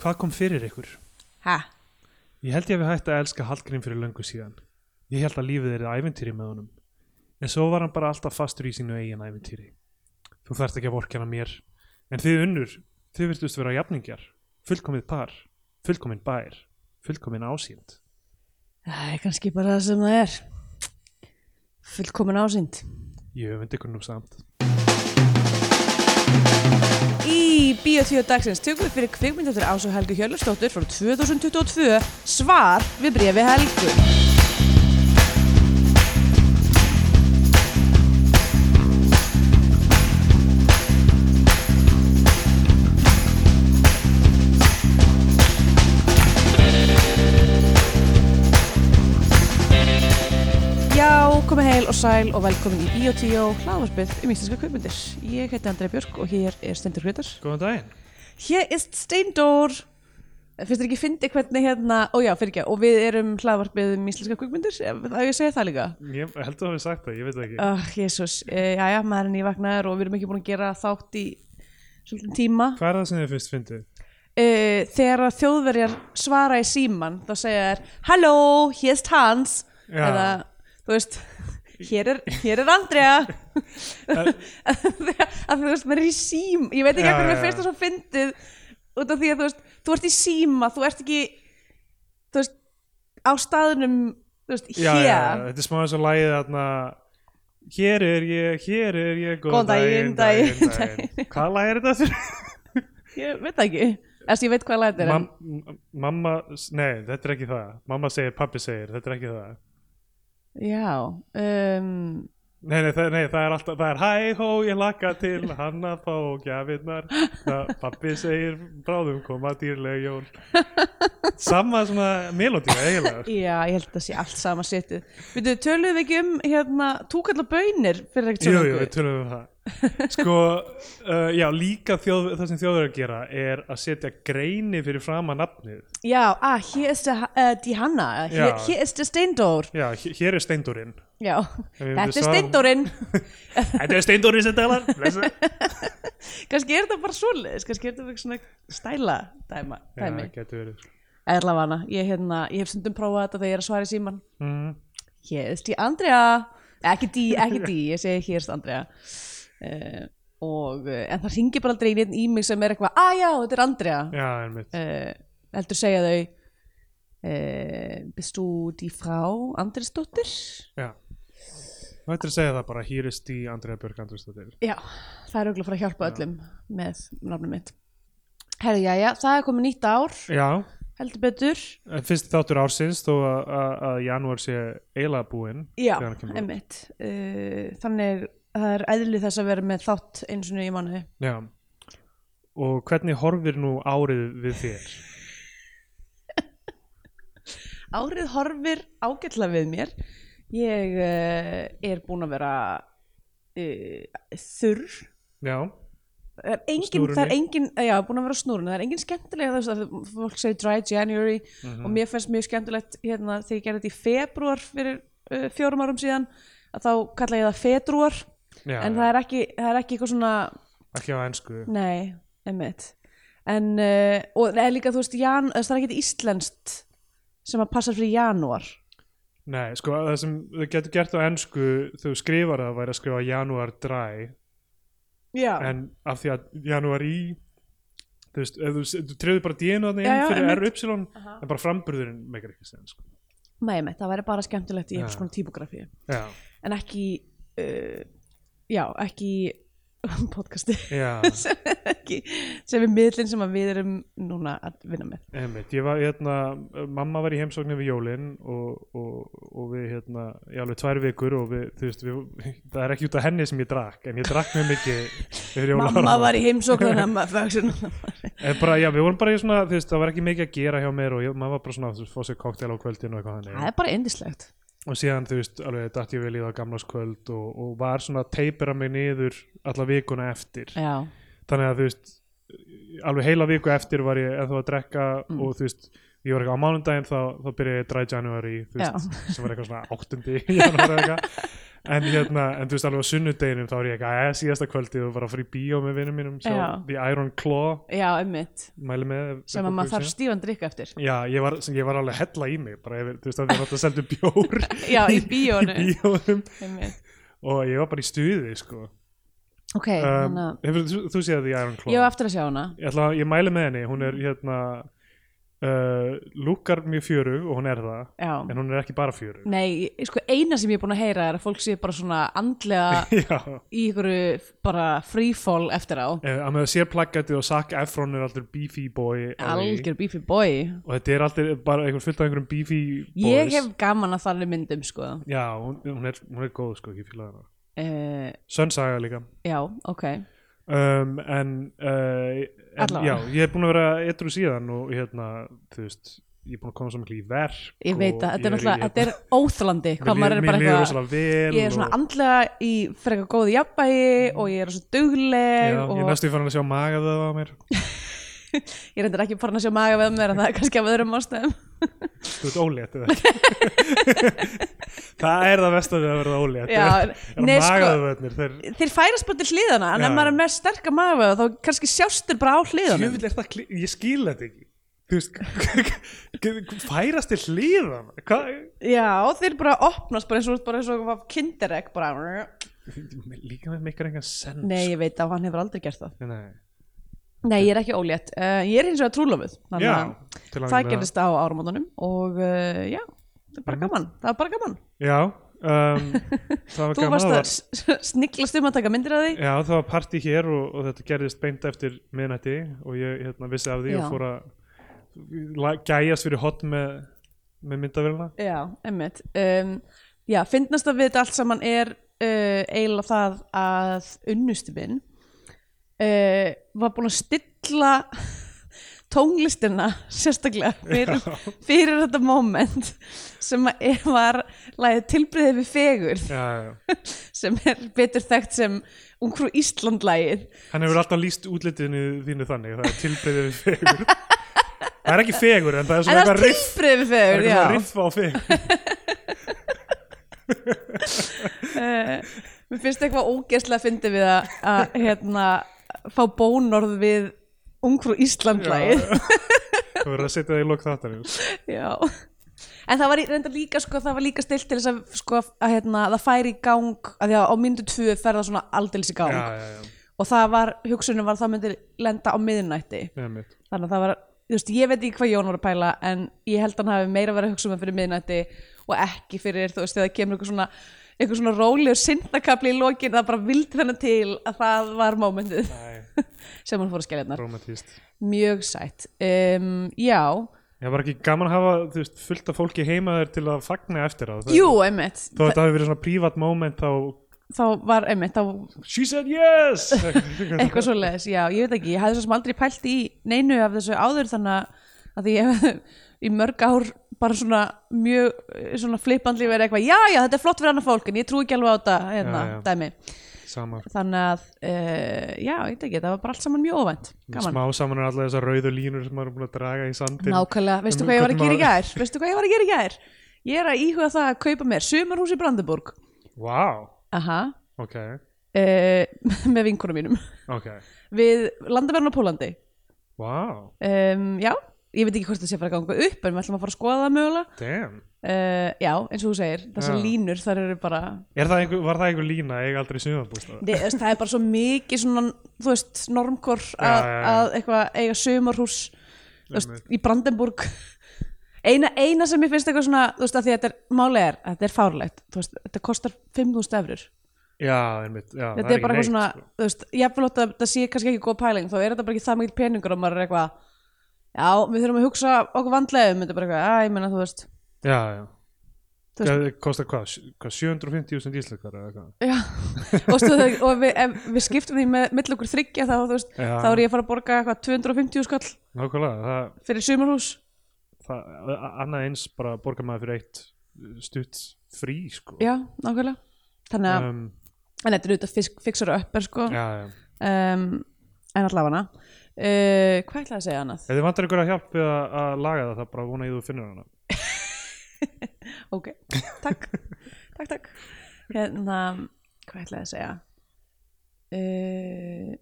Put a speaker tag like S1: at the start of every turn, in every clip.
S1: Hvað kom fyrir ykkur?
S2: Ha?
S1: Ég held ég að við hætti að elska Hallgrím fyrir löngu síðan. Ég held að lífið er æventýri með honum. En svo var hann bara alltaf fastur í sínu eigin æventýri. Þú þarft ekki að vorkjana mér. En þið unnur, þið virtust vera jafningjar. Fullkomið par, fullkomin bær, fullkomin ásýnd.
S2: Það er kannski bara það sem það er. Fullkomin ásýnd.
S1: Ég öfund ykkur nú samt.
S2: Bíotíu dagsins tökum við fyrir kvikmynd eftir Ásu Helgu Hjörlustóttur frá 2022 svar við brefi Helgu. Og sæl og velkomin í Bíotíu hlaðvarpið um íslenska kvikmyndir. Ég heiti Andrei Björk og hér er Stendur Hvitar.
S1: Góðan daginn.
S2: Hér er Steindór Finnst þér ekki fyndi hvernig hérna Ó já, fyrir ekki, og við erum hlaðvarpið um íslenska kvikmyndir Það ég að segja það líka
S1: Ég held að það hefði sagt það, ég veit það ekki.
S2: oh, Jésús, uh, já já, maður er nývagnar og við erum ekki búin að gera þátt í svolítið tíma
S1: Hvað er það sem þið fyrst fyndið?
S2: uh, Þegar að þjóðverjar svara í síman þá segja þær Halló, hér er Hans
S1: Já.
S2: eða, þú veist Hér er, hér er Andrea. Að þú veist, maður er í sím ég veit ekki
S1: Já,
S2: að hvernig mér finnst það svo fyndið út af því að þú veist, þú ert í síma þú ert ekki þú veist, á staðnum þú veist, hér
S1: já, já, þetta er smá eins og lagið þarna Hér er ég, hér er ég,
S2: Góðan daginn, daginn,
S1: daginn. Hvað lag er þetta? Fyrir?
S2: ég veit ekki, þess ég veit hvað læt er en,
S1: Mam, mamma, nei, þetta er ekki það. Mamma segir, pappi segir, þetta er ekki það
S2: já um,
S1: Nei, nei, það, nei, það er alltaf, það er hæ hó, ég laka til hann að fá gjafirnar. Það, Pappi segir, bráðum koma dýrlega jól. Sama svona melodía, eiginlega.
S2: Já, ég held að það sé allt sama setið. Við töluðum við ekki um hérna túkalla bönir fyrir ekkert
S1: Jú,
S2: svo
S1: jú, við tölum um það. Sko, uh, já, líka þjóð, það sem þjóður að gera er að setja greini fyrir fram að nafnið.
S2: Já, ah, hér er það uh, die Hanna, hér, hér er það Steindór.
S1: Já, hér er steindurinn
S2: já, þetta er Steindórinn.
S1: Þetta er steindurinn sem talar
S2: kannski er þetta bara svoleiðis kannski er þetta svona stæla dæma,
S1: Já,
S2: dæmi.
S1: getur verið.
S2: Erlavana, ég, hérna, ég hef stundum prófað þetta þegar ég er að svara í síman
S1: mm.
S2: Hér er því Andrea. Ekki því, ekki því, ég segi hér er Andrea. Uh, og uh, en það ringir bara aldrei inn í mig sem er eitthvað, að já, þetta er Andrea.
S1: Já,
S2: uh, heldur segja þau uh, þú die Frau Andresdóttir?
S1: Já Þú ættir að segja það bara, hér er stí Andrea Björk Andrúsdóttir
S2: Já, það er auðvitað að fara að hjálpa öllum með nafnum mitt. Herri, já, já, það er komið nýtt ár.
S1: Já,
S2: heldur betur.
S1: Fyrst þáttur ársins þó að, janúar sé eiginlega búinn
S2: Já, einmitt. Uh, Þannig það er eðli þess að vera með þátt eins og í mánuði.
S1: Já. Og hvernig horfir nú árið við þér?
S2: Árið horfir ágætlega við mér Ég uh, er búin að vera uh, þurr.
S1: Já,
S2: Það er engin, það er engin, já, búin að vera snúrun það er engin skemmtilega þess að fólk segir dry January
S1: Mhm.
S2: og mér finnst mjög skemmtilegt hérna þegar ég gerði þetta í februar fyrir uh, fjórum árum síðan að þá kalla ég það fedruar
S1: já
S2: en það er ekki, það er ekki eitthvað svona
S1: ekki á ennsku
S2: Nei, einmitt. En, uh, og það er líka, þú veist, jan, það er ekki íslenskt sem að passa fyrir janúar
S1: Nei, sko, það sem þau getur gert á ennsku þú skrifar það væri að skrifa janúar dry
S2: Já,
S1: en af því að janúar í þú veist, þú, þú trefður bara dínu þarna
S2: Já,
S1: inn fyrir. RY
S2: Aha.
S1: en bara framburðurinn meikar ekki sen sko.
S2: Nei, einmitt, það væri bara skemmtilegt í einhvers konar típografíu
S1: Já,
S2: En ekki, uh, já, ekki podcasti sem er ekki, sem er miðlinn sem að við erum núna að vinna með.
S1: Einmitt, var, hérna, mamma var í heimsóknir við jólin og, og, og við, hérna, í alveg tvær vikur og við, veist, við, það er ekki út af henni sem ég drakk, en ég drakk mjög mikið
S2: Mamma var í heimsókn en maður
S1: En bara, já, við vorum bara í svona, veist, það var ekki mikið að gera hjá mér og ég, maður var bara svona, veist, fá sér koktel á kvöldinu
S2: Það er bara indislegt
S1: Og síðan, þú veist, alveg, datt ég vel í það gamlaskvöld og, og var svona að teipera mig niður alla vikuna eftir.
S2: Já,
S1: Þannig að, þú veist, alveg heila viku eftir var ég ennþá að drekka
S2: Mm.
S1: og, þú veist, ég var eitthvað á mánudaginn þá, þá byrjaði dry January veist, sem var eitthvað svona áttundi janúar eða eitthvað. En hérna, en þú veist alveg á sunnudeginum þá er ég eitthvað, eða síðasta kvöldið og var að fara í bíó með vinnum mínum, sjá
S2: Já.
S1: The Iron Claw.
S2: Já,
S1: með
S2: sem að maður þarf stífan drikk eftir.
S1: Já, ég var, sem ég var alveg hella í mig bara yfir, þú veist að þið náttúrulega seldu bjór
S2: já, í bíónu
S1: í bíónum. Og ég var bara í stuði sko.
S2: ok,
S1: um,
S2: að
S1: Hefur þú, þú séð The Iron Claw?
S2: ég á eftir að sjá hana.
S1: Ég, ætla, ég mæli með henni, hún er hérna uh, lúkar mjög fjörug og hún er það,
S2: já.
S1: en hún er ekki bara fjörug.
S2: Nei, sko eina sem ég er búin að heyra er að fólk sé bara svona andlega í ykkur bara freefall eftir á.
S1: Eh, að með að sér plaggatið og Zac Efron er allur beefy boy
S2: algjör beefy boy.
S1: Og þetta er alltaf bara einhver fullt af einhverjum beefy boys.
S2: ég hef gaman að þannig myndum sko.
S1: Já, hún, hún, er, hún er góð sko, ekki fíla hana.
S2: Uh,
S1: Sönsaga líka.
S2: Já, ok
S1: um, en, uh, en já, ég er búin að vera etru síðan og hérna, þú veist ég er búin að koma svo miklu í verk
S2: ég veit að þetta er náttúrulega, þetta er óþlandi hvað maður er bara eitthvað ég er svona
S1: og,
S2: andlega í frekar góði jafnvægi og ég er svona dugleg
S1: já,
S2: og
S1: ég næstu farin að sjá magaðið á mér
S2: ég reyndar ekki farin að sjá maga við mér en það er kannski af öðrum ástæðum.
S1: Þú ert ólétt eða? Það er það best að verða ólétt
S2: Já, nei, sko-
S1: þeir
S2: þeir færast bara til hliðana en ef maður er með sterka maga þá kannski sjást þeir bara á
S1: er það, kli- ég skil þetta ekki. Færast til hliðan hvað?
S2: Já, þeir bara opnast bara eins og, bara eins og kinderegg bara.
S1: Líka með mikar engan sens
S2: nei, ég veit að hann hefur aldrei gert það.
S1: Nei.
S2: Nei, ég er ekki ólétt, uh, ég er hins vegar trúlofuð þannig
S1: já,
S2: að
S1: til að
S2: það gerist á áramótunum og uh, já, það er bara gaman það er bara gaman,
S1: já, um, það var
S2: þú
S1: gaman
S2: varst
S1: það
S2: að sniglast um að taka myndir af því.
S1: Já, það var partí hér og, og þetta gerðist beint eftir miðnætti og ég hérna, vissi af því
S2: Já.
S1: og fór að gæjast fyrir hot með, með myndavélina
S2: Já, emmitt um, Já, fyndnast að við þetta allt saman er uh, eiginlega það að unnusti minn uh, var búin að stilla tónlistina sérstaklega fyrir, fyrir þetta moment sem er- var lagið tilbreyðið við fegur
S1: já, já.
S2: sem er betur þekkt sem Ungfrú Ísland lagið.
S1: Hann hefur alltaf líst útlitinu þínu þannig það er tilbreyðið við fegur það er ekki fegur en það er svona eitthvað riff. Það er eitthvað riff á fegur
S2: uh, Mér finnst eitthvað ógeðslega að fyndi við að hérna, fá bónorð við Ungfrú Ísland lagið
S1: það verður að setja það í lok þáttarins.
S2: Já. En það var reyndar líka sko, það var líka stilt til þess að, sko, að hérna, það færi í gang að því að á myndu tvö fer það svona aldeilis í gang.
S1: Já, já, já,
S2: og það var, hugsunum var að það myndi lenda á
S1: einmitt.
S2: þannig að það var, þú veist, ég veit ekki hvað Jón var að pæla en ég held að hann hafi meira verið að hugsa um það fyrir miðnætti og ekki fyrir, þú veist, þegar það kemur eitthvað svona eitthvað svona rólegur syndakabli í lokin það bara vildi þannig til að það var mómentið. Sem hann fór að skilja
S1: romantíst
S2: mjög sætt. Um, já,
S1: Það var ekki gaman að hafa veist, fullt af fólki heima þér til að fagna eftir það
S2: jú, einmitt.
S1: Að þetta hafi verið svona prívat moment þá
S2: þá var, einmitt, þá
S1: She said yes!
S2: Eitthvað svo leiðis, já, ég veit ekki. Ég hafði svo sem aldrei pælt í neinu af þessu áður þannig að því ég hef í mörg ár bara svona mjög eh, svona flippandli verið eitthvað, já, já, þetta er flott fyrir annað fólk en ég trú ekki alveg á þetta, hérna,
S1: Já, já.
S2: dæmi.
S1: Samar
S2: þannig að, uh, já, ég veit ekki það var bara allt saman mjög gaman.
S1: Smá saman er alltaf þessar rauðu línur sem maður er búin að draga í sandin
S2: nákvæmlega, veistu
S1: Um
S2: hvað ég var að gera í gær? Veistu hvað ég var að gera í gær? Ég er að íhuga það að kaupa mér sumarhús í Brandenburg.
S1: Vá,
S2: aha,
S1: ok,
S2: uh, með vinkunum mínum.
S1: Ok.
S2: Við landaverðin á Pólandi
S1: Vá,
S2: um, já, ég veit ekki hvort það sé að fara að ganga upp en við ætlum að fara að skoða það mögulega. Uh, já, eins og þú segir, þessar
S1: Já.
S2: línur þar eru bara,
S1: er það einhver, Var það einhver lína? Eiga aldrei sumarbústað?
S2: Nei, það. Er bara svo mikið svona, þú veist, normkor að, að eitthvað eiga sumarhús veist, í Brandenburg. Eina, eina sem ég finnst eitthvað svona þú veist, að því að þetta er málega er, þetta er fárlegt þú veist, þetta kostar 5.000 efrur
S1: Já, einmitt, já,
S2: þetta
S1: það
S2: er bara eitthvað svona,
S1: sko.
S2: þú veist, jafnvel þótt að þetta sé kannski ekki góð pæling, þá er þetta bara ekki það mikil peningur og maður er eitthvað, já, við þurfum að hugsa okkur vandlega um þetta bara eitthvað, að ég menna, þú veist.
S1: Já, já.
S2: Þú veist-
S1: Það kostar hvað, hvað 750.000 íslenskar eða hvað?
S2: Já, og, stu, og við, ef við skiptum því með mill okkur þryggja þá, þú veist,
S1: Já.
S2: þá er ég að fara að borga eitthvað 250 skall
S1: Nákvæmlega, það,
S2: fyrir sumarhús.
S1: það, a- annað eins bara borgar maður fyrir eitt stutt frí, sko.
S2: Já, nákvæmlega. Þannig að,
S1: um,
S2: en þetta er auðvitað fisk, fixar upp er sko.
S1: Já, já,
S2: um, En allavega uh, hvað ætlaði að segja annað?
S1: Ef þið vantar ykkur að hjálp við að, að laga það, það bara vona ég þú finnur hana.
S2: ok, takk takk, takk hérna, hvað ætlaði að segja uh,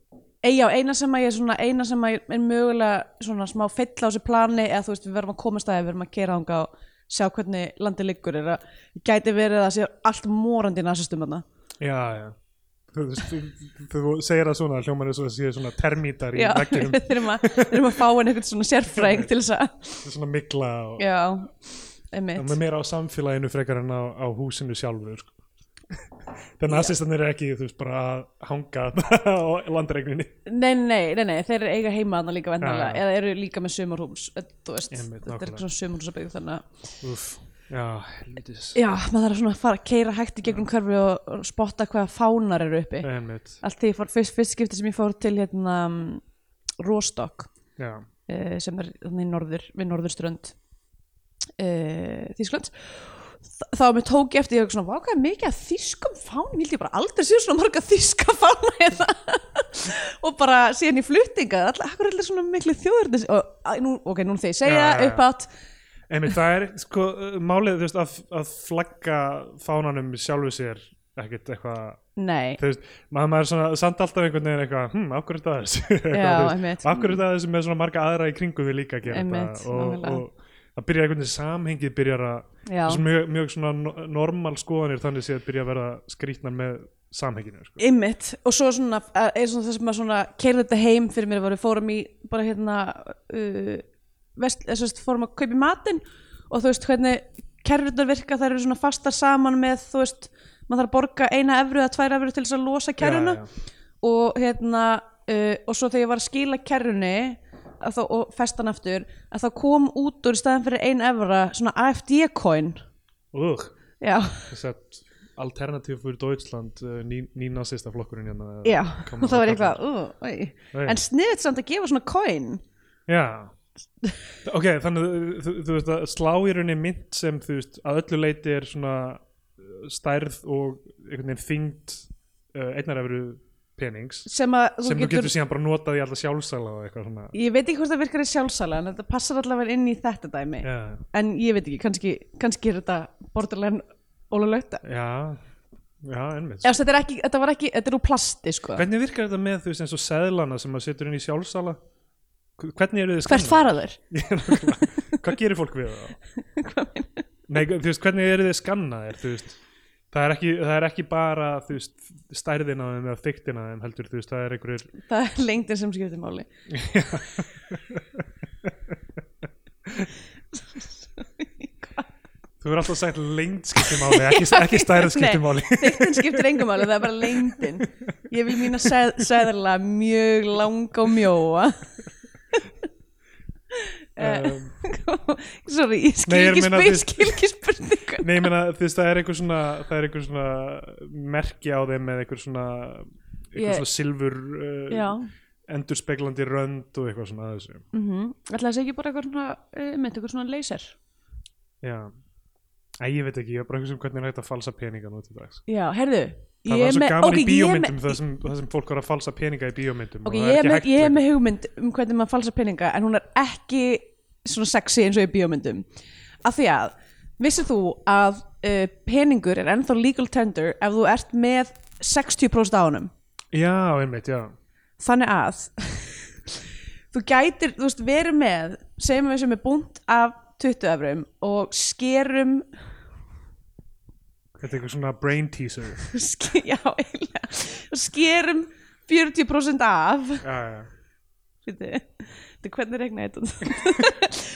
S2: já, eina sem að ég svona, eina sem að ég er mögulega svona smá fyll á þessu plani eða þú veist, við verðum að komast að við verðum að kera þanga og sjá hvernig landið liggur er að gæti verið að sé allt morandi nasistum þarna
S1: Já, já. Þú, segir það svona, hljómar er svona termítar í vegginum,
S2: við þurfum að, að fá henni eitthvað svona sérfræðing til þess að
S1: svona mikla og, og meira á samfélaginu frekar en á, á húsinu sjálfu, sko. Þannig að assistanir er ekki, þú veist, bara að hanga á landregninni.
S2: Nei, nei, nei, nei, þeir eiga heima þarna líka
S1: já.
S2: eða eru líka með sumarhús þú veist, þetta er
S1: nákvæmlega.
S2: svona sumarhúsabygg þannig að,
S1: já, helvitis.
S2: já, maður þarf svona að fara að keira hægt í gegnum hverfi og, spotta hvaða fánar eru uppi.
S1: Einmitt,
S2: allt því ég fór, fyrst, fyrst skipti sem ég fór til hérna um, Rostock
S1: já.
S2: uh, sem er þannig í norður, við norðurströnd uh, Þískland Þa- þá mér tók ég eftir ég hugsa svona, vá hvað er mikið að þýskum fánum? Ég held ég bara aldrei séu svona marga þýska fána hérna. Og bara síðan í fluttinga alltaf, akkur er allir svona miklu þjóður og, að, nú, ok, nú þegar ég segja
S1: Já, já, já.
S2: upp átt
S1: Einmitt, það er, sko, málið, veist, að, að flagga fánanum sjálfu sér ekkert eitthvað,
S2: nei,
S1: veist, maður, maður er svona, samt alltaf einhvern veginn eitthvað, hm, af hverju er það þessu? Eitthvað,
S2: Já,
S1: þú veist,
S2: einmitt.
S1: og af hverju er það þessu með svona marga aðra í kringu við líka að gera
S2: Einmitt,
S1: þetta og,
S2: nákvæmlega.
S1: og það byrjar einhvern veginn samhengið byrjar að, mjög, mjög svona no- normal skoðanir þannig séð byrja að verða skrýtnar með samhenginu, sko.
S2: ymmit og svo svona, er svona það sem að svona keirði þetta heim fyrir mér, var við fórum í bara hérna uh, vest, veist, fórum að kaupa í matinn og þú veist hvernig kerrunar virka þær eru svona fastar saman með þú veist, maður þarf að borga eina evru eða tvær evru til þess að losa kerruna og hérna uh, og svo þegar ég var að skila kerrunni þá, og festan aftur að þá kom út úr staðan fyrir ein evra svona AFD coin.
S1: Ugh, þess að alternativ fyrir Deutschland uh, ný, nínasista flokkurinn hérna
S2: já, og það var eitthvað uh, en sniðið samt að gefa svona coin.
S1: Já Ok, þannig þú, þú veist að slá í rauninni mynd sem þú veist að öllu leiti er svona uh, stærð og einhvern veginn þyngd uh, einnar efru penings
S2: sem að
S1: sem þú
S2: getur,
S1: getur síðan bara notað í alla sjálfsala og eitthvað svona.
S2: Ég veit ekki hvort það virkar í sjálfsala en þetta passar allavega inn í þetta dæmi.
S1: Já,
S2: en ég veit ekki, kannski, kannski er þetta borderline ólulegt
S1: já, já, ennmitt
S2: Ef þetta, er ekki, þetta var ekki, þetta er úr plasti sko.
S1: Hvernig virkar þetta með þú veist eins og seðlana sem maður setur inn í sjálfsala Hvernig eru þið
S2: hvert fara þeir?
S1: Hvað gerir fólk við það? Nei, þú veist, hvernig eru þið veist? Það er, ekki, það er ekki bara veist, stærðin á þeim eða þyktin á þeim heldur, veist, það er einhverjur
S2: það er lengdin sem skiptir máli.
S1: Þú verður alltaf sagt lengd skiptir máli, ekki, ekki stærð skiptir máli.
S2: þyktin skiptir engum máli, það er bara lengdin. Ég vil mína seðla mjög langa og mjóa
S1: um,
S2: sorry, ég skil ekki spil, skil ekki spurningu.
S1: Nei, ég meina, þú veist, það er einhver svona það er einhver svona merki á þeim með einhver svona einhver svona silfur uh, endurspeglandi rönd og eitthvað svona að þessu.
S2: Mhm. Ætla það sé ekki bara eitthvað svona uh, mynd, eitthvað svona laser?
S1: Já. Æ, ég veit ekki, ég er bara einhver sem hvernig er hægt að falsa peninga nú til dags.
S2: Já, herðu
S1: Það var
S2: er
S1: svo gaman
S2: ok,
S1: í bíómyndum það, sem, það sem fólk var að falsa peninga í bíómyndum.
S2: Ok,
S1: og það
S2: ég
S1: hægt
S2: ég er með hugmynd um hvernig maður falsa peninga en hún er ekki svona sexy eins og í bíómyndum. Af því að, vissið þú að uh, peningur er ennþá legal tender ef þú ert með 60% á honum?
S1: Já, einmitt, já.
S2: Þannig að þú gætir, þú veist, verið með segjum við sem er búnt af 20 efrum og skerum
S1: Þetta er eitthvað svona brain teaser.
S2: Ske, já, eiginlega. Skerum 40% af.
S1: Já, já,
S2: Þetta er hvernig regna þetta?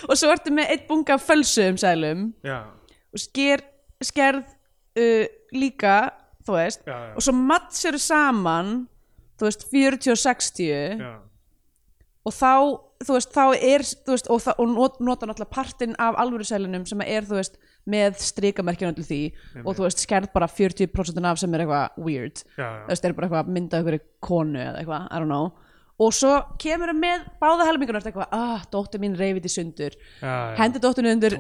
S2: Og svo ertu með eitt bunga af fölsuðum sælum
S1: já,
S2: og sker, skerð uh, líka, þú veist.
S1: Já, já,
S2: og svo mattseru saman þú veist, 40 og 60
S1: já.
S2: og þá, þú veist, þá er þú veist, og, og not, nota náttúrulega partinn af alvöru sælinum sem er, þú veist með strikamerkjum allir því og þú veist, skerð bara 40% af sem er eitthvað weird,
S1: já,
S2: þú
S1: já.
S2: veist, er bara eitthvað myndað ykkur konu eða eitthvað, I don't know. Og svo kemur það með báða helmingun og eitthvað, ah, dóttir mín reyfið í sundur. Hendi dóttirinu undir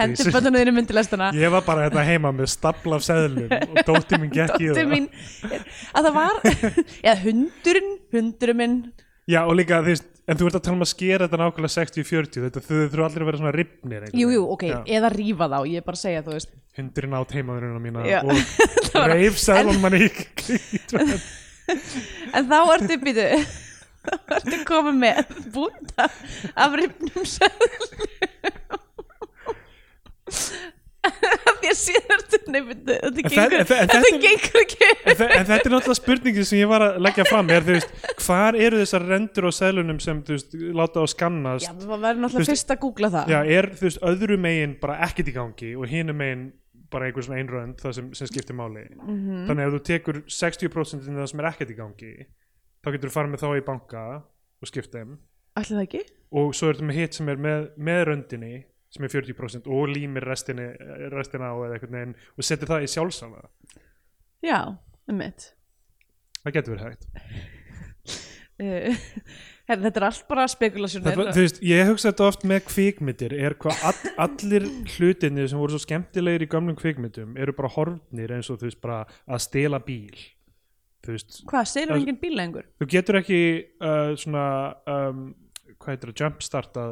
S2: hendi bönnunu þínu myndi lestina.
S1: Ég var bara hérna heima með stapla af seðlum og dóttir mín gekk í það.
S2: mín að það var eða hundurinn, hundurinn minn
S1: Já, og líka, þú veist, en þú ert að tala um að skera þetta nákvæmlega 60-40, þetta þau þurfa allir að vera svona ripnir einhvern
S2: jú, ok,
S1: Já.
S2: eða rífa þá ég er bara að segja, þú veist
S1: Hundurinn át heimaðurinn mína
S2: Já.
S1: og reif sæðlum manni
S2: en þá ertu býtu þá ertu komið með búnda af rifnum seðlum því að síðan þetta gengur ekki.
S1: en, þe en þetta er náttúrulega spurningin sem ég var að leggja fram er, þú veist, hvar eru þessar rendur á seðlunum sem, þú veist, láta á skannast?
S2: Já, það verður náttúrulega fyrst að googla það.
S1: Já, er, þú veist, öðru megin bara ekkert í gangi og hinu megin bara einhver svona einrönd það sem, sem skiptir máli.
S2: Mhm.
S1: þannig að ef þú tekur 60% af það sem er ekkert í gangi þá getur þú farið með þá í banka og skipt þeim. Og svo er þetta með hitt sem er með, með röndinni sem er 40% og límir restinni, restina á eða einhvern veginn og setur það í sjálfsala
S2: já, um mitt.
S1: Það getur verið hægt.
S2: Uh, herri, þetta er allt bara spekulasjónir
S1: það, þú veist, ég hugsa þetta oft með kvikmyndir er hvað all, allir hlutinni sem voru svo skemmtilegir í gamlum kvikmyndum eru bara horfnir eins og þú veist bara að stela bíl.
S2: Hvað,
S1: Það-
S2: enginn bíl lengur?
S1: þú getur ekki uh, svona um, hvað heitir það, jumpstarta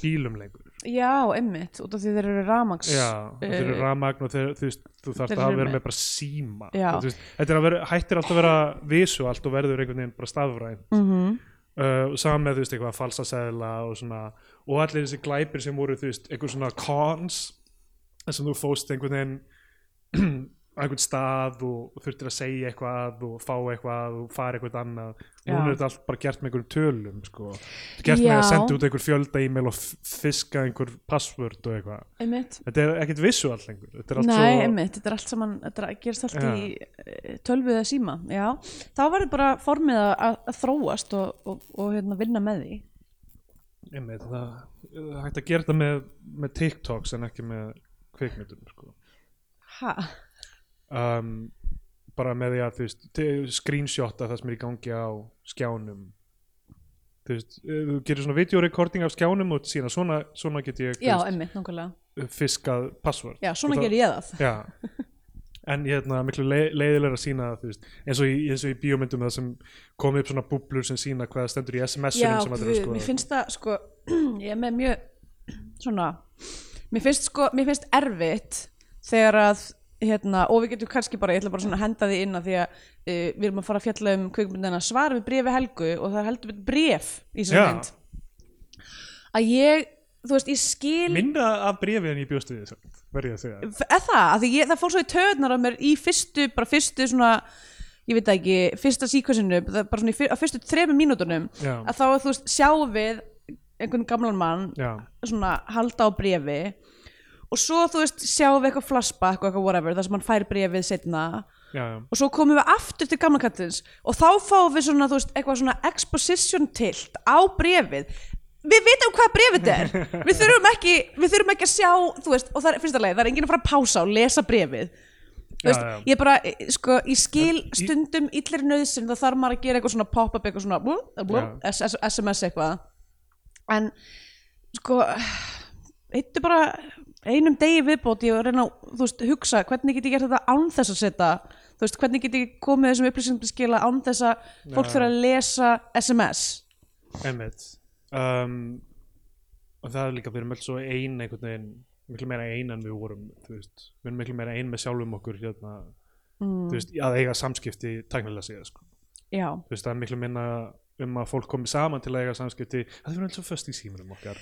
S1: bílum lengur.
S2: Já, emmitt, út af því þeir eru ramags
S1: Já, þeir eru
S2: eh,
S1: rafmagn og þeir, þú veist, þú þarfst að
S2: eru
S1: vera
S2: með-
S1: bara síma. Og veist, þetta er vera, hættir alltaf að vera visuált og verður einhvern veginn bara stafræn
S2: mm
S1: uh, og saman með þú veist eitthvað falsa seðla og svona og allir þessi glæpir sem voru þú veist einhver svona cons sem þú fóst einhvern veginn einhvern stað og, og þurftir að segja eitthvað og fá eitthvað og fara eitthvað annað
S2: Já.
S1: núna er þetta allt bara gert með einhverjum tölum sko. Þetta er gert með að
S2: Já.
S1: senda út einhver fjölda e-mail og fiska einhver password og eitthvað
S2: emmitt
S1: þetta er ekkert visual lengur þetta er allt
S2: Nei,
S1: svo
S2: einmitt, þetta er allt saman, þetta er- gerist allt
S1: Já.
S2: í eh, tölvu eða síma, já. Þá verður bara formið að, að þróast og, og, og hérna, vinna með því.
S1: einmitt, það, það hægt að gera þetta með, með TikToks en ekki með kvikmyndum sko.
S2: Ha?
S1: Um, bara með því að þú veist, screenshota það sem er í gangi á skjánum. Þú veist, ef þú gerir svona videorekording af skjánum og síðan svona, svona get ég
S2: Já, einmitt, nákvæmlega.
S1: fiskað password.
S2: Já, svona ger ég það.
S1: Já. En hérna miklu le leiðilega að sína eins og í, eins og í bíómyndum það sem kom upp svona búblur sem sína hvað stendur í SMS-unum sem allir eru að skoða.
S2: mér finnst það, sko, ég er með mjög, svona, mér finnst, sko, mér finnst erfitt þegar að, hérna, og við getum kannski bara, ég ætla bara svona að henda því inn að því að uh, við erum að fara að fjalla um kvikmyndina svar við brefi Helgu og það heldur við bref í þessari mynd. Að ég, þú veist, ég skil...
S1: minna af brefi en ég bjóst við þess verði að segja
S2: eða að ég, það fór svo í töðnar á mér í fyrstu, bara fyrstu svona ég veit ekki, fyrsta síkvæsinu bara svona fyr, á fyrstu þremur mínútunum
S1: Já.
S2: að þá, þú veist, sjáum við einhvern gamlan mann
S1: Já,
S2: svona halda á brefi og svo, þú veist, sjáum við eitthvað flashback og eitthvað whatever, þar sem hann fær brefið setna
S1: já, já,
S2: og svo komum við aftur til gamla kattins og þá fáum við svona, veist, eitthvað svona exposition tilt á brefið við vitum hvað brefið er. Við þurfum ekki, við þurfum ekki að sjá veist, og það er fyrsta leið, það er enginn að fara að pása og lesa brefið veist,
S1: já.
S2: ég bara, eh, sko, ég skil stundum illir nöðsinn, þá þarf maður að gera eitthvað svona pop-up, eitthvað svona blú, blú,
S1: Já.
S2: SMS eitthvað. En sko eittu bara einum degi viðbót ég að reyna að, veist, hugsa hvernig get ég gert þetta án þess að setja þú veist, hvernig get ég komið þessum upplýsingum til skila án þess að fólk þurfa að lesa SMS
S1: einmitt. Um, og það er líka við erum öll svo ein einhvern veginn miklu meira ein en við vorum þú veist, við erum miklu meira ein með sjálfum okkur hérna,
S2: mm,
S1: þú veist, að eiga samskipti tæknilega séð, sko.
S2: já,
S1: þú veist, það er miklu minna um að fólk komi saman til að eiga samskipti. Það er svo föst í símanum okkar.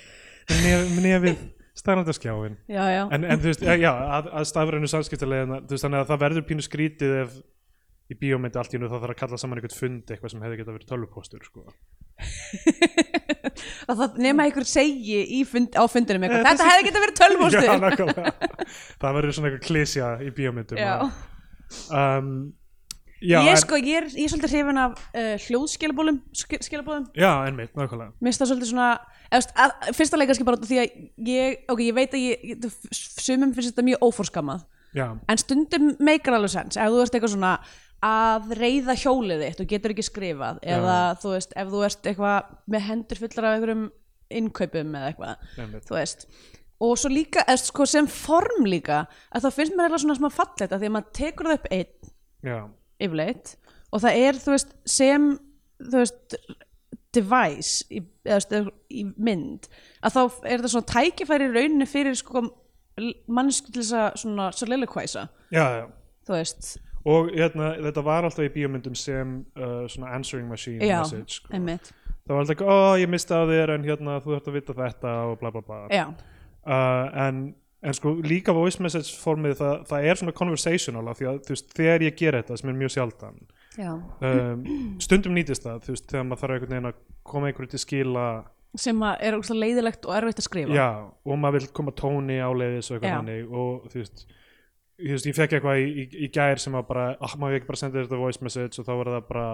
S1: Með nefið stærnandaskjáin
S2: já, já.
S1: En, en þú veist, já, að, að stafrænu samskiptilegina, þú veist, þannig að það verður pínu skrítið ef í bíómyndi allt í nú þá þarf að kalla saman einhvern fund eitthvað sem hefði geta verið tölvupóstur sko.
S2: að það nema einhver segi fund, á fundinum eitthvað, þetta
S1: þessi-
S2: hefði getað verið tölvústu
S1: Já, nákvæmlega. Það verður svona eitthvað klísja í bíómyndum um, Já,
S2: ég sko, ég er, ég er svolítið hrifin af uh, hljóðskilabólum skilabólum
S1: já, einmitt, nákvæmlega.
S2: Mér finnst það svolítið svona eða, veist, að, fyrsta leik kannski bara því að ég, ok, ég veit að ég, sumum finnst þetta mjög óforskammað
S1: Já,
S2: en stundum meikar alveg sens ef þú ert eitthvað svona að reyða hjólið þitt og getur ekki skrifað eða þú veist, ef þú ert eitthvað með hendur fullar af einhverjum innkaupum eða eitthvað, þú veist. Og svo líka, eða, sko, sem form líka að það finnst mér eitthvað svona smá fallet að því að maður tekur það upp einn
S1: Já,
S2: yfirleitt. Og það er þú veist sem þú veist device í, eða, í mynd að þá er þetta svona tækifæri rauninni fyrir sko mannsku til þess að svona soliloquiza
S1: já, já.
S2: Þú veist,
S1: og hérna, þetta var alltaf í bíómyndum sem uh, svona answering machine
S2: já,
S1: message sko. það var alltaf ekki, ó ég misti á þér en hérna þú þurft að vita þetta og bla bla bla. Uh, en, en sko líka voice message formið það, það er svona conversational af því að þú veist, þegar ég ger þetta sem er mjög sjaldan um, stundum nýtist það, þú veist, þegar maður þarf einhvern veginn að koma einhverju til skila.
S2: Sem að er úrslega leiðilegt og erfitt að skrifa.
S1: Já, og maður vil koma tóni áleiðis og eitthvað
S2: Já.
S1: þannig og þú veist þú veist, ég fekk eitthvað í, í, í gær sem var bara, ah, maður ekki bara senda þetta voice message? Og þá var það bara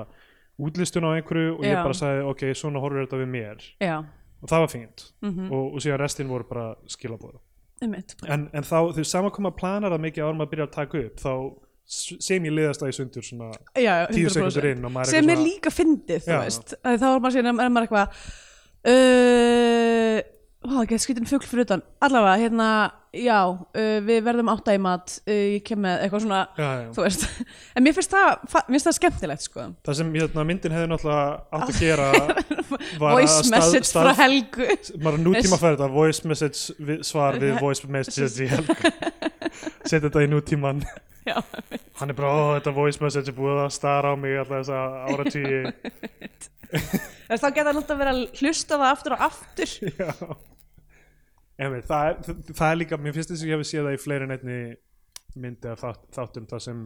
S1: útlistun á einhverju og ég
S2: Já.
S1: bara sagði, ok, svona horfir þetta við mér.
S2: Já,
S1: og það var fínt.
S2: Mhm,
S1: og, og síðan restin voru bara skilabóða en, en þá, þú veist, saman koma að planar það mikið árum að byrja að taka upp þá sem ég liðast það í sundur svona
S2: já,
S1: tíu
S2: 100%.
S1: sekundur inn og maður
S2: sem er
S1: eitthvað
S2: líka fyndið, að þá er maður síðan, er maður eitthvað uh, ó, ekki skritin fugl fyrir utan, allavega, hérna já, uh, við verðum átta í mat uh, ég kem með eitthvað svona
S1: já, já.
S2: þú veist, en mér finnst það mér finnst það skemmtilegt, sko.
S1: Það sem hérna, myndin hefði náttúrulega átt að gera að
S2: voice message
S1: stað-
S2: frá Helgu.
S1: Maður nútíma færi þetta voice message svar við voice message í helg setja þetta í nútíman
S2: já,
S1: hann er bara, ó þetta voice message er búið að stara á mig alltaf þessa áratvíi
S2: Þess, þá geta hann alltaf verið að hlusta það aftur og aftur.
S1: Já. Emi, það, er, það, er líka, mér finnst þess að ég hef séð það í fleiri en einni myndi af þátt, þáttum það sem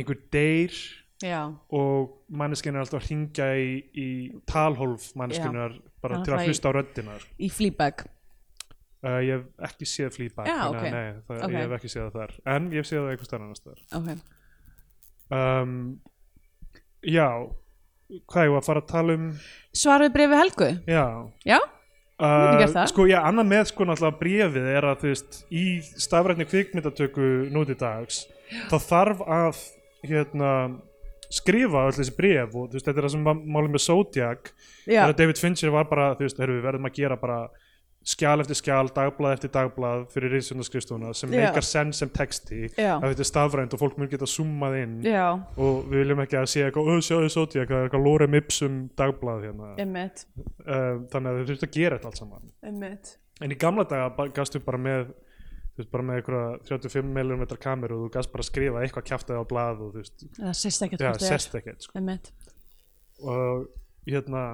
S1: einhver deyr
S2: já,
S1: og manneskinn er alltaf að hringja í, í talhólf manneskinnar bara til að
S2: það
S1: hlusta á röddinar
S2: í Fleabag
S1: uh, ég hef ekki séð flýbak
S2: Já, ok.
S1: nei, það,
S2: Ok.
S1: ég hef ekki séð það þar. En ég hef séð það einhver stærn annars þar
S2: ok.
S1: Um, já hvað ég var að fara að tala um
S2: Svar við brefi Helgu?
S1: já.
S2: Já,
S1: Uh,
S2: það.
S1: sko, já, annað með sko náttúrulega bréfið er að þú veist, í stafrætni kvikmyndatöku núti dags, þá þarf að hérna skrifa öll þessi bréf og veist, þetta er það sem málið með Zodiac. Þegar David Fincher var bara, þú veist, heyrðu, við verðum að gera bara skjál eftir skjál, dagblað eftir dagblað fyrir reynsjónaskrifstofuna sem
S2: Já.
S1: meikar senn sem texti að þetta er stafrænt og fólk mun geta zoomað inn.
S2: Já,
S1: og við viljum ekki að sé eitthvað, öð, sjáðu Zodiac, það er eitthvað lórem ipsum dagblað hérna, uh, þannig að þau þurft að gera þetta allt saman.
S2: Emmitt
S1: En í gamla daga gastu bara með þú veist, bara með einhverja 35 mm kameru og þú gast bara að skrifa eitthvað kjaftaði á blað og þú veist,
S2: Það sést ekkert er.
S1: sko. Og hérna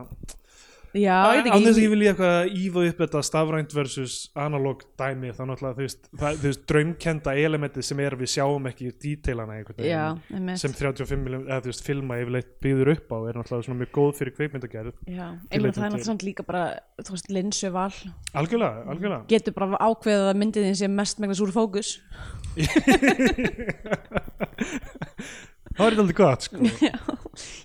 S2: Ég
S1: að
S2: ekki
S1: ég vilja eitthvað ífa upp þetta stafrænt versus analog dæmi þá náttúrulega þú veist, það, þú veist draumkenda elementið sem er við sjáum ekki
S2: emmitt
S1: sem 35 mm, eða þú veist, filma yfirleitt byggður upp á er náttúrulega svona mjög góð fyrir kveikmyndagerð
S2: einmitt það er náttúrulega líka bara, þú veist, linsu val
S1: algjörlega, algjörlega.
S2: Getur bara ákveðið að myndið þín sé mest megnis úr fókus.
S1: Það er aldrei gott sko.
S2: Já,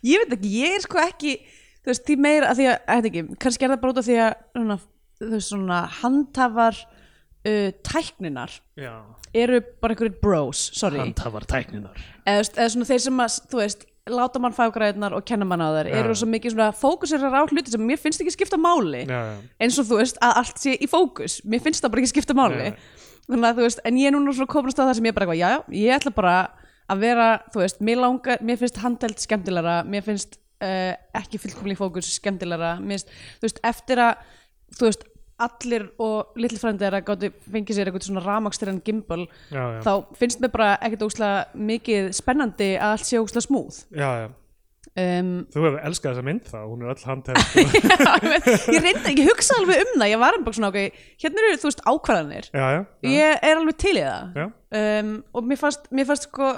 S2: ég veit ekki, ég er sko ekki þú veist, því meira að því að, veit ekki kannski er það bara út af því að svona, þú veist, svona handhafar uh, tækninar
S1: já,
S2: eru bara einhverjir bros, sorry.
S1: Handhafar tækninar.
S2: Eða, eða svona þeir sem að, þú veist láta mann fágræðnar og kenna mann á þær
S1: Já.
S2: eru svo mikið svona fókusirar á hluti sem mér finnst ekki skipta máli.
S1: Já, já,
S2: eins og þú veist að allt sé í fókus. Mér finnst það bara ekki skipta máli.
S1: Nei.
S2: þannig að þú veist, en ég er núna svona komin á stað það sem ég bara eitthvað, já, já, ég ætla bara að vera, þú veist, mér langar mér finnst handheld skemmtilegra, mér finnst uh, ekki fullkomlega fókus skemmtilegra. Mér finnst, þú veist, eftir að þú veist, allir og litli frændi er að gátu fengið sér eitthvað svona rafmakstirinn gimbal,
S1: já, já.
S2: þá finnst mér bara ekkert óslega mikið spennandi að allt sé óslega smúð
S1: já, já.
S2: um,
S1: Þú hefur elskað þessa mynd þá, hún er öll handheld.
S2: Já, ég reyndi ekki að hugsa alveg um það ég var bara svona, ok, hérna eru þú veist ákvarðanir.
S1: Já, já, já,
S2: ég er alveg til í það. Um, og mér fannst, mér fannst sko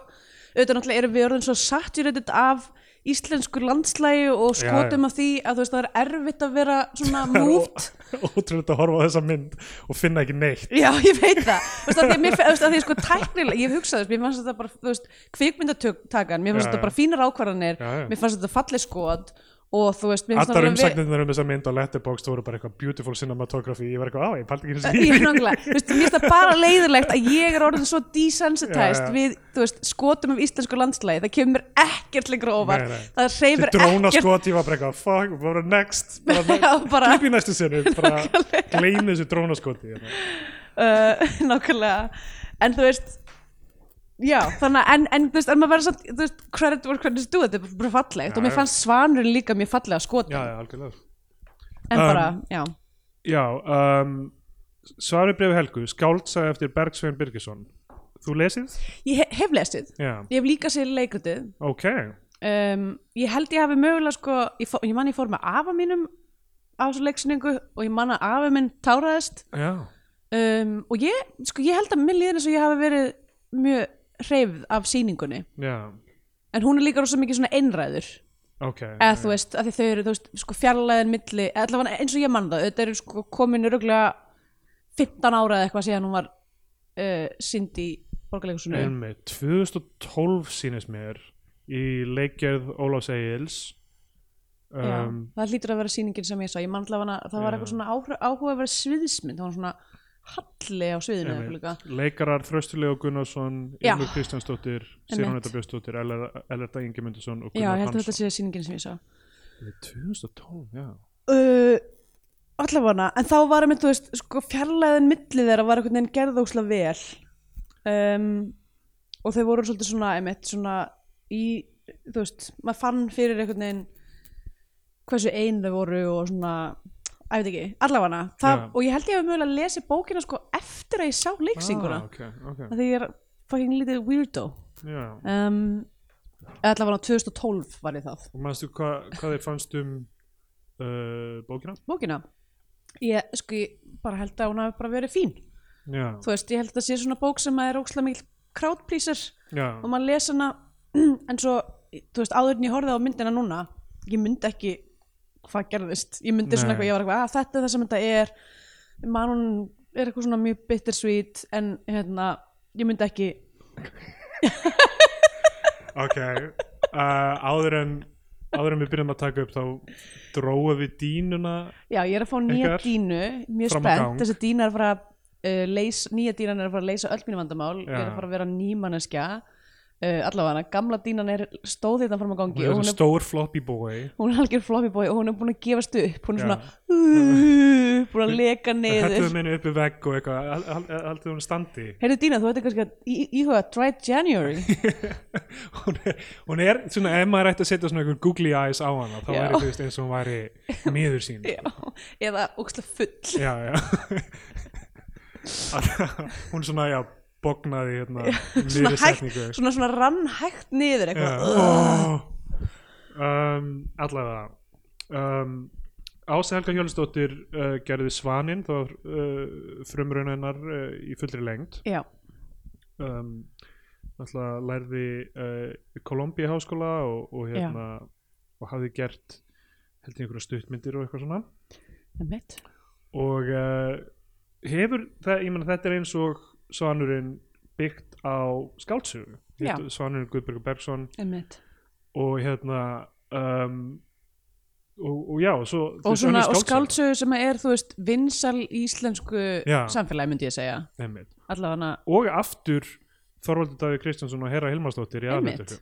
S2: auðvitað náttúrulega erum við orðin svo saturated af íslensku landslægi og skotum af því að veist það er erfitt að vera svona moved
S1: ótrúlega að horfa á þessa mynd og finna ekki neitt
S2: já ég veit það veist að því, að því sko tæknilega ég hef hugsað þess, mér fannst þetta bara þú veist, kvikmyndatakan, mér fannst
S1: Já,
S2: þetta
S1: já.
S2: bara fínar ákvarðanir
S1: Já, já.
S2: mér fannst þetta falleg skot og þú veist,
S1: Allar umsagnirnar um þessa mynd á Letterboxd voru bara eitthvað beautiful cinematography. Ég var eitthvað á, ég paldi ekki
S2: þú veist, mér finnst það bara leiðilegt að ég er orðin svo desensitized
S1: Já, já.
S2: við, þú veist, skotum af íslensku landslægi það kemur ekkert lengur óvart.
S1: Nei, nei.
S2: það
S1: dróna
S2: ekkert.
S1: skot, ég var bara eitthvað fuck, bara next klipp í næstu bara gleymi þessu dróna skoti
S2: uh, nákvæmlega. En þú veist já, þannig að en, en þú veist, en maður verður samt þú veist, credit where credit is due, þetta er bara fallegt. Og mér
S1: Já, já.
S2: fannst svanurinn líka mjög fallega skotin
S1: Já, já, algjörlega.
S2: En
S1: Um,
S2: bara, já.
S1: Já, um, svari brefi Helgu, skáldsaga eftir Bergsvein Birgisson. Þú lesið?
S2: ég he hef lesið,
S1: Já,
S2: ég hef líka sér leikritið.
S1: Ok.
S2: um, ég held ég hafi mögulega sko, ég, fó, ég man ég fór með afa mínum á þessu leiksningu og ég man að afa minn táraðist.
S1: Já,
S2: um, og ég, sko, ég held að minn líðin eins og ég hafi verið mjög hreyfð af sýningunni.
S1: Já,
S2: en hún er líka rosa mikið svona einræður.
S1: Ok.
S2: eða þú veist, að því þau eru þú veist, sko, fjarlæðin milli, allavega eins og ég man það þetta eru sko komin öruglega 15 ára eða eitthvað síðan hún var uh, synd í borgarleikusinu
S1: Einmitt, 2012 sýnist mér í leikgerð Ólafs Egils.
S2: Já,
S1: Um,
S2: það hlýtur að vera sýningin sem ég sá. Ég man allavega að það var
S1: Já.
S2: eitthvað svona áhuga, áhuga að vera sviðsmynd. Það var svona halli á sviðinu
S1: leikarar Þröstulegu Gunnarsson,
S2: Já.
S1: Ilmur Kristjánsdóttir, Sirhónetta Björnsdóttir, Ellerta Ingemundusson og
S2: já,
S1: Gunnar
S2: ég held að þetta
S1: Hansson.
S2: sé sýningin sem ég sá
S1: 2012, já.
S2: uh, allavega en þá var einmitt, þú veist, sko fjarlæðin milli þeirra var einhvern veginn gerðókslega vel um, og þau voru svolítið svona, einmitt, svona í, þú veist, maður fann fyrir einhvern veginn hversu ein þau voru og svona að veit ekki, allavega
S1: Já.
S2: og ég held ég hef mögulega lesið bókina sko eftir að ég sá leiksinguna
S1: Ah, ok, ok.
S2: að því ég er fucking lítið weirdo. Um, allavega 2012 var ég það.
S1: Og mannstu hva, hvað þið fannst um uh, bókina?
S2: bókina? Ég, sko, ég bara held að hún hafi bara verið fín.
S1: Já,
S2: þú veist, ég held að það sé svona bók sem er ókslega mikil crowdpleaser. Og maður lesa hana en svo, þú veist, áður en ég horfði á myndina núna ég myndi ekki hvað gerðist, ég myndi svona
S1: Nei.
S2: eitthvað ég var eitthvað, að þetta er það sem þetta er. Mann er eitthvað svona mjög bittersweet en hérna, ég myndi ekki.
S1: Ok uh, áður en áður en við byrjum að taka upp þá dróðum við dínuna
S2: já, ég er að fá nýja dínu mjög spennt, þessi dína er að fara uh, leys, nýja dínan er að fara að leysa öll mínu vandamál. Ég er
S1: Já.
S2: að fara að vera nýmanneskja uh, allavega, gamla dínan er stóð þetta fram á gangi
S1: hún er
S2: er
S1: stór floppy boy.
S2: Hún er algjör floppy boy og hún er búin að gefast upp. Hún er svona uh, búin að leka niður.
S1: minni uppi vegg og eitthvað hal- haldið hún standi.
S2: Heyrðu Dína, þú ætti kannski að íhuga Dry January.
S1: Hún er, hún er svona ef maður ætti að setja svona einhver googly eyes á hana þá
S2: Já.
S1: þú veist eins og hún væri miður sín
S2: Já, eða ókslega full.
S1: Já, já. Hún svona, já, bognaði hérna,
S2: svona, hægt, svona, svona rann hægt niður
S1: Já.
S2: eitthvað
S1: oh. um, allavega. Um, Ása Helga Hjólusdóttir uh, gerði Svanin þá uh, frumraun hennar uh, í fullri lengd.
S2: Já,
S1: um, alltaf lærði uh, í Kolumbíu háskóla og, og hérna og hafði gert held ég einhverja stuttmyndir og eitthvað svona.
S2: Emitt
S1: og uh, hefur það, ég meina þetta er eins og Svanurinn byggt á skáldsögu
S2: Já.
S1: Svanurinn Guðbergur Bergson
S2: emitt
S1: og hérna um, og, og já og, svo,
S2: Og, svona, og skáldsögu sem er, þú veist, vinsal íslensku
S1: Já.
S2: samfélagi myndi ég segja
S1: Einmitt.
S2: Allavega,
S1: og aftur Þorvaldur Davíð Kristjánsson og Hera Hilmarsdóttir í
S2: Einmitt.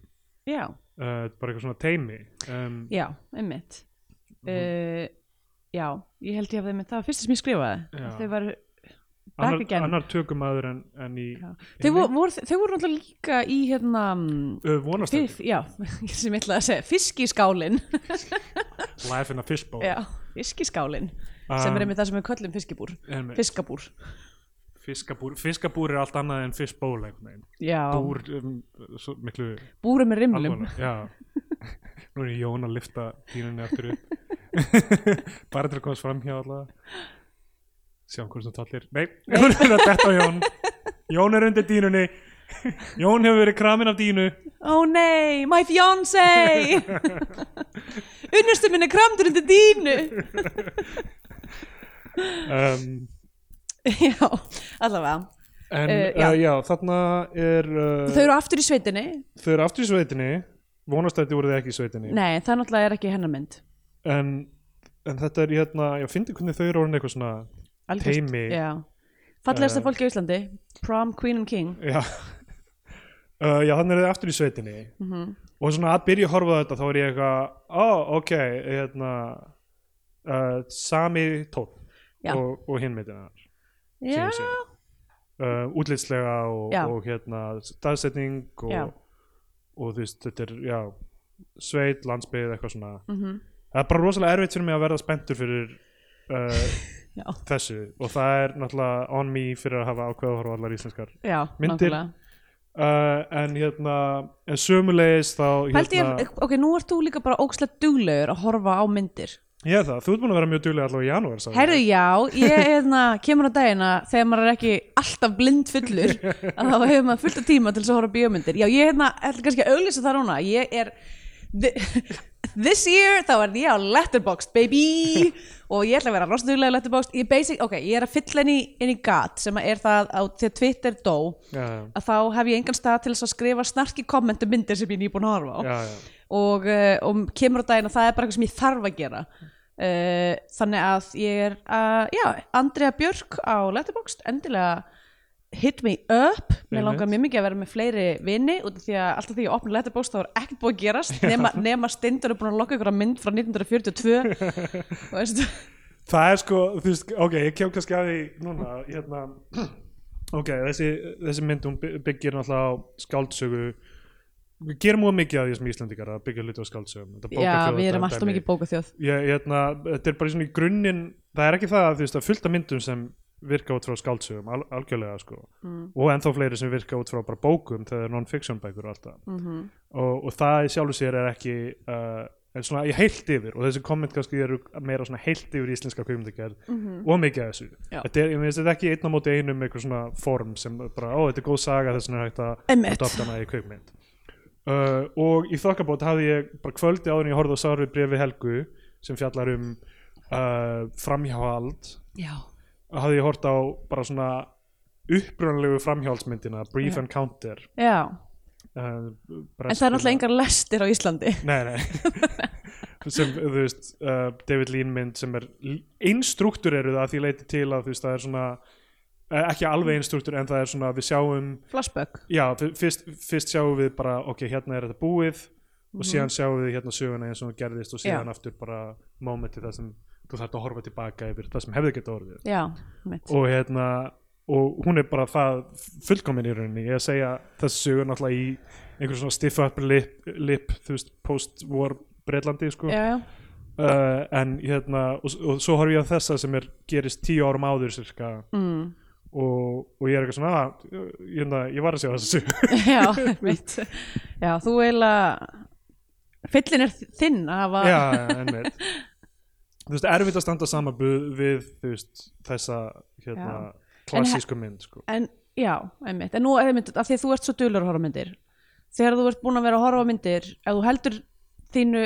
S2: já,
S1: uh, bara eitthvað svona teimi um,
S2: já, emitt uh, Já, ég held ég að það var fyrst sem ég skrifaði. Þau var
S1: annar, annar tökumadur en, en í.
S2: Þau voru, voru, þau voru náttúrulega líka í hérna mm, Fyrr, já, sem ég ætlaði að segja fiskiskálin
S1: Life in a Fishbowl
S2: já, fiskiskálin sem er
S1: Um,
S2: einmitt það sem við köllum fiskibúr fiskabúr.
S1: Fiskabúr, fiskabúr er allt annað en fishbowl búr um, miklu
S2: búri með rimlum.
S1: nú er Jón að lifta dýnunni aftur upp. Bara til að komast fram hjá alltaf sjá hvort þú tallir. Nei, hún er að detta á Jón. Jón er undir dýnunni. Jón hefur verið kramin af dýnu.
S2: Ó nei, my fiancé. Unnustu minni kramdur undir dínu
S1: um,
S2: já, allavega.
S1: en uh,
S2: já.
S1: já. þarna er uh,
S2: þau eru aftur í sveitinni.
S1: þau eru aftur í sveitinni. Vonastætti voru þið ekki í sveitinni.
S2: Nei, það náttúrulega er ekki hennar mynd.
S1: En, en þetta er hérna, já, fyndi hvernig þau eru orðin eitthvað svona
S2: Já. fallegasta
S1: Eh.
S2: fólki á Íslandi prom, queen and king
S1: já uh, já, þannig er þið aftur í sveitinni
S2: mm
S1: og svona að byrja að horfa þetta þá er ég eitthvað, ó, ok hérna uh, sami
S2: Já.
S1: og, og hinmyndina
S2: já,
S1: sé. uh, útlitslega og, og hérna staðsetning og, og þú veist, þetta er já, sveit, landsbyggð, eitthvað svona
S2: mm
S1: það er bara rosalega erfitt fyrir mig að verða spenntur fyrir uh,
S2: Já,
S1: þessu og það er náttúrulega on me fyrir að hafa ákveða að horfa allar íslenskar
S2: já
S1: Myndir, uh, en hérna en sömulegis þá hérna,
S2: ég, ok, nú ert þú líka bara ókslega duglegur að horfa á myndir.
S1: Ég er það, þú ert búin að vera mjög duglega allavega í janúar ég.
S2: já, ég hefna, kemur á dagina þegar maður er ekki alltaf blind fullur að þá hefur maður fullt af tíma til þess að horfa bíómyndir. Já, ég hefna, ætla kannski að auglýsa það núna. Ég er This year, þá er ég á Letterboxd, baby. Og ég ætla að vera rosalega Letterboxd. Ég, basic, ok, ég er að fylla inn í, inn í gat sem er það að þegar Twitter dó
S1: já, já,
S2: að þá hef ég engan stað til að skrifa snarki kommentu myndir sem ég er nýbúin að horfa á.
S1: Já,
S2: og, uh, og kemur á daginn að það er bara eitthvað sem ég þarf að gera. Uh, þannig að ég er uh, já, Andrea Björk á Letterboxd endilega hit me up. Mér langar mjög mikið að vera með fleiri vini út af því að alltaf því ég opna Letterboxd þá er ekkert búið að gerast. Nema, nema Steindur er búin að lokka ykkur mynd frá 1942 og veist
S1: það er sko, þú veist, ok, ég kem kannski að því núna, hérna ok, þessi, þessi mynd hún by- byggir náttúrulega á skáldsögu. Við gerum mjög mikið af því sem Íslandikar að byggja hluti á skáldsögum.
S2: Já, við erum alltaf mikið bókaþjóð.
S1: Ég, hérna, þetta er bara í grunninn það er ekki það að þú veist að fullta myndum sem virka út frá skáldsögum al algjörlega sko.
S2: Mm.
S1: og ennþá fleiri sem virka út frá bara bókum þegar það er non-fiction bækur og allt það.
S2: Mm
S1: og, og það í sjálfu sér er ekki uh, er svona í heilt yfir og þessi komment kannski eru meira svona heilt yfir íslenska kvikmyndagerð og mikið af þessu.
S2: Já.
S1: þetta er, ég veist þetta er ekki einn á móti einum með eitthvað svona form sem bara, ó þetta er góð saga þess vegna er hægt að
S2: Einmitt.
S1: adopta hana í kvikmynd. Uh, og í þokkabót hafði ég bara kvöldi áður en ég horfði á Sárið brefi Helgu sem fjallar um uh, framhjáhald
S2: já,
S1: hafði ég hort á bara svona upprunalegu framhjálsmyndina Brief
S2: Já.
S1: Encounter
S2: já
S1: uh,
S2: en það er náttúrulega engar lestir á Íslandi
S1: nei, nei sem þú veist uh, David Lean mynd sem er einstruktúr eru það að því leiti til að þú veist það er svona uh, ekki alveg einstruktúr en það er svona við sjáum
S2: flashback
S1: já, fyrst, fyrst sjáum við bara ok, hérna er þetta búið og
S2: Mhm.
S1: síðan sjáum við hérna söguna eins og gerðist og síðan
S2: Já.
S1: aftur bara momenti það sem þú þarft að horfa tilbaka yfir það sem hefði geta orðið.
S2: Já, mitt
S1: og hérna og hún er bara það fullkomin í rauninni. Ég að segja þessi sögur náttúrulega í einhver svona stiff upper lip, lip post-war Breitlandi sko.
S2: já, já,
S1: uh, en hérna og, og svo horf ég á þessa sem er gerist tíu árum áður cirka
S2: mm.
S1: og, og ég er eitthvað svona að, ég, hérna, ég var að sjá þessu
S2: já, mitt já, þú eiginlega fyllin er þinn að hafa
S1: já, einmitt þú veist, erfitt að standa saman við veist, þessa hérna, klassísku mynd sko.
S2: en já, einmitt, en nú einmitt, af því að þú ert svo dulur að horfa myndir. Þegar þú ert búin að vera að horfa myndir ef þú heldur þínu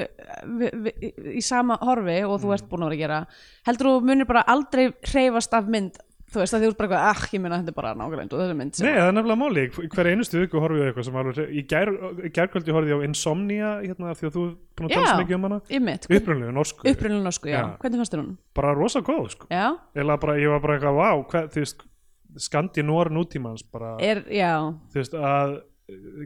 S2: vi, vi, í sama horfi og þú ert búin að vera að gera heldur þú munir bara aldrei hreyfast af mynd þú veist að þú ert bara eitthvað, ah, ég meina þetta er bara nákvæmlega eins og þessi mynd sem
S1: Nei, það er nefnilega máli, hver einustu viku horfum við á eitthvað sem alveg, í gær, gærkvöldi horfði ég á Insomnia, hérna, því að þú er búin að tala svo mikið um hana,
S2: ég mitt,
S1: upprunlega, norsku,
S2: upprunnilega norsku, já.
S1: Já.
S2: hvernig fannst þér hún?
S1: bara rosa góð, sko,
S2: Já,
S1: eða bara, ég var bara eitthvað, vá, hvað, þú veist, Skandinór nútímans, bara,
S2: er,
S1: þú veist, að,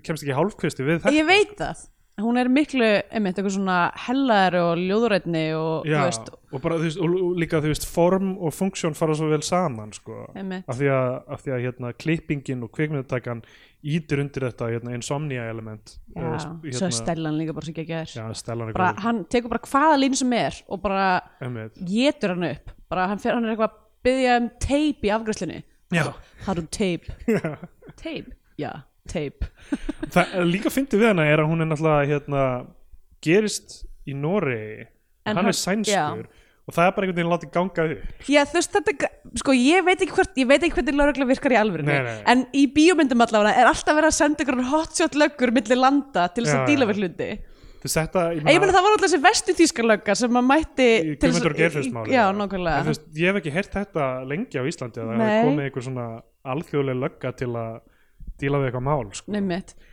S1: kemst ekki hálfkvisti við þetta,
S2: ég veit það, hún er miklu einmitt, eitthvað svona hellaðar og ljóðurætni og
S1: Já,
S2: þú veist,
S1: og bara, þú veist, og líka, þú veist, form og funksjón fara svo vel saman, sko,
S2: einmitt.
S1: Af því að, af því að, hérna, klippingin og kvikmyndatakan ítir undir þetta, hérna, Insomnia element,
S2: Já,
S1: og,
S2: svo er Stellan líka bara svo ekki að
S1: já, Stellan er
S2: bara,
S1: góð,
S2: hann tekur bara hvaða línu sem er og bara
S1: einmitt,
S2: getur hann upp. Bara hann, fer, hann er eitthvað að byggja um teip í afgræslunni
S1: já,
S2: how to tape. Tape, já, tape.
S1: Það líka fyndið við hana er að hún er náttúrulega hérna, gerist í Noregi.
S2: En
S1: hann,
S2: hann-
S1: er sænskur
S2: já.
S1: og það er bara einhvern veginn látið ganga upp.
S2: Já, veist þetta, sko, ég veit ekki hvort ég veit ekki hvernig lögregla virkar í
S1: nei.
S2: en í bíómyndum allavega er alltaf verið að senda ykkur hotshot löggur milli landa til þess að díla við hluti.
S1: Þetta, ég
S2: En ég meina það var alltaf þessi vestu tískarlögga sem maður mætti
S1: Guðmundur veist, ég hef ekki heyrt þetta lengi á Íslandi að það hefur komið einhver svona alþjóðlega lögga til að díla við eitthvað mál sko.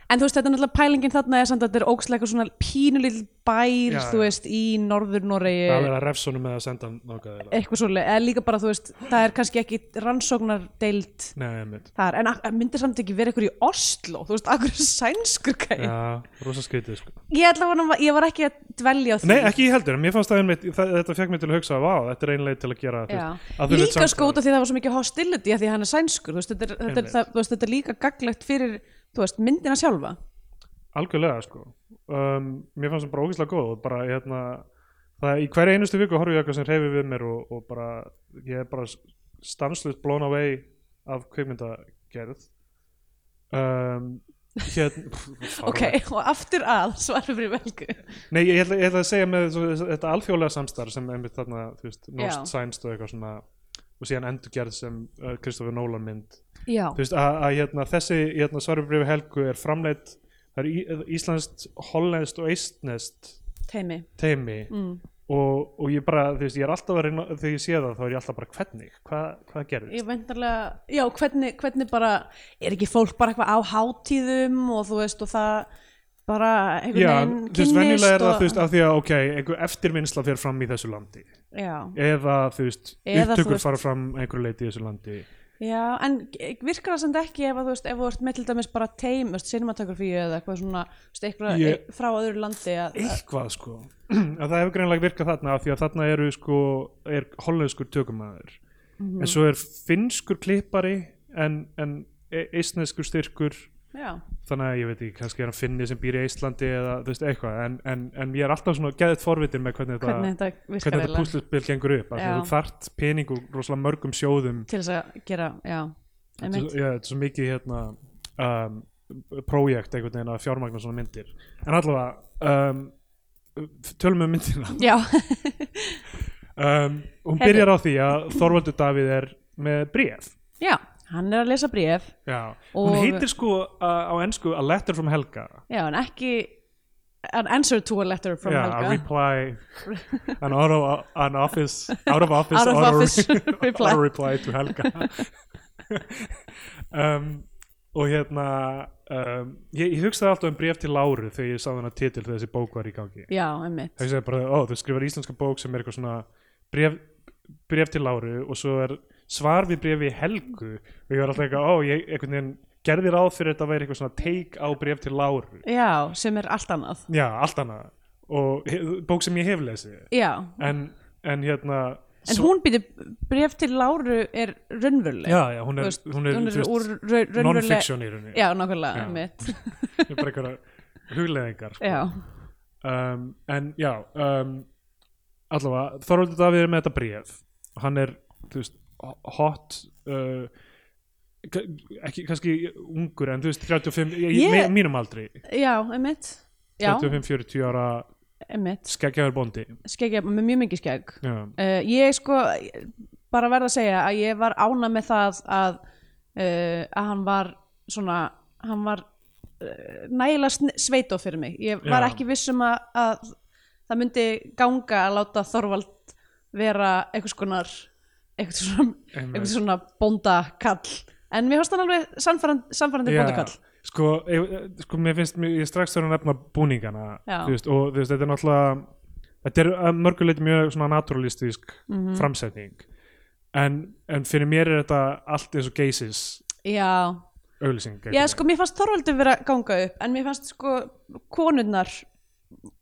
S2: En þú veist, þetta er náttúrulega pælingin þarna er samt að þetta er ógslega eitthvað svona pínulíl bær,
S1: Já,
S2: þú veist, í norður Noregi
S1: það er að refsonum með að senda eða
S2: eitthvað svolítið, eða líka bara, þú veist, það er kannski ekki rannsóknar deild
S1: Nei, einmitt
S2: þar, en myndir samt ekki verið eitthvað í Oslo, þú veist, akkur sænskur gæði.
S1: Já, rosa skrítið sko.
S2: Ég að ég var ekki að dvelja á því.
S1: Nei, ekki ég heldur, en mér fannst það einmitt þetta fekk mig til að hugsa, vá, þetta er einlega til að gera veist, að
S2: Líka
S1: samtal.
S2: sko því það var svo mikið hostility að því hann er sænskur, þú veist, þetta er líka gaglegt fyrir, þú veist, myndina sjálfa.
S1: algjörlega sko um, mér fannst það bara ógeðslega góð og bara hérna það í hverja einustu viku horfi ég eitthvað sem reyfi við mér og, og bara, ég er bara stanslust blown away af kvikmyndagerð. Um, hérna
S2: ok, og aftur að svarfum fyrir velgu.
S1: Nei, ég ætla, ég ætla að segja með svo, þetta alþjóðlega samstarf sem einmitt þarna, þú veist. Nost Science og eitthvað svona og síðan endurgerð sem uh, Kristoffer Nolan mynd.
S2: Já,
S1: þú veist, að, að hérna, þessi hérna, svarubrifi Helgu er framleitt það er íslenskt, hollenskt og eistnest
S2: teimi
S1: teimi
S2: mm.
S1: og, og ég bara, þú veist, ég er alltaf að reyna þegar ég sé það, þá er ég alltaf bara hvernig? Hvað, hvað gerðist?
S2: ég veintarlega, já, hvernig, hvernig bara er ekki fólk bara eitthvað á hátíðum og þú veist, og það bara einhvern veginn
S1: þú veist, venjulega er það, þú veist, af því að, ok, einhver eftirvinnsla fer fram í þessu landi.
S2: Já,
S1: eða, þú veist,
S2: Eða, þú
S1: upptökur
S2: veist-
S1: fara fram einhverju leiti í þessu landi
S2: já, en virkar það samt ekki ef að þú veist, ef þú ert með til dæmis bara teim, þú veist, cinematografíu eða eitthvað svona, þú veist, eitthvað
S1: Ég-
S2: frá öðru landi að, að,
S1: eitthvað sko að það hefur greinlega virkað þarna af því að þarna eru sko er hollenskur tökumæður
S2: Mhm.
S1: en svo er finnskur klippari en, en e- eistneskur styrkur
S2: já,
S1: þannig að ég veit ekki, kannski er hann finni sem býr í Íslandi eða þú veist eitthvað en, en, en ég er alltaf svona geðið forvitin með hvernig þetta
S2: hvernig þetta
S1: þetta
S2: eiginlega.
S1: púsluspil gengur upp þú þart pening úr rosalega mörgum sjóðum
S2: til þess að gera, já,
S1: þetta er- svo mikið hérna um, prójekt einhvern veginn að fjármagna svona myndir. En allavega um, tölum við myndina.
S2: Já,
S1: um, hún byrjar á því að Þorvaldur Davíð er með bréf.
S2: Já, hann er að lesa bréf
S1: já. hún heitir sko uh, á ennsku A Letter from Helga.
S2: Já, en ekki an answer to a letter from
S1: já,
S2: Helga.
S1: a reply an, auto, an office out of office,
S2: Out of
S1: auto,
S2: office reply.
S1: auto reply to Helga. Um, og hérna um, ég, ég hugsaði alltaf um bréf til Láru þegar ég sá þennan titil þegar þessi bók var í gangi.
S2: Já, einmitt.
S1: Það er bara, ó, þú skrifar íslenska bók sem er eitthvað svona bref, bref til Láru og svo er svar við brefi Helgu. Og ég var alltaf eitthvað, ó, ég einhvern veginn gerði ráð fyrir þetta að vera eitthvað svona take á bref til Láru.
S2: Já, sem er allt annað.
S1: Já, allt annað. Og bók sem ég hef lesið.
S2: Já,
S1: en, en hérna
S2: en hún býtir bref til Láru er raunveruleg.
S1: Já, já, hún er,
S2: veist,
S1: hún er,
S2: hún er
S1: veist, non-fiction í rauninni.
S2: Já, nákvæmlega, einmitt.
S1: Það er bara einhverja hugleðingar sko.
S2: já,
S1: um, en já um, allavega, Þorvaldur Davíð er með þetta bréf. Hann er, þú veist, hot uh, ekki kannski ungur en þú veist 35, í
S2: Ég-
S1: mínum aldri.
S2: Já, einmitt. Já,
S1: 35-40 ára skeggjaður bóndi
S2: skeggja með mjög mikið skegg. Uh, ég sko bara verð að segja að ég var ána með það að uh, að hann var svona hann var uh, nægilega sveitó fyrir mig. Ég var
S1: Já.
S2: ekki viss um að, að það myndi ganga að láta Þorvald vera einhvers konar einhvers svona, einhvers svona bóndakall. En mér fannst hann alveg sannfærandi bóndakall.
S1: sko, sko mér finnst mér, ég strax þurfa að nefna búningana þú veist, og þú veist, þetta er náttúrulega þetta er að mörguleiti mjög svona naturalistisk
S2: Mhm.
S1: framsetning. En, en fyrir mér er þetta allt eins og geisis
S2: já,
S1: auglýsing
S2: já sko mér fannst Þorvaldur vera ganga upp en mér fannst sko konurnar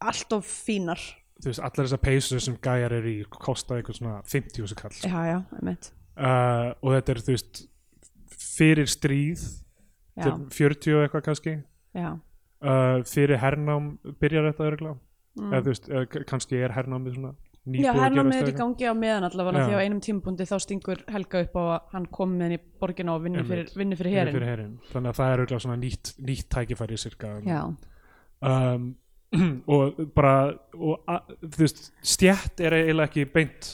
S2: allt of fínar
S1: þú veist, allar þessar peysur sem gæjar er í kosta eitthvað svona 50 þessu kall.
S2: Já, já, einmitt.
S1: Uh, og þetta er, þú veist fyrir stríð
S2: já,
S1: til 40 og eitthvað kannski.
S2: Já,
S1: uh, fyrir hernám byrjar þetta örgulega
S2: mm.
S1: eða þú veist, eða k- kannski er hernámið svona
S2: já hernámið er í gangi á meðan allavega því á einum tímabundi þá stingur Helga upp á að hann kom með henni í borgina og vinni fyrir, fyrir herin
S1: þannig að það er örgulega svona nýtt, nýtt tækifæri cirka
S2: já,
S1: um, og bara og, a, þú veist, stjætt er eiginlega ekki beint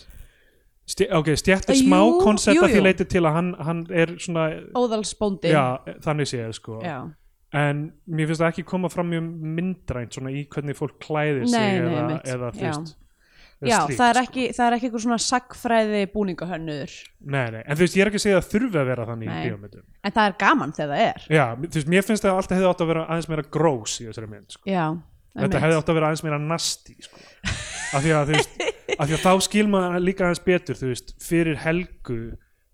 S1: stjætt, ok, stjætt er smá koncept að því leiti til að hann, hann er svona
S2: óðalsbóndi
S1: þannig séð sko
S2: já.
S1: en mér finnst það ekki koma fram mjög myndrænt svona í hvernig fólk klæðir sig
S2: Nei, nei,
S1: eða, eða þú veist
S2: Já,
S1: slíkt,
S2: það er
S1: sko.
S2: ekki, það er ekki eitthvað svona sagfræði búningahönnur
S1: nei, nei. en þú veist, ég er ekki að segja að það þurfi að vera þannig
S2: Nei.
S1: í bíómyndum
S2: en það er gaman þegar það er
S1: já, þú veist, mér finnst það alltaf hefði átt að vera aðeins meira grós í þessari mynd sko.
S2: Já,
S1: þetta hefði átt að vera aðeins meira nasti sko. af því að veist af því að þá skil maður líka aðeins betur þú veist, fyrir helgu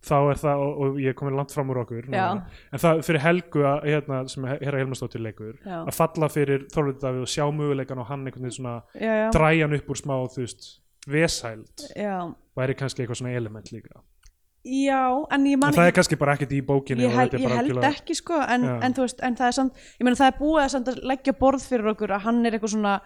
S1: þá er það, og, og ég er komin langt fram úr okkur núna, en það fyrir helgu að, hérna, sem herra Helmastóttir leikur
S2: Já.
S1: að falla fyrir Þorvaldur Davíð og sjá möguleikan og hann einhvern veginn svona
S2: já, já,
S1: dræja hann upp úr smá, þú veist vesæld,
S2: já.
S1: væri kannski eitthvað svona element líka,
S2: já, en ég man
S1: en það er kannski bara ekkert í bókinni
S2: ég
S1: er
S2: ég held
S1: algjörlega-
S2: ekki sko en, en þú veist, en það er samt ég meina það er búið að, samt að leggja borð fyrir okkur að hann er eitthvað svona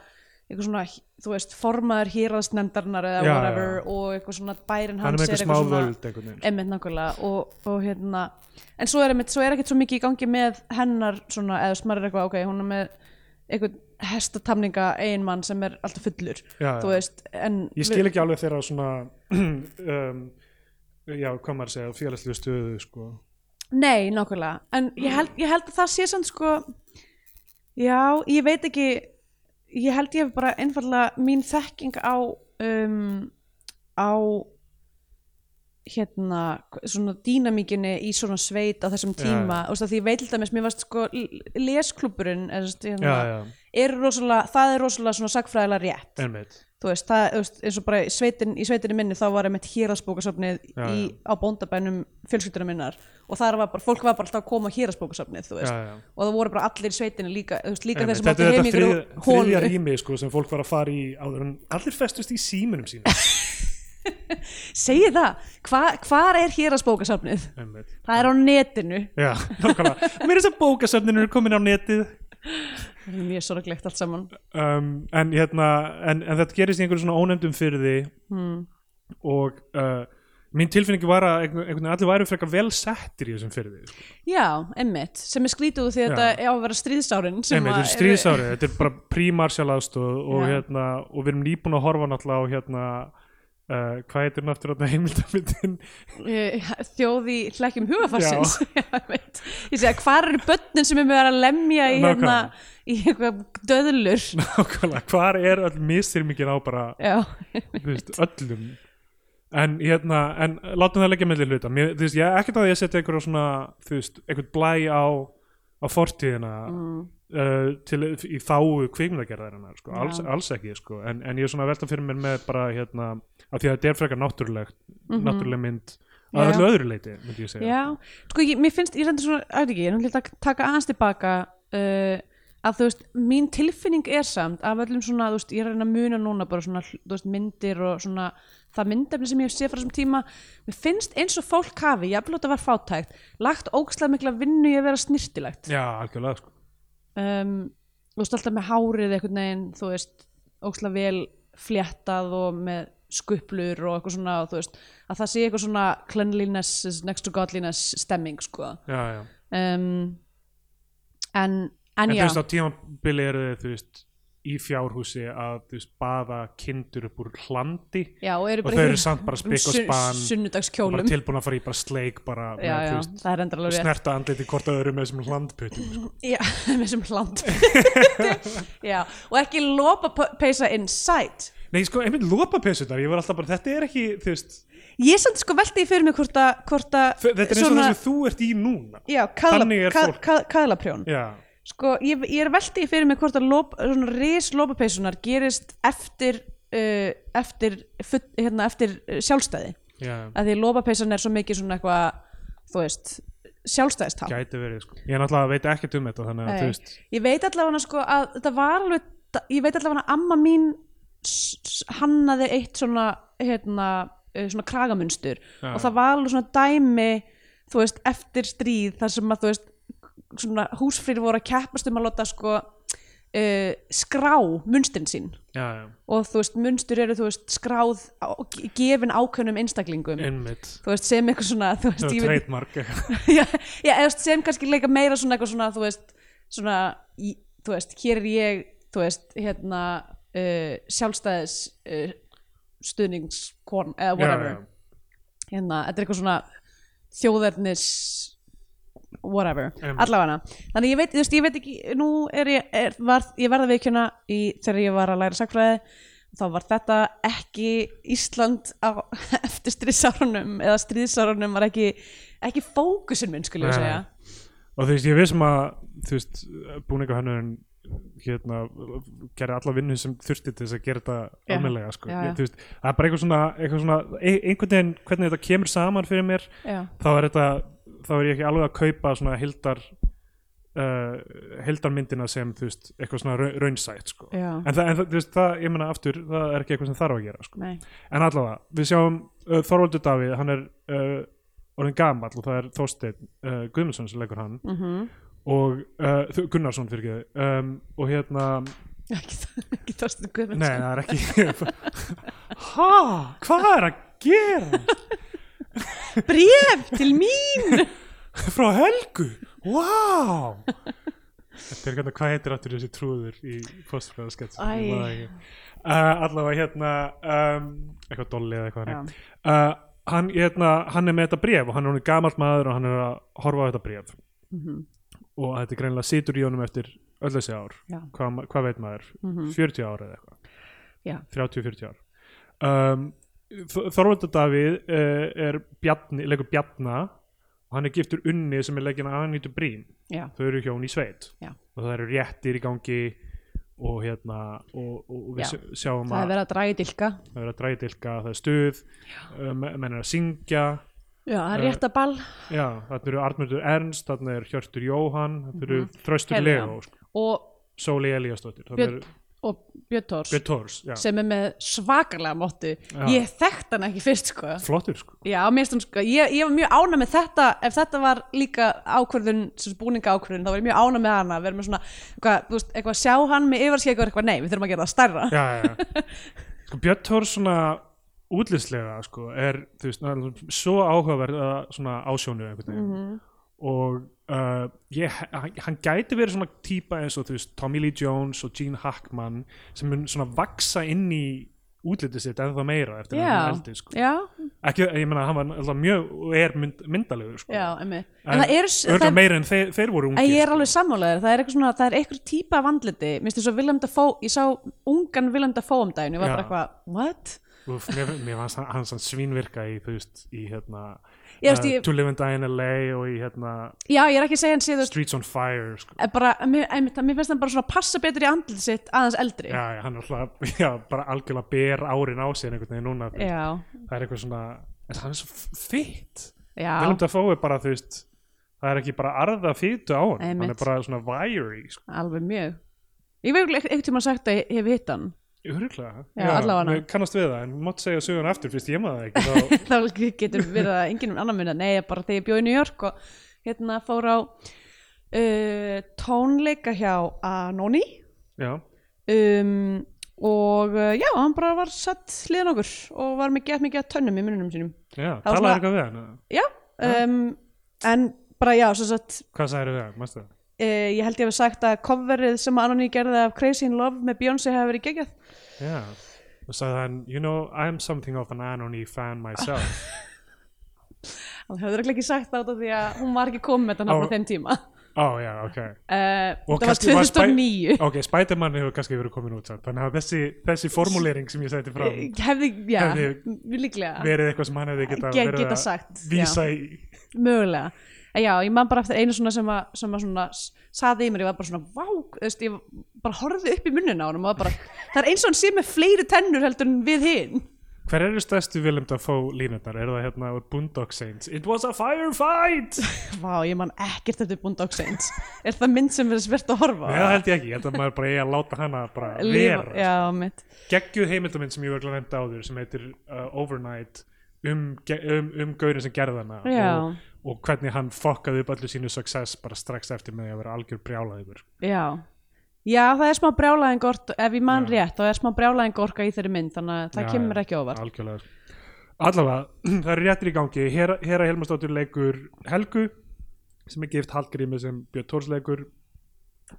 S2: eitthvað svona, þú veist, formaður hýraðsnefndarinnar eða
S1: Já,
S2: whatever
S1: já.
S2: og eitthvað svona bærin
S1: hann er
S2: hans
S1: með eitthvað smá völd veginn.
S2: Einmitt nákvæmlega og, og hérna en svo er, einmitt, svo er ekkert svo mikið í gangi með hennar svona, eða smarir eitthvað, ok, hún er með eitthvað hestatamninga eiginmann sem er alltaf fullur,
S1: já,
S2: þú veist en
S1: ég skil ekki alveg þeirra svona um, já, hvað maður að segja félagslegu stöðu sko.
S2: Nei, nákvæmlega, en ég held, ég held að það sé samt sko já, ég veit ekki ég held ég hef bara einfallega mín þekking á um, á hérna, svona dýnamíkinni í svona sveit á þessum tíma. og því ég veit dæmis, mér varst sko lesklúburinn er, hérna, er rosalega, það er rosalega svona sagfræðilega rétt.
S1: Einmitt
S2: þú veist, það, þú veist, eins og bara í sveitin, í sveitinni minni þá var einmitt héraðsbókasafnið
S1: Já,
S2: í, á bóndabænum fjölskyldunum minnar. Og það var bara, fólk var bara alltaf að koma á héraðsbókasafnið, þú veist,
S1: já, já.
S2: og það voru bara allir í sveitinni líka, þú veist, líka
S1: þetta
S2: áttu
S1: er
S2: heim
S1: þetta
S2: ykkur
S1: þrið, þriðja
S2: hólu
S1: rými sko, sem fólk var að fara í áður en allir festust í símunum sína
S2: segi það, Hva, hvar er héraðsbókasafnið?
S1: einmitt.
S2: Það er á netinu.
S1: Já, nákvæmlega. Mér er þess að bókasöfninu er komin á netið.
S2: er mjög sorglegt allt saman
S1: um, en, hérna, en, en þetta gerist í einhverju svona ónefndum fyrir því
S2: hmm.
S1: og uh, mín tilfinningi var að einhvern veginn allir væru frekar vel settir í þessum fyrir því sko.
S2: Já, emmitt, sem er skrítið því
S1: Já.
S2: þetta er á að vera stríðsárin að
S1: þetta er stríðsárið, þetta er bara prímarsjál aðstóð og,
S2: Já.
S1: hérna, og við erum nýbúin að horfa náttúrulega á hérna, uh, hvað heitir hann aftur heimildamindin
S2: Eh, þjóð í hlekkjum hugafarsins Já, einmitt. ég segja, hvar eru börnin sem er með að lemja í, hérna, í eitthvað döðlur?
S1: Nákvæmlega, hvar er öll mistyrmingin á bara
S2: Já,
S1: veist, öllum? En hérna, en látum það leggja mellir hluta. Þú veist, ég ekkert að ég setja einhverja svona, þú veist, einhvern blæ á á fortíðina
S2: mm,
S1: uh, til, í þáu kvikmyndagerðarinnar sko, alls, alls ekki sko. en, en ég er svona að velta fyrir mér með bara hérna, af því að þetta er frekar náttúrulegt
S2: Mhm.
S1: náttúruleg mynd að öllu öðru leiti, myndi ég segja.
S2: Já. Sko, ég, mér finnst, ég reyndir svona, að ekki ég er náttúrulega að taka aðeins tilbaka uh, að þú veist, mín tilfinning er samt af öllum svona, þú veist, ég er að reyna að muna núna bara svona, þú veist, myndir og svona það myndefni sem ég hef séð frá þessum tíma mér finnst eins og fólk hafi, jafnvel þetta var fátækt lagt ógstlega mikla vinnu í að vera snirtilegt
S1: já, algjörlega sko.
S2: um, þú veist alltaf með hárið einhvern veginn, þú veist ókslega vel fléttað og með skuplur og eitthvað svona og þú veist, að það sé eitthvað svona cleanliness next to godliness stemming sko
S1: já, já.
S2: um, en, en,
S1: en þú veist á tímabili eru þið þú veist í fjárhúsi að þú veist baða kindur upp úr hlandi
S2: já, og
S1: og þau
S2: í
S1: eru samt bara spikk og
S2: sun-
S1: span og bara tilbúin að fara í bara sleik bara
S2: já,
S1: með,
S2: já,
S1: veist,
S2: rétt.
S1: snerta andliti hvort öðru með þessum hlandputum sko.
S2: já, með þessum hland já, og ekki lopa peisa inside.
S1: Nei, sko, einmitt lopapessunar, ég var alltaf bara, þetta er ekki, þú veist,
S2: ég samt sko velti fyrir mig hvort að, að
S1: þetta er eins og það sem þú ert í núna.
S2: já, kaðlaprjón
S1: Já,
S2: sko, ég, ég er velti fyrir mig hvort að lop, svona ris lopapeysunar gerist eftir uh, eftir, hérna, eftir uh, sjálfstæði.
S1: Já,
S2: að því lopapeysan er svo mikið svona eitthvað þú veist, sjálfstæðistá
S1: gæti verið, sko. Ég er náttúrulega veit ekkert um þetta, þannig að, þú veist,
S2: ég veit allavega sko að þetta var alveg ég veit allavega að amma mín hannaði eitt svona hérna, uh, svona kragamunstur.
S1: Já.
S2: og það var alveg svona dæmi þú veist, eftir stríð þar sem að þú veist, svona húsfrýri voru að keppast um að láta sko uh, skrá munstin sín.
S1: Já, já,
S2: og þú veist, munstur eru þú veist skráð, á, gefin ákveðnum einstaklingum.
S1: Einmitt,
S2: þú veist, sem eitthvað svona þú veist, ég veit- já, já, eða sem kannski leika meira svona eitthvað svona, þú veist, svona í, þú veist, hér er ég þú veist, hérna uh, sjálfstæðis uh, stuðningskon, eða whatever. hérna, þetta er eitthvað svona þjóðernis whatever,
S1: Einmitt.
S2: allavega. Þannig ég veit, þú veist, ég veit ekki nú er ég, er, var, ég verða veikjuna í, þegar ég var að læra sakfræði þá var þetta ekki Ísland á eftir stríðsárunum eða stríðsárunum var ekki ekki fókusin minn, skulle ég segja.
S1: Og þú veist, ég vissum að, þú veist, búninga hérna, gerði alla vinnu sem þurfti til þess að gera þetta
S2: Já,
S1: almennilega, sko. það er bara eitthvað svona, eitthvað svona, ein- einhvern veginn, hvernig þetta kemur saman fyrir mér,
S2: já,
S1: þá er þetta þá er ég ekki alveg að kaupa svona hildar uh, hildarmyndina sem þú veist, eitthvað svona raun- raunsætt sko. en, það, en þú veist, það, ég meina aftur það er ekki eitthvað sem þarf að gera sko. en allavega, við sjáum uh, Þorvaldur Davíð, hann er uh, orðin gamall og það er Þorsteinn uh, Guðmundsson sem leikur hann.
S2: Mm
S1: og uh, Gunnarsson fyrir um, og hérna
S2: ekki, ekki Þorstein Guðmundsson.
S1: Nei, það er ekki Ha, hvað er að gera
S2: bréf til mín.
S1: Frá Helgu? Vá! Þetta er hvernig, hvað heitir aftur þessi trúður í postfræðaskets
S2: Æ.
S1: uh, Allavega hérna um, eitthvað dolli eða eitthvað uh, hann, hérna, hann er með þetta bréf og hann er hann gamalt maður og hann er að horfa á þetta bréf.
S2: Mhm.
S1: og þetta er greinilega situr í honum eftir öll þessi ár. Hvað, hvað veit maður,
S2: Mhm.
S1: 40 ár eða eitthvað?
S2: Já.
S1: 30-40 ár. Um, Þorvaldur Davíð uh, er bjarni, leikur Bjarna og hann er giftur unni sem er leikin að Anítu Brím.
S2: Já,
S1: þau eru hjón í sveit.
S2: Já.
S1: og það eru réttir í gangi og hérna og, og, við
S2: Já.
S1: sjá- sjáum
S2: það er
S1: að
S2: verið að draga í dilka.
S1: Það er að dræði dilka, það er stuð me- menn er að syngja.
S2: Já, það er
S1: Eh,
S2: rétt að ball.
S1: já, þarna eru Arnmundur Ernst, þarna er Hjörtur Jóhann þarna eru Þröstur
S2: Heyrðu,
S1: Leo sko,
S2: og,
S1: Sóli Elíasdóttir þarna
S2: Björn
S1: eru
S2: og Björn Tórs
S1: Björn Tórs,
S2: sem er með svakalega móttu ég þekkt hann ekki fyrst sko.
S1: Flottur sko.
S2: Já, hún sko, ég, ég var mjög ána með þetta. Ef þetta var líka ákvörðun sem búninga ákvörðun, þá var ég mjög ána með hana. Að vera með svona, eitthvað, þú veist, eitthvað sjá hann með yfarskegg og eitthvað, nei, við þurfum að gera það stærra.
S1: Já, já, já. sko Björn Tórs svona útlýslega sko, er þú veist, hann svo áhugaverð uh, svona ásjónu einhvern veginn.
S2: Mhm.
S1: Og uh, ég, hann, gæti verið svona típa eins og þú veist Tommy Lee Jones og Gene Hackman sem mun svona vaksa inn í útlitið sitt ennþá meira eftir að hann eldi sko.
S2: já,
S1: ekki, ég meina hann var alltaf mjög og er mynd, myndalegur sko.
S2: já,
S1: en,
S2: en það er,
S1: örgulega meira en þeir, þeir voru ungir
S2: ég er
S1: sko.
S2: alveg sammálaður, það er eitthvað svona, það er eitthvað típa af andliti, minnst þess að Willem Dafoe, ég sá ungan Willem Dafoe um daginn, ég var bara eitthvað, what?
S1: Úf, mér, mér fannst hann, svínvirka í þú veist, í hérna
S2: Veist,
S1: uh,
S2: ég,
S1: To Live and Die in LA og í hérna
S2: já, að hann sé,
S1: Streets on Fire sko.
S2: bara, mér, mér finnst hann bara svona passa betur í andliti sitt aðeins eldri.
S1: já, já, hann er alltaf já, bara algjörlega ber árin á sér einhvern veginn núna
S2: já,
S1: það er eitthvað svona en hann er svo fitt
S2: já.
S1: Willem Dafoe er bara þú veist það er ekki bara arða fytu á hann hann
S2: Einmitt.
S1: er bara svona wiry sko.
S2: alveg mjög ég veit ekki einhvern tímann sagt að ég hef hitt hann
S1: Mér kannast við það en mátt segja sögun aftur fyrst ég maður það ekki þá,
S2: þá getur verið að enginn annar minna nei, bara þegar ég bjóði í New York og hérna fór á uh, tónleika hjá Anoni.
S1: Já,
S2: um, og uh, já, hann bara var satt hliðan okkur og var með gett mikið að tönnum í mununum sínum.
S1: Já, talaði eitthvað við hann
S2: já, um, en bara já, satt
S1: hvað sagði við hann, mástu það?
S2: uh, ég held ég hef sagt að coverið sem Anoni gerði af Crazy in Love með Beyoncé hefur verið geggjað
S1: já, og sagði hann you know, I'm something of an Anony fan myself.
S2: Hann hefur ekki sagt það út af því að hún var ekki komið með þetta
S1: Ó.
S2: á þeim tíma.
S1: Ó já, ok
S2: uh,
S1: Og
S2: það var
S1: kannski var Spy-
S2: 2009
S1: ok, Spiderman hefur kannski verið komin út samt. þannig að þessi, þessi formulering sem ég seti fram
S2: hefði, já,
S1: Hefði verið eitthvað sem hann hefði geta
S2: Ge-
S1: verið
S2: geta
S1: að
S2: sagt,
S1: vísa í.
S2: Mögulega. En já, ég man bara eftir einu svona sem að, sem að svona saði í mér, ég var bara svona vá, þú veist, ég bara horfði upp í munnin á honum og bara, það er eins og hann sé með fleiri tennur heldur en við hinn
S1: hver eru stærstu Willem Dafoe línundar er það hérna úr Boondock Saints? It was a firefight!
S2: Vá, ég man ekkert eftir Boondock Saints. Er það mynd sem verður svirt að horfa á?
S1: Nei, það held ég ekki, ég held að maður bara eigi að láta hana bara
S2: Lífa-
S1: vera
S2: Já, mitt
S1: geggjuð heimildamind sem ég var glæmt áður sem heitir uh, Overnight um, um, um gaurin sem gerði hana og, og hvernig hann fokkaði upp öllu sínu success bara strax eftir með að vera algjör brjálaður
S2: Já Já, það er smá brjálæðing orka, ef ég man
S1: Já.
S2: rétt þá er smá brjálæðing orka í þeirri mynd þannig að það
S1: Já,
S2: kemur ekki óvart.
S1: algjörlega. Allavega, það eru réttir í gangi. Hera, Hera Helmarsdóttir leikur Helgu sem er gift Hallgrími sem Björn Tórs leikur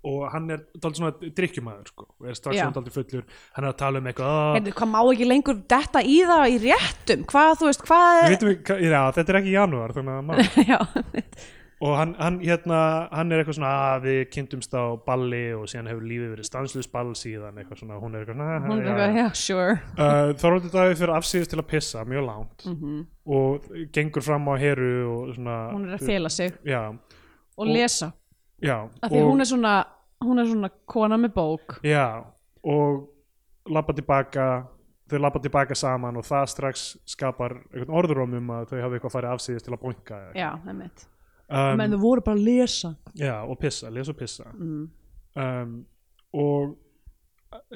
S1: og hann er dálítið svona drikkjumæður sko, og er strax svona dálítið fullur. Hann er að tala um eitthvað "Ah,
S2: Heyrðu, Hvað má ekki lengur detta í það í réttum? Hvað, þú veist, hvað
S1: Við
S2: er
S1: vitum, ekki- já, þetta er ekki janúar þannig að maður og hann, hann, hérna, hann er eitthvað svona að við kynntumst á balli og síðan hefur lífið verið stanslust ball síðan eitthvað svona, hún er eitthvað svona
S2: hún er eitthvað, já, sure.
S1: Uh, Þorvaldur Davíð fyrir afsýðist til að pissa mjög langt og gengur fram á heru og svona.
S2: Hún er að fela sig.
S1: Já,
S2: og lesa.
S1: Já,
S2: af því
S1: og,
S2: hún er svona hún er svona kona með bók.
S1: Já, og labba tilbaka þau labba tilbaka saman og það strax skapar einhvern orðurum um að þau hafi eitthvað farið afsýðist til að boinka
S2: Já, einmitt
S1: um,
S2: menn þau voru bara að lesa
S1: Já, og pissa, lesa og pissa
S2: mm.
S1: um, og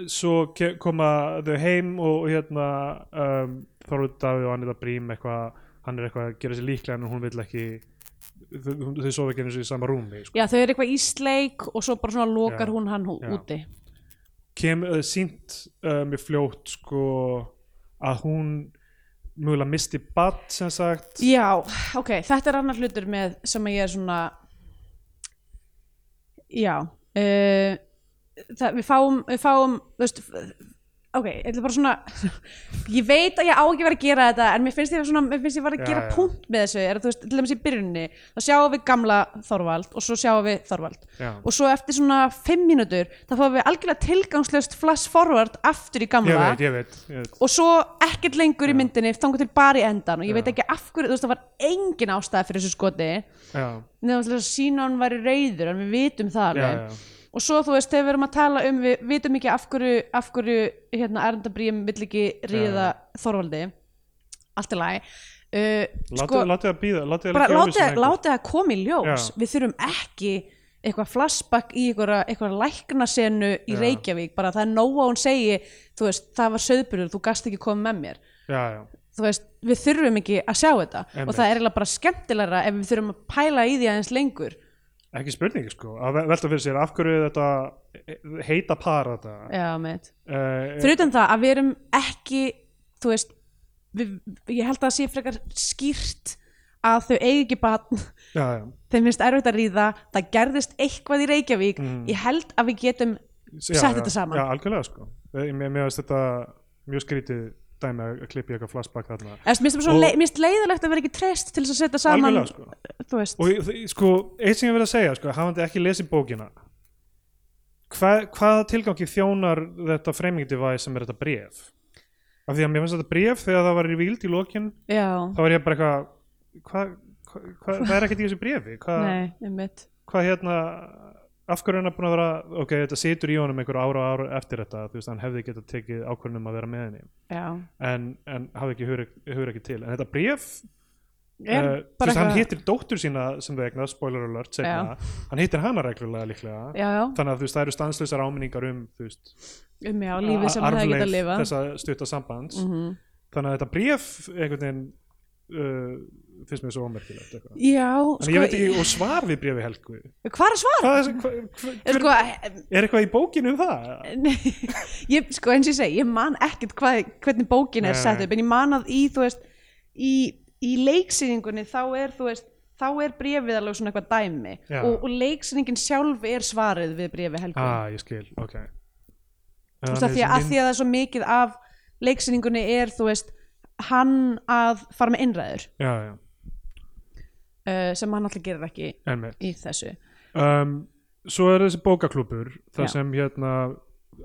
S1: svo ke- koma þau heim og, hérna um, Þorvaldur Davíð og Anita Brím eitthvað, hann er eitthvað að gera sér líklega en hún vill ekki þau, þau sofa ekki eins og í sama rúmi sko.
S2: Já, þau eru eitthvað í sleik og svo bara svona lokar
S1: Já,
S2: hún hann
S1: já.
S2: úti
S1: kem uh, sínt uh, mér fljótt sko að hún mögulega misti bad sem sagt.
S2: Já, ok, þetta er annar hlutur með sem ég er svona Já uh, það, við fáum við fáum, veist ok, ég ætla bara svona ég veit að ég á ekki verið að gera þetta en mér finnst ég svona, mér finnst ég verið að
S1: Já,
S2: gera
S1: já.
S2: punkt með þessu, er að þú veist, til dæmis í byrjunni þá sjáum við gamla Þorvald og svo sjáum við Þorvald
S1: Já.
S2: og svo eftir svona fimm mínútur þá fáum við algjörlega tilgangslöst flash forward aftur í gamla
S1: ég veit, ég veit, ég veit.
S2: og svo ekkert lengur í myndinni þangur til bara í endan og ég veit ekki af hverju þú veist það var engin ástæða fyrir þessu skoti
S1: Já,
S2: nefnum að sína hann væri reyður en við vitum það
S1: já,
S2: alveg
S1: já.
S2: Og svo þú veist þegar við erum að tala um við vitum ekki af hverju, af hverju hérna Erndabríum vill ekki ríða Þorvaldi. Allt í lagi. Uh, sko,
S1: látið að býða látið að
S2: koma í ljós.
S1: Já.
S2: við þurfum ekki eitthvað flashback í eitthvað, eitthvað læknasenu í
S1: Já.
S2: Reykjavík. Bara það er nóg að hún segi þú veist, það var söðbyrður, þú gast ekki komið með mér.
S1: Já, já,
S2: veist, við þurfum ekki að sjá þetta.
S1: Einmitt.
S2: og það er eiginlega bara skemmtilegra ef við þurfum að pæla í því aðeins lengur
S1: ekki spurning sko. Að ve- velta fyrir sér af hverju þetta heita par þetta.
S2: Já, meit
S1: uh,
S2: fyrir utan það að við erum ekki þú veist við, ég held að það sé frekar skýrt að þau eigi ekki
S1: já,
S2: þeim finnst erfitt að ríða það gerðist eitthvað í Reykjavík.
S1: Mm.
S2: ég held að við getum
S1: já,
S2: Sett
S1: já,
S2: þetta saman.
S1: Já, algjörlega sko. Eh, mér finnst þetta mjög skrítið dæmi að klippa í eitthvað flashback þarna.
S2: Mér finnst leiðilegt að vera ekki treyst til að setja saman
S1: Algjörlega sko. Og sko, eitt sem ég vil að segja sko, hafandi ekki lesið bókina hva, hvaða tilgangi þjónar þetta framing device sem er þetta bref af því að mér finnst þetta bref þegar það var í víld í lokin
S2: já,
S1: þá var ég bara eitthvað hvað hva, hva, er ekkert í þessu brefi hvað hérna af hverju er hann búin að vera ok, þetta situr í honum einhver ára ára eftir þetta þú veist, hann hefði getað tekið ákvörnum að vera með henni.
S2: Já,
S1: en, en hafði ekki hugur, ekki til. En þetta bref
S2: er
S1: uh, þú
S2: bara
S1: veist, hann hittir dóttur sína sem þau eignast, spoiler alert segna, hann hittir hana reglulega líklega.
S2: Já, já,
S1: þannig að þú veist, það eru stanslösar áminningar um þú veist,
S2: um já, lífið sem það geta að lifa
S1: þessa stutta sambands.
S2: Mm
S1: þannig að þetta bref einhvern veginn uh, finnst mér svo ómerkilegt eitthvað.
S2: já,
S1: en ég veit ekki, og svar við brefi Helgu
S2: hvað er svar?
S1: hvað, er- hva, hva, hver,
S2: sko,
S1: er eitthvað í bókinu um það?
S2: Nei, ég, sko eins og ég segi, ég man ekkert hvað, hvernig bókin er sett upp en ég man að í, þú veist í, í leiksýningunni þá er, þú veist þá er brefið alveg svona eitthvað dæmi
S1: Já.
S2: og, og leiksýningin sjálf er svarið við brefi helgu
S1: ah, ég skil, ok
S2: þú veist, að því, að, að því að það er svo mikið af leiksýningunni er, þú veist hann að fara með innræður
S1: já, já,
S2: uh, sem hann alltaf gerir ekki
S1: einmitt.
S2: í þessu.
S1: Um, svo er þessi bókaklúbur þar
S2: Já.
S1: sem hérna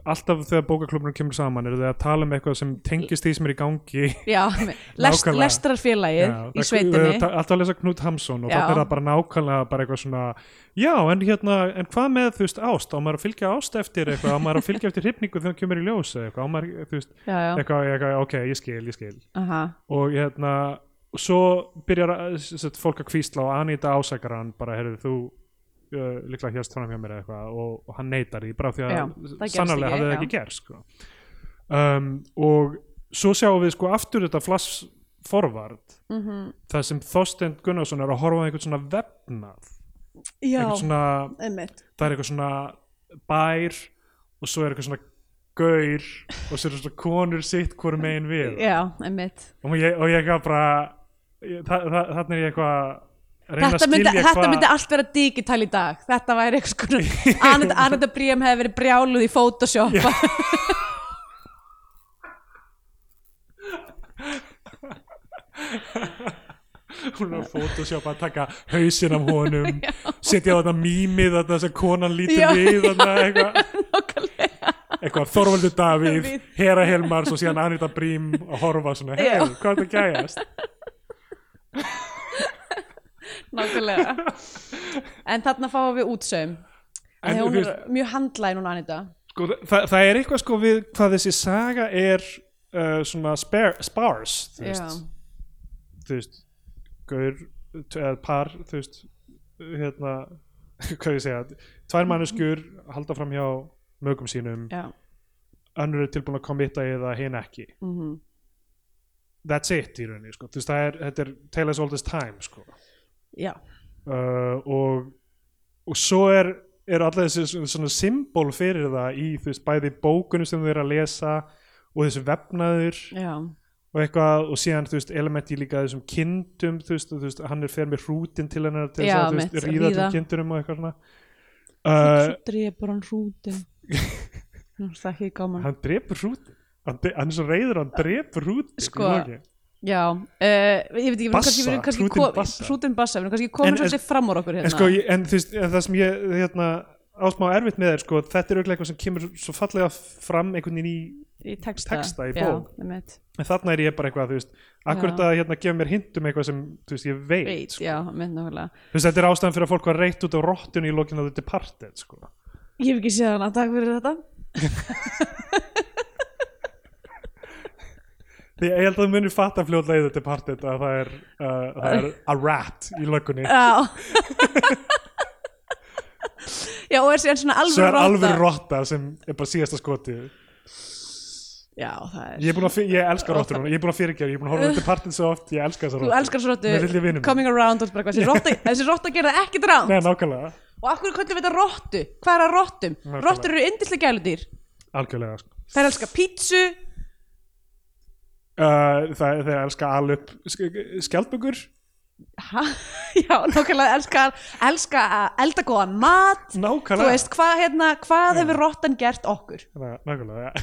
S1: alltaf þegar bókaklúburinn kemur saman eru þau að tala um eitthvað sem tengist því sem er í gangi.
S2: Já, lest,
S1: Nákvæmlega.
S2: lestrarfélagið í
S1: það-
S2: sveitinni.
S1: þau eru alltaf að lesa Knut Hamsun og
S2: Já.
S1: þannig er það bara nákvæmlega bara eitthvað svona já en hérna, en hvað með þú veist ást? Á maður að fylgja ást eftir eitthvað? Á maður að fylgja eftir hrifningu þegar það kemur í ljós eitthvað, á maður, þú veist,
S2: já, já,
S1: eitthvað, eitthvað ok, ég skil, ég skil.
S2: Aha,
S1: og hérna og svo byrjar sagt, fólk að kvísla og Anita ásækar hann bara, heyrðu þú uh, líklega hérst fram hjá mér eða eitthvað og, og hann neytar því bara því
S2: Já,
S1: að
S2: gerst
S1: sannarlega hafði það
S2: já.
S1: ekki gerst sko. um, og svo sjáum við sko aftur þetta flash forward
S2: mhm
S1: það sem Þorstein Gunnarsson er að horfa á einhvern svona vefnað
S2: já,
S1: svona,
S2: einmitt
S1: það er eitthvað svona bær og svo er eitthvað svona gaur og svo eru svona konur sitt hvort megin við
S2: já, einmitt
S1: og ég, og ég eitthvað bara ég, þa, þa, þarna er ég eitthvað að
S2: Þetta
S1: að
S2: myndi, þetta myndi allt vera digital í dag. Þetta væri eitthvað sko Anita, Anita Bríam hefði verið brjáluð í Photoshop.
S1: Hún er að photoshop að taka hausinn af honum setja á þetta mýmið þarna sem konan lítur
S2: Já,
S1: við eitthvað. Eitthvað Þorvaldur Davíð. Hera Helmars og síðan Anita Brím að horfa svona, hei, hvað er þetta gæjast
S2: Nákvæmlega. En þarna fáum við útsaum. En
S1: þú
S2: hún er
S1: veist-
S2: mjög handlæg núna Anita
S1: sko, það, það er eitthvað sko við hvað þessi saga er uh, svona spare, sparse þú
S2: Já,
S1: veist, þú veist gaur, t- eða par þú veist, hérna hvað ég segja, tvær manneskjur halda fram hjá mögum sínum.
S2: Já.
S1: Önnur er tilbúin að komitta það, hinn ekki.
S2: Mm
S1: that's it í rauninni, sko, þú veist, er þetta er tale as old as time, sko. Uh, og og svo er eru allir þessi svona- symbol fyrir það í þú veist, bæði bókunum sem þau eru að lesa og þessu vefnaður
S2: já,
S1: og eitthvað og síðan þú veist elementi líka þessum kindum þú þú hann er fer með hrútin til hennar til
S2: Já,
S1: að þú ríða til kindunum og eitthvað svona.
S2: Svo
S1: uh,
S2: drepur hann hrútin. Er
S1: hann drepur hrútin hann, er svo reyður hann drepur hrútin
S2: Sko, Já, uh, ég veit ekki, við erum kannski, ko-
S1: bassa.
S2: við erum kannski
S1: En- en-
S2: svolítið fram úr okkur
S1: en,
S2: hérna
S1: sko, en, þú veist, en það sem ég hérna, ásmá erfitt með er sko, þetta er auðvitað eitthvað sem kemur svo fallega fram einhvern veginn í
S2: í texta,
S1: texta í bók. en þarna er ég bara eitthvað, þú veist akkurat
S2: Já.
S1: að hérna gefa mér hint um eitthvað sem þú veist, ég veit,
S2: Veit,
S1: sko.
S2: já,
S1: þú veist, þetta er ástæðan fyrir að fólk var reitt út á rottinu í lokinu á The Departed sko.
S2: Ég hef ekki séð hana, takk fyrir þetta
S1: því ég held að þú munir fatta fljóðlega í The Departed að það er, uh, það er a rat í löggunni.
S2: Já. Já, og er síðan svona
S1: svo er
S2: alveg
S1: alveg rotta sem er bara síðasta skoti
S2: Já, það er
S1: ég, er búinn að ég elska rottur ég er búin að fyrirgefa, ég er búin að horfa á The Departed svo oft ég elska þessa
S2: Þú
S1: rottur
S2: elskar svo
S1: Með vilja vinum.
S2: coming around og bara eitthvað, þessi rotta, þessi rotta gerði ekkert ránt
S1: Nei, nákvæmlega,
S2: og af hverju köllum við þetta rottu? Hvað er að rottum? Rottur eru yndislega gæludýr.
S1: Algjörlega sko.
S2: Þær elska pítsu
S1: uh, það, þeir elska alup skjaldbökur.
S2: Ha? Já, nákvæmlega elska, elska að elda góðan mat. Þú
S1: nákvæmlega
S2: veist, hvað, hérna, hvað hefur rottan gert okkur?
S1: Ná- nákvæmlega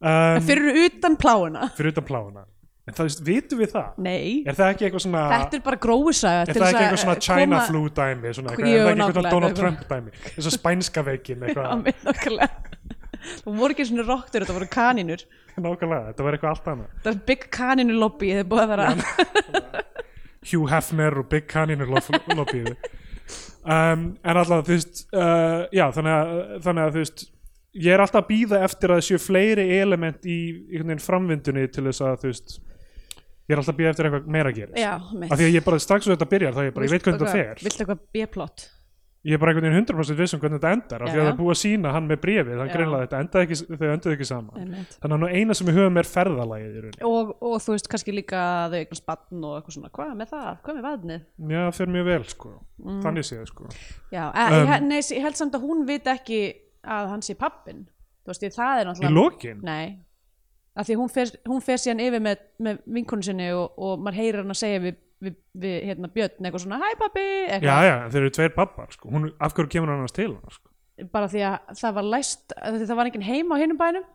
S1: um,
S2: Fyrir utan pláuna
S1: fyrir utan pláuna en það veist, vitum við það?
S2: Nei,
S1: er það ekki eitthvað svona
S2: þetta er bara gróusaga
S1: er það ekki
S2: að
S1: eitthvað svona
S2: koma-
S1: China flu dæmi svona
S2: Jú,
S1: er það ekki eitthvað Donald. Trump dæmi? Eins og spænska veikin
S2: nákvæmlega Það voru ekki svona rottur, þetta voru kaninur
S1: nákvæmlega, þetta var eitthvað allt annað.
S2: Það er big kaninu lobby er búið að vera
S1: Hugh Hefner og Big Canyon lobbyið um, en alltaf þú veist uh, já, þannig að, þannig að þú veist ég er alltaf að býða eftir að séu fleiri element í veginn framvindunni til þess að þú veist ég er alltaf að býða eftir eitthvað meira að
S2: mitt
S1: af því að ég bara strax svo þetta byrjar þá ég bara, ég veit hvernig þetta fer.
S2: Viltu eitthvað B-plot?
S1: Ég er bara einhvern veginn 100% viss um hvernig þetta endar af því að það er búið að sína hann með brefið hann
S2: Já.
S1: greinlega þetta endaði ekki, þau endaði ekki saman
S2: Einmitt.
S1: þannig að nú eina sem við höfum er ferðalagið í
S2: Og, og þú veist kannski líka þau eignast bann og eitthvað svona Hvað með það? Hvað með vatnið?
S1: já, fer mjög vel sko
S2: Mm.
S1: þannig séð sko
S2: Já, um,
S1: Um,
S2: ég, nei, ég held samt að hún veit ekki að hann sé pappin Þú veist, það er
S1: í
S2: náttúrulega
S1: lokin
S2: Nei af því hún fer, hún fer síðan yfir með, með vinkonu sinni og, og maður heyrir hann að segja við, við, við hérna, Björn eitthvað svona hæ pappi
S1: Já,
S2: eitthvað,
S1: já, þeir eru tveir pappar sko. Hún, af hverju kemur hann annars til hann sko.
S2: bara því að það var læst að það var enginn heima á hinum bænum.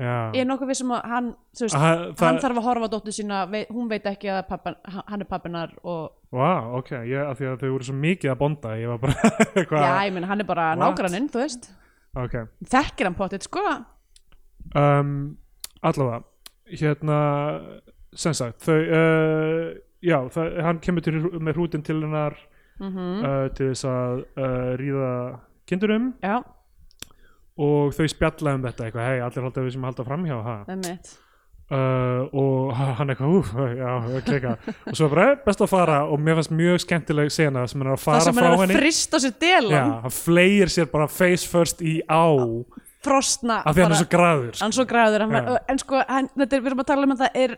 S1: Já,
S2: ég er nokkuð vissum að hann þú veist,
S1: Aha,
S2: hann þarf að horfa á dóttur sína vei, hún veit ekki að pappan, hann er pappinar og
S1: Vá, ok, ég, af því að þau voru svo mikið að bonda Ég var bara
S2: já, ég menn hann er bara nágranninn, þú veist.
S1: Ok,
S2: þekkir hann potið, sko.
S1: Um, allavega Hérna, sem sagt Þau, uh, já, það, hann kemur til, með hrútin til hennar
S2: mm
S1: uh, Til þess að uh, ríða kindurum
S2: já,
S1: Og þau spjalla um þetta eitthvað. Hei, allir halda við sem halda framhjá ha?
S2: það er mitt
S1: uh, og hann eitthvað úf, já, klika og svo bara, "Eh, best að fara. Og mér fannst mjög skemmtileg sena sem hann er að
S2: það
S1: fara
S2: sem
S1: frá
S2: hann er að
S1: henni.
S2: frista sér delan.
S1: Já, hann fleir sér bara face first í á.
S2: Frostna
S1: af því hann er svo graður sko.
S2: hann svo græður hann,
S1: Já.
S2: en sko, hann, þetta er, við erum að tala um að það er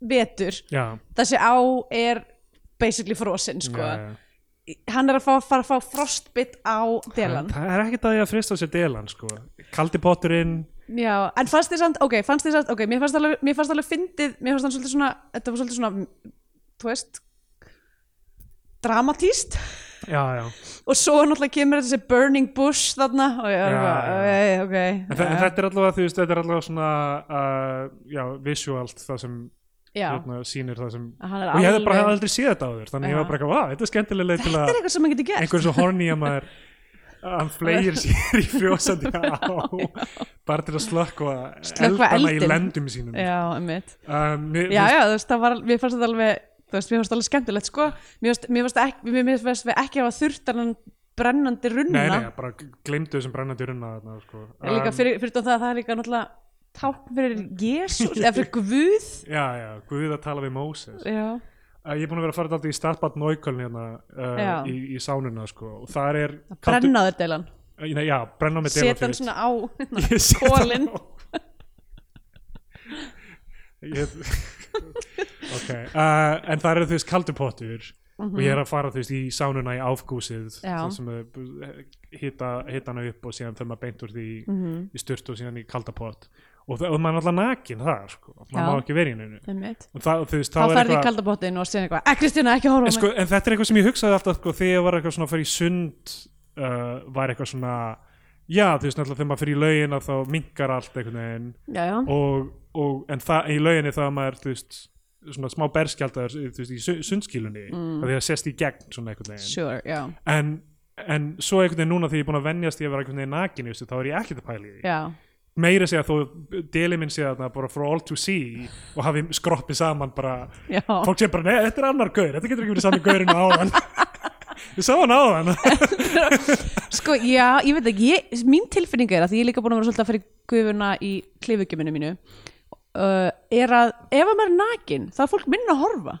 S2: vetur
S1: já,
S2: þessi á er basically frosin sko.
S1: já, já.
S2: hann er að fá, fara að fá frostbit á delan.
S1: Það er ekkert að ég að frista sér delan sko. kaldi potturinn.
S2: Já, en fannst þið samt, ok, fannst þið samt ok, mér fannst alveg, mér fannst alveg fyndið mér fannst hann svolítið svona, þetta var svolítið svona þú veist dramatíst
S1: já, já,
S2: og svo náttúrulega kemur þessi burning bush þarna. Og ég er
S1: Já,
S2: eitthvað, ok, ok
S1: en, þa en þetta er allavega þú veist, þetta er allavega svona uh, já, visualt það sem hérna, sýnir það sem
S2: að
S1: og ég hefði bara
S2: alveg-
S1: aldrei séð þetta áður þannig ég
S2: Já.
S1: var bara eitthvað, "Vá, þetta er skemmtileg leið til
S2: þetta
S1: að
S2: er eitthvað sem maður getur gert.
S1: Einhver svo horny að maður hann flegir sér í frjósandi á bara til að slökkva eldana í lendum sínum.
S2: Já, einmitt.
S1: Um, mér,
S2: já, já, þú veist, það var, mér fannst þetta alveg þú veist, mér fannst það alveg skemmtilegt, sko. Mér fannst, ekki, mér, fannst við ekki hafa þurft hann brennandi runna.
S1: Nei, nei, bara glemdu þessum brennandi runna þarna, sko.
S2: Líka fyrir, fyrir það, það er líka náttúrulega tákn fyrir Jésús, eða fyrir Guð.
S1: Já, já, Guð að tala við Móses. Uh,
S2: já,
S1: ég er búin að vera að fara alltaf í Startbad Náuköln hérna uh, í, í sánuna sko. og það er
S2: brennaður deilan
S1: uh, já, brenna með
S2: setja hann svona á
S1: Ég set hann
S2: kólin
S1: á. ég, ok uh, en það eru þú veist kaldupottur og ég er að fara þú veist í sánuna í áfgúsið sem er hita, hana upp og síðan þegar maður beint úr því í,
S2: Mhm.
S1: í sturt og síðan í kaldapott og, það- og maður er alltaf nakin þar sko. maður má ekki vera í neinu. Það, veist,
S2: þá
S1: er
S2: ferði í
S1: eitthvað
S2: kaldabottin og síðan eitthvað, ekki Kristína, ekki horfa á
S1: en,
S2: mig.
S1: sko, en þetta er eitthvað sem ég hugsaði alltaf sko, þegar ég var eitthvað svona að fara í sund uh, var eitthvað svona já, þú veist, náttúrulega þegar maður fyrir í laugin að þá minkar allt einhvern veginn.
S2: Já, já,
S1: og, og, en það, í lauginni þá maður, þú veist svona smá berskjaldar, þú veist, í su- sundskílunni mm. að því að sést í gegn svona einhvern veginn.
S2: Sure, já,
S1: en, en svo einhvern veginn núna þegar ég er búin að venjast í að vera einhvern veginn nakin þá er ég ekkert að pæla í því meira segja þó deli minn sé þarna bara for all to see og hafi skroppið saman bara
S2: já,
S1: fólk sé bara, nei, þetta er annar gaur þetta getur ekki verið sami gaurinn á áðan. Ég sá hann áðan.
S2: Sko, já, ég veit ekki ég, mín tilfinning er að því ég er líka búin að vera svolítið að fyrir gufuna í klifugjöminu mínu uh, er að ef að maður er nakin, þá er fólk minna að horfa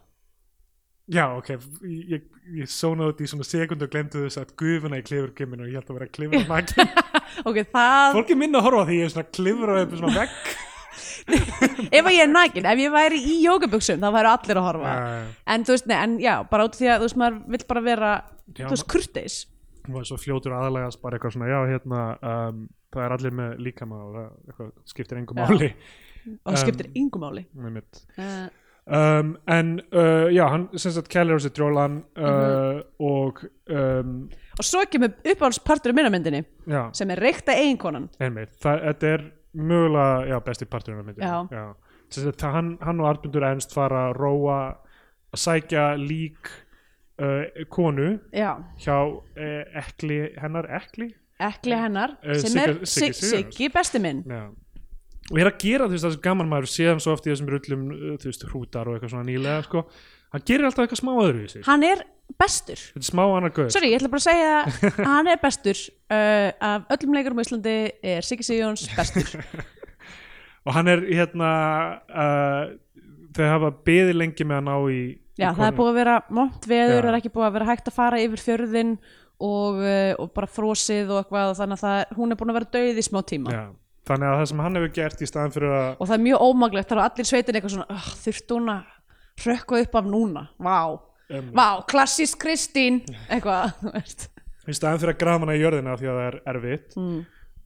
S1: já, ok, ég, ég, sónaði út í svona sekundu og glemdu þess að gufuna í klifurkiminu og ég held að vera klifur nakin
S2: ok, það,
S1: fólk er minna að horfa því ég er svona klifur og upp svona vegg.
S2: Ef að ég er nakin ef ég væri í jógabuxum, þá væri allir að horfa.
S1: Uh,
S2: en þú veist, nei, en já, bara út af því að þú veist, maður vill bara vera,
S1: Já,
S2: þú veist, kurteis.
S1: var svo fljótur aðalegast bara eitthvað svona, já, hérna um, það er allir með eitthvað, skiptir engum máli.
S2: Og skiptir yngu máli.
S1: Einmitt.
S2: uh,
S1: um, en uh, já, hann sem sagt kellir á sig drólan uh,
S2: Mhm.
S1: og um,
S2: og svo kemur uppáhaldspartur í minnamyndinni
S1: já,
S2: sem er reykta eiginkonan.
S1: Einmitt. Það, þetta er mögulega, já, besti parturinn af myndinni.
S2: Já.
S1: Sagt, hann, hann og Arnbundur Ernst fara að róa að sækja lík uh, konu
S2: já,
S1: hjá uh, ekli, hennar ekli?
S2: Ekli hennar
S1: Eh,
S2: sem er
S1: Siggi
S2: besti minn.
S1: Og er að gera þú veist þessu gaman maður séðan svo oft í þessum rullum uh, þú veist hrútar og eitthvað svona nýlega sko. hann gerir alltaf eitthvað smá öðru í sig.
S2: Hann er bestur.
S1: Þetta er smá annar gauð
S2: sorry, ég ætla bara að segja að hann er bestur uh, af öllum leikarum á Íslandi er Siggi Sigjóns bestur.
S1: Og hann er hérna uh, þau hafa beðið lengi með að ná í
S2: já,
S1: í
S2: það er búið að vera mont veður það er ekki búið að vera hægt að fara yfir fjörðin og, uh, og bara frosið og eitthvað og þannig að það, hún er búin að vera döið í smá tíma.
S1: Já. Þannig að það sem hann hefur gert í staðan fyrir að
S2: og það er mjög ómaglegt, það er allir sveitin eitthvað svona uh, þurft hún að rökkva upp af núna? Vá,
S1: um,
S2: vá, klassísk Kristín. Eitthvað, þú veist.
S1: Í staðan fyrir að grafa hana í jörðina því að það er erfitt
S2: mm.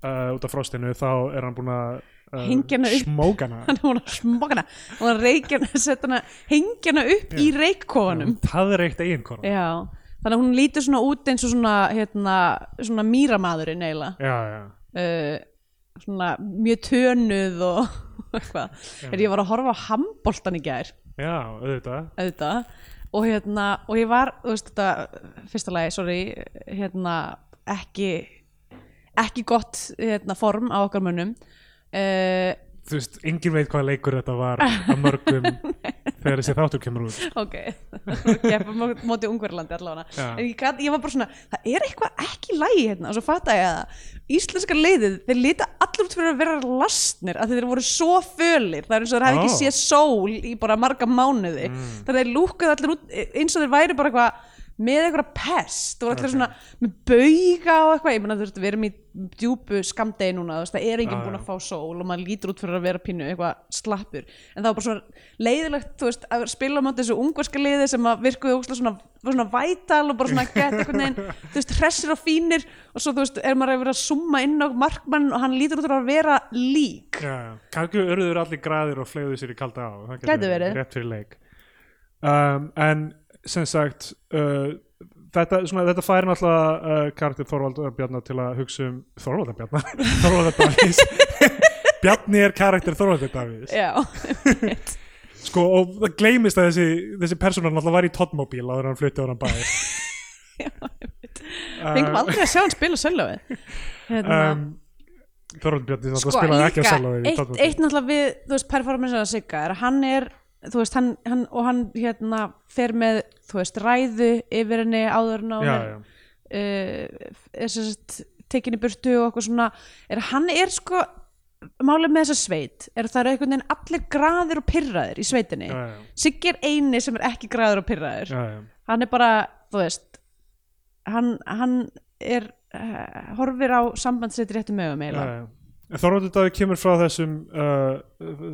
S1: uh, út af frostinu þá er hann búin að uh,
S2: Hengja hana upp.
S1: smóka hana.
S2: Hann er búin að smaka hana. Og hann reykja hana, setja hana hengja hana upp í reykkofanum.
S1: Það er eitt eiginkona
S2: já, þannig að hún lítur svona út eins og svona, hérna, svona mýramadurinn eiginlega. Uh, svona mjög tönuð og eitthvað. Þegar ég var að horfa á handboltan í gær.
S1: Já, auðvitað.
S2: Auðvitað. Og hérna, og ég var þú veist þetta, fyrsta lagi, sorry hérna, ekki ekki gott hérna, form á okkar mönnum. Uh,
S1: þú veist, engin veit hvað leikur þetta var að mörgum þegar þessi þáttur kemur út.
S2: Ok, mó- móti ungverlandi allavega. En ég, gat, ég var bara svona, það er eitthvað ekki í lagi hérna. Og svo fatta ég að íslenska leiðið þeir lita allir út fyrir að vera lastnir að þeir voru svo fölir það er eins og þeir hafi
S1: Ó.
S2: ekki séð sól í bara marga mánuði
S1: Mm.
S2: þannig að þeir lúkuðu allir út eins og þeir væri bara eitthvað með eitthvað pest og allir
S1: Ok.
S2: svona með bauga og eitthvað. Ég meina þú veist við erum í djúpu skamdegi núna þú veist það er enginn
S1: Já,
S2: búin að fá sól og maður lítur út fyrir að vera pínu eitthvað slappur. En það var bara svona leiðilegt þú veist að spila á móti þessu ungverska liði sem að virkuðu óslega svona, svona vætal og bara svona gett einhvern veginn þú veist hressir og fínir. Og svo þú veist er maður að vera að summa inn á markmann og hann lítur út fyrir að vera lík.
S1: Kannski örður allir graðir og flegðu sér í kalda á. Um, en sem sagt uh, þetta, svona, þetta færi náttúrulega uh, karakter Þorvaldar Bjarnar til að hugsa um Þorvaldar Bjarnar Þorvaldar Davís Bjarni er karakter Þorvaldar Davís
S2: já,
S1: sko og það gleymist að þessi, þessi persóna náttúrulega var í Toddmobile áður en hann flutti á hann bæði.
S2: Fengum aldrei að sjá hann spila sölöfi hérna
S1: um, Þorvaldar Bjarni
S2: sko
S1: spilaði ekki að í
S2: eitt, eitt náttúrulega við þú veist performance að Sigga er að hann er þú veist hann, hann og hann hérna fer með þú veist ræðu yfir henni áður en á
S1: já.
S2: uh, er sem sagt tekin í burtu og eitthvað svona er hann er sko málið með þessa sveit er að það eru einhvern veginn allir graðir og pyrraðir í sveitinni. Siggi er eini sem er ekki graður og pyrraður
S1: Já, já.
S2: hann er bara, þú veist hann, hann er uh, horfir á sambandsitt réttum mögum eiginlega
S1: Þorvaldur Davíð kemur frá þessum uh,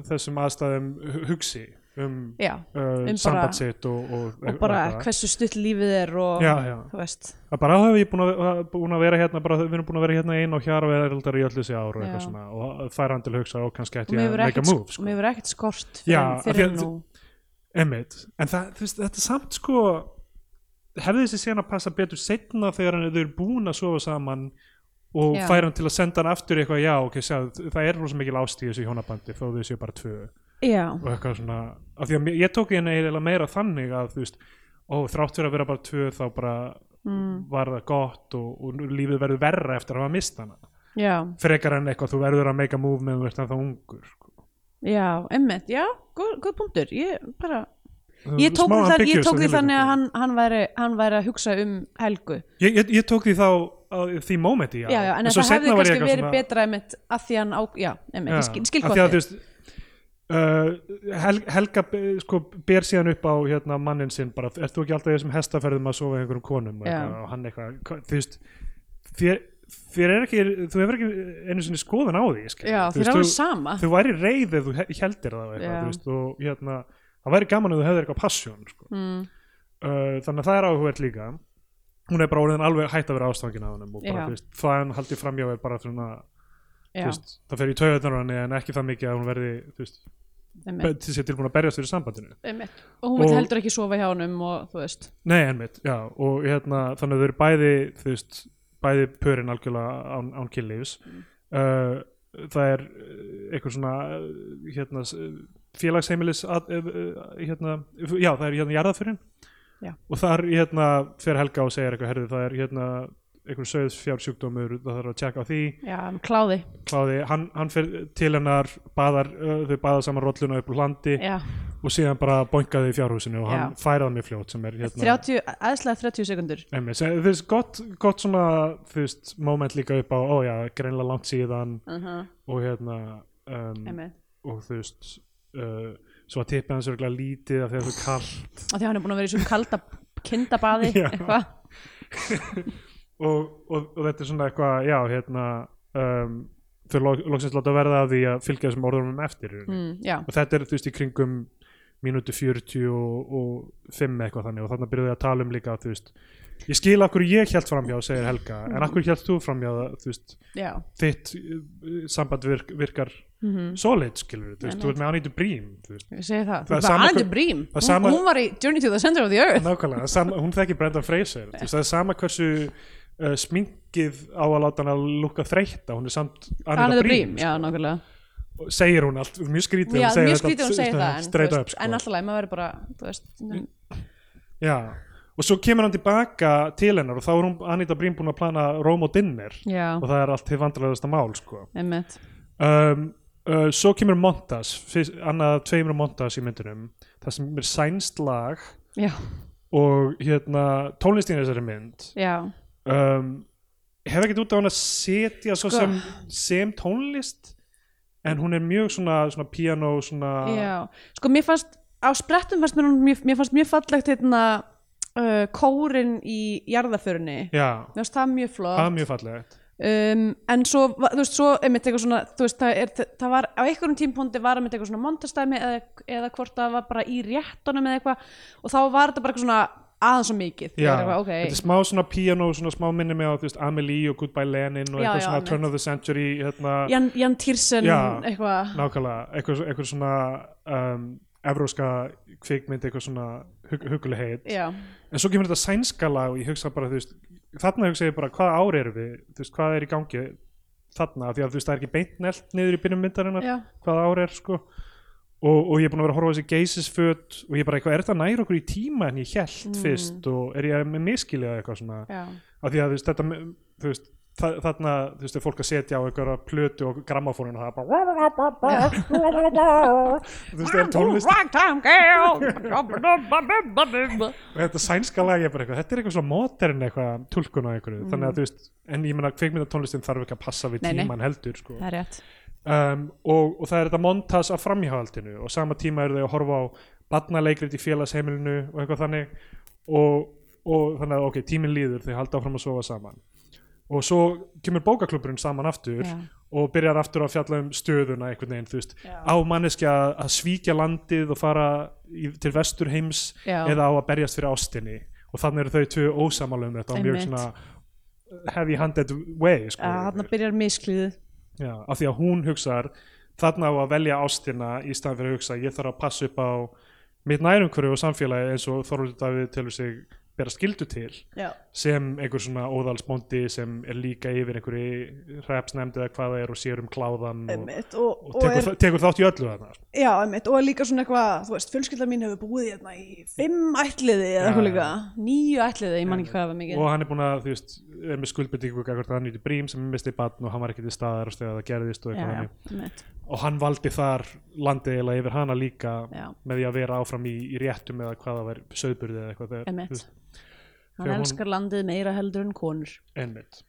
S1: þessum aðstæðum hu- hugsi um
S2: já,
S1: uh,
S2: Um bara-
S1: samband sitt og, og,
S2: og bara
S1: eitthvað.
S2: hversu stutt lífið er og
S1: já, já.
S2: þú veist
S1: að bara hafa ég búin að, búin að vera hérna bara, við erum búin að vera hérna einn og hjara verðaldar í öll þessi ár og eitthvað svona og fær hann til að hugsa og kannski
S2: og hefur
S1: að make a move
S2: sko.
S1: sko.
S2: mér hefur ekkert skort fyrir, nú
S1: Einmitt, en það, þetta er samt sko hefði þessi síðan að passa betur setna þegar þau eru búin að sofa saman og
S2: Já.
S1: færa hann til að senda hann aftur eitthvað, já, ok, sjá, það er rosa mikil ást í þessu hjónabandi þó þau séu bara tvö
S2: já,
S1: og eitthvað svona, af því að ég tók hérna eiginlega meira þannig að, þú veist ó, þrátt fyrir að vera bara tvö þá bara
S2: mm,
S1: var það gott og, og lífið verður verra eftir að hafa mist hana.
S2: Já,
S1: frekar en eitthvað, þú verður að make a move meðan þú ert ennþá ungur sko.
S2: já, emmitt já, góð, góð punktur. Ég bara Ég tók, þar, ég tók því þannig að hann, hann, væri, hann væri að hugsa um Helgu.
S1: Ég, ég, ég tók því þá á því momenti, já,
S2: já, já, en, það hefði kannski verið
S1: svona-
S2: betra einmitt að því hann á, já, einmitt, ég skil, skil
S1: Hel, Helga sko, ber síðan upp á hérna, mannin sinn bara, ert þú ekki alltaf þessum hestaferðum að sofa einhverjum konum? Og, og hann eitthvað, hva- þú veist þér, þér er ekki, þú hefur ekki einu sinni skoðan á því
S2: já,
S1: Þú veist, þú-
S2: sama.
S1: þú væri reið ef þú he- heldir það eitthvað, þú veist, og hérna það væri gaman ef þú hefðir eitthvað passjón sko.
S2: mm,
S1: uh, þannig að það er áhugverð líka. Hún er bara orðin alveg hætt að vera ástfangin af hennum og bara, þú veist, það hann haldið framjá er bara svona, veist, það fer í á henni en ekki það mikið að hún verði veist, til sér tilbúin að berjast fyrir sambandinu.
S2: Einmitt. Og hún
S1: Og-
S2: heldur ekki sofa hjá honum og þú veist.
S1: Nei, ennmitt, já, og hérna þannig að þau eru bæði, þú veist bæði pörin algjörlega án, án kynlífs.
S2: Mm.
S1: uh, það er uh, eitthvað svona uh, hérna, félagsheimilis að, uh, hérna, já, það er hérna jarðaförin
S2: Já.
S1: og þar hérna fer Helga og segir eitthvað, herðu, það er hérna einhver sögðs fjársjúkdómur, það þarf að tjekka á því.
S2: Já, kláði,
S1: kláði, hann, hann fer til hennar baðar, uh, þau baða saman rolluna upp úr landi
S2: já,
S1: og síðan bara boingaði í fjárhúsinu og hann
S2: Já.
S1: færaði mig fljót sem er hérna
S2: 30, aðslega 30 sekundur.
S1: Einmitt, sem- þú veist, gott, gott svona þú veist, moment líka upp á, ó já, greinlega langt síðan
S2: uh -huh.
S1: og hérna um,
S2: einmitt,
S1: og þú veist uh, svo að tippið hans örgulega lítið af því að það er kallt
S2: og því hann er búin að vera í svona kalda kindabaði,
S1: Já.
S2: eitthvað
S1: og, og, og þetta er svona eitthvað, já, hérna um, þau loksins láta verða af því að fylgja þessum orðunum eftir mm. og þetta er þú veist í kringum mínútu 40 og, og 5 eitthvað þannig. Og þannig byrjuðu að tala um líka þú veist, ég skil af hverju ég held framhjá segir Helga, en af hverju held þú framhjá þú veist,
S2: já.
S1: þitt uh, samband virk, virkar
S2: mm
S1: solid skilur, þú veist, þú ert með Anita Brím veist,
S2: ég segi það,
S1: Það hver-
S2: Brím. hún,
S1: sama-
S2: hún var í Journey to the Center of the Earth.
S1: Nákvæmlega, sama, hún þekki Brendan Fraser þú veist, það er sama hversu uh, sminkið á að láta hann að lúka þreytta, hún er samt Anita Brím,
S2: Brím, já, nákvæmlega.
S1: Sko. segir hún allt, mjög skrítið
S2: já, mjög skrítið hún segir það en,
S1: sko.
S2: alltaf maður verður bara þú veist,
S1: Já, og svo kemur hann tilbaka til hennar og þá er hún Anita Brím búin að plana Róm og dinner og það er allt til vandrarlegasta mál sko. um, uh, Svo kemur montas annað tveimur montas í myndunum það sem er sænst lag
S2: já,
S1: og hérna tónlistin í þessari mynd
S2: já,
S1: um, hef ekkert út á hann að setja
S2: Sko.
S1: sem, sem tónlist en hún er mjög svona, svona piano svona,
S2: já sko mér fannst, á sprettum fannst mér, mjög, mér fannst mjög fallegt hérna uh, kórin í jarðaförunni mér fannst það mjög flott.
S1: Það mjög fallegt.
S2: Um, en svo, þú veist, svo einmitt eitthvað svona, þú veist, það, er, það var á einhverjum tímpúndi var einmitt eitthvað svona montastæmi eða, eða hvort það var bara í réttunum eða eitthvað og þá var þetta bara eitthvað svona aðeins svo mikið. Er
S1: þetta er
S2: okay.
S1: smá svona piano, svona smá minni með á veist, Amelie og Goodbye Lenin og
S2: Já,
S1: eitthvað
S2: já,
S1: svona. Turn of the Century hérna,
S2: Jan, Jan Tyrsen eitthvað.
S1: nákvæmlega, eitthvað, eitthvað svona um, evróska kvikmynd, eitthvað svona hug, huguleg heit.
S2: Já,
S1: en svo kemur þetta sænska lag og ég hugsa bara, veist þarna hugsa ég bara, hvað ári erum við? Veist, hvað er í gangi þarna, því að það er ekki beint nelt niður í byrjum myndarinnar hvað ári er, sko og, og ég er búin að vera að horfa á þessi geysisföt og ég bara, eitthvað, er þetta nær okkur í tíma en ég held
S2: Mm.
S1: fyrst og er ég með miskilið eitthvað svona? Af því að þú veist, þetta, þú veist þa- þarna, þú veist, er fólk að setja á einhverja plötu og grammafóninu og það er bara þú veist, það er tónlist og þetta sænska lag er bara eitthvað, þetta er eitthvað svona modern eitthvað tulkun á einhverju, þannig að þú veist en ég meina kveikmyndatónlistin þarf ekki að passa við tíman heldur, sko.
S2: Það er rétt
S1: um, og, og það er þetta montas af framhjáhaldinu og sama tíma eru þau að horfa á barnaleikrit í félagsheimilinu og eitthvað þannig og, og þannig að ok, tíminn líður þau halda áfram að sofa saman og svo kemur bókaklubburinn saman aftur
S2: Já.
S1: og byrjar aftur að fjalla um stöðuna einhvern veginn, þú veist,
S2: Já.
S1: á manneskja að svíkja landið og fara í, til vestur heims
S2: Já.
S1: eða á að berjast fyrir ástinni og þannig eru þau tvö ósamála um þetta og mjög svona heavy handed way sko,
S2: Þannig byrjar misklíðið
S1: Já, af því að hún hugsar þarna á að velja ástina í staðan fyrir að hugsa ég þarf að passa upp á mitt nærumhverju og samfélagi eins og Þorvaldur Davíð telur sig bera skildu til
S2: Já,
S1: sem einhver svona óðalsbóndi sem er líka yfir einhverju hrepsnefnd eða hvað það er og sér um kláðan og,
S2: einmitt og,
S1: og tekur,
S2: er,
S1: tekur þátt í öllu þarna.
S2: Já, einmitt, og líka svona eitthvað, þú veist, fjölskylda mín hefur búið hérna í fimm ætliði eða eitthvað líka, níu ætliði, ég man ekki hvað
S1: og hann er búin að, þú veist, er með skuldbyrtingu gagvart hann í brím sem misti batn og hann var ekki til staðar og stegað það gerðist og eitthvað og hann valdi þar landið eiginlega yfir hana líka
S2: já,
S1: með því að vera áfram í, í réttum eða hvað það var söðburði eða eitthvað þegar,
S2: Hann
S1: þegar hún-
S2: elskar landið meira heldur en konur.
S1: einmitt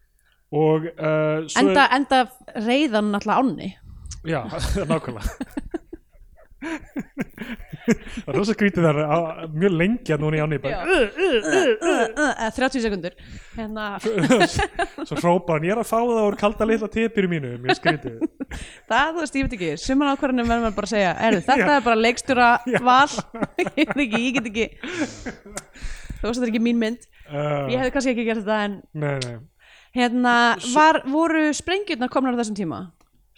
S1: og uh,
S2: Enda, enda reyðan alltaf ánni.
S1: er, já, nákvæmlega það er rosa skrítið þar á- mjög lengi að núna í áni bara,
S2: Uh, 30 sekundur. Hérna,
S1: svo hrópa hann ég er að fá það úr kalda litla tipir mínu. Mjög skrítið.
S2: Það, þú veist, ég veit ekki, sumar ákvarðanum verður maður bara að segja, er þetta er bara leikstjóra val, ég veit ekki, ég get ekki, þú veist, þetta er ekki mín mynd.
S1: uh,
S2: Ég hefði kannski ekki gert þetta, en
S1: nei, nei.
S2: hérna, var, voru sprengjurnar komnar á þessum tíma?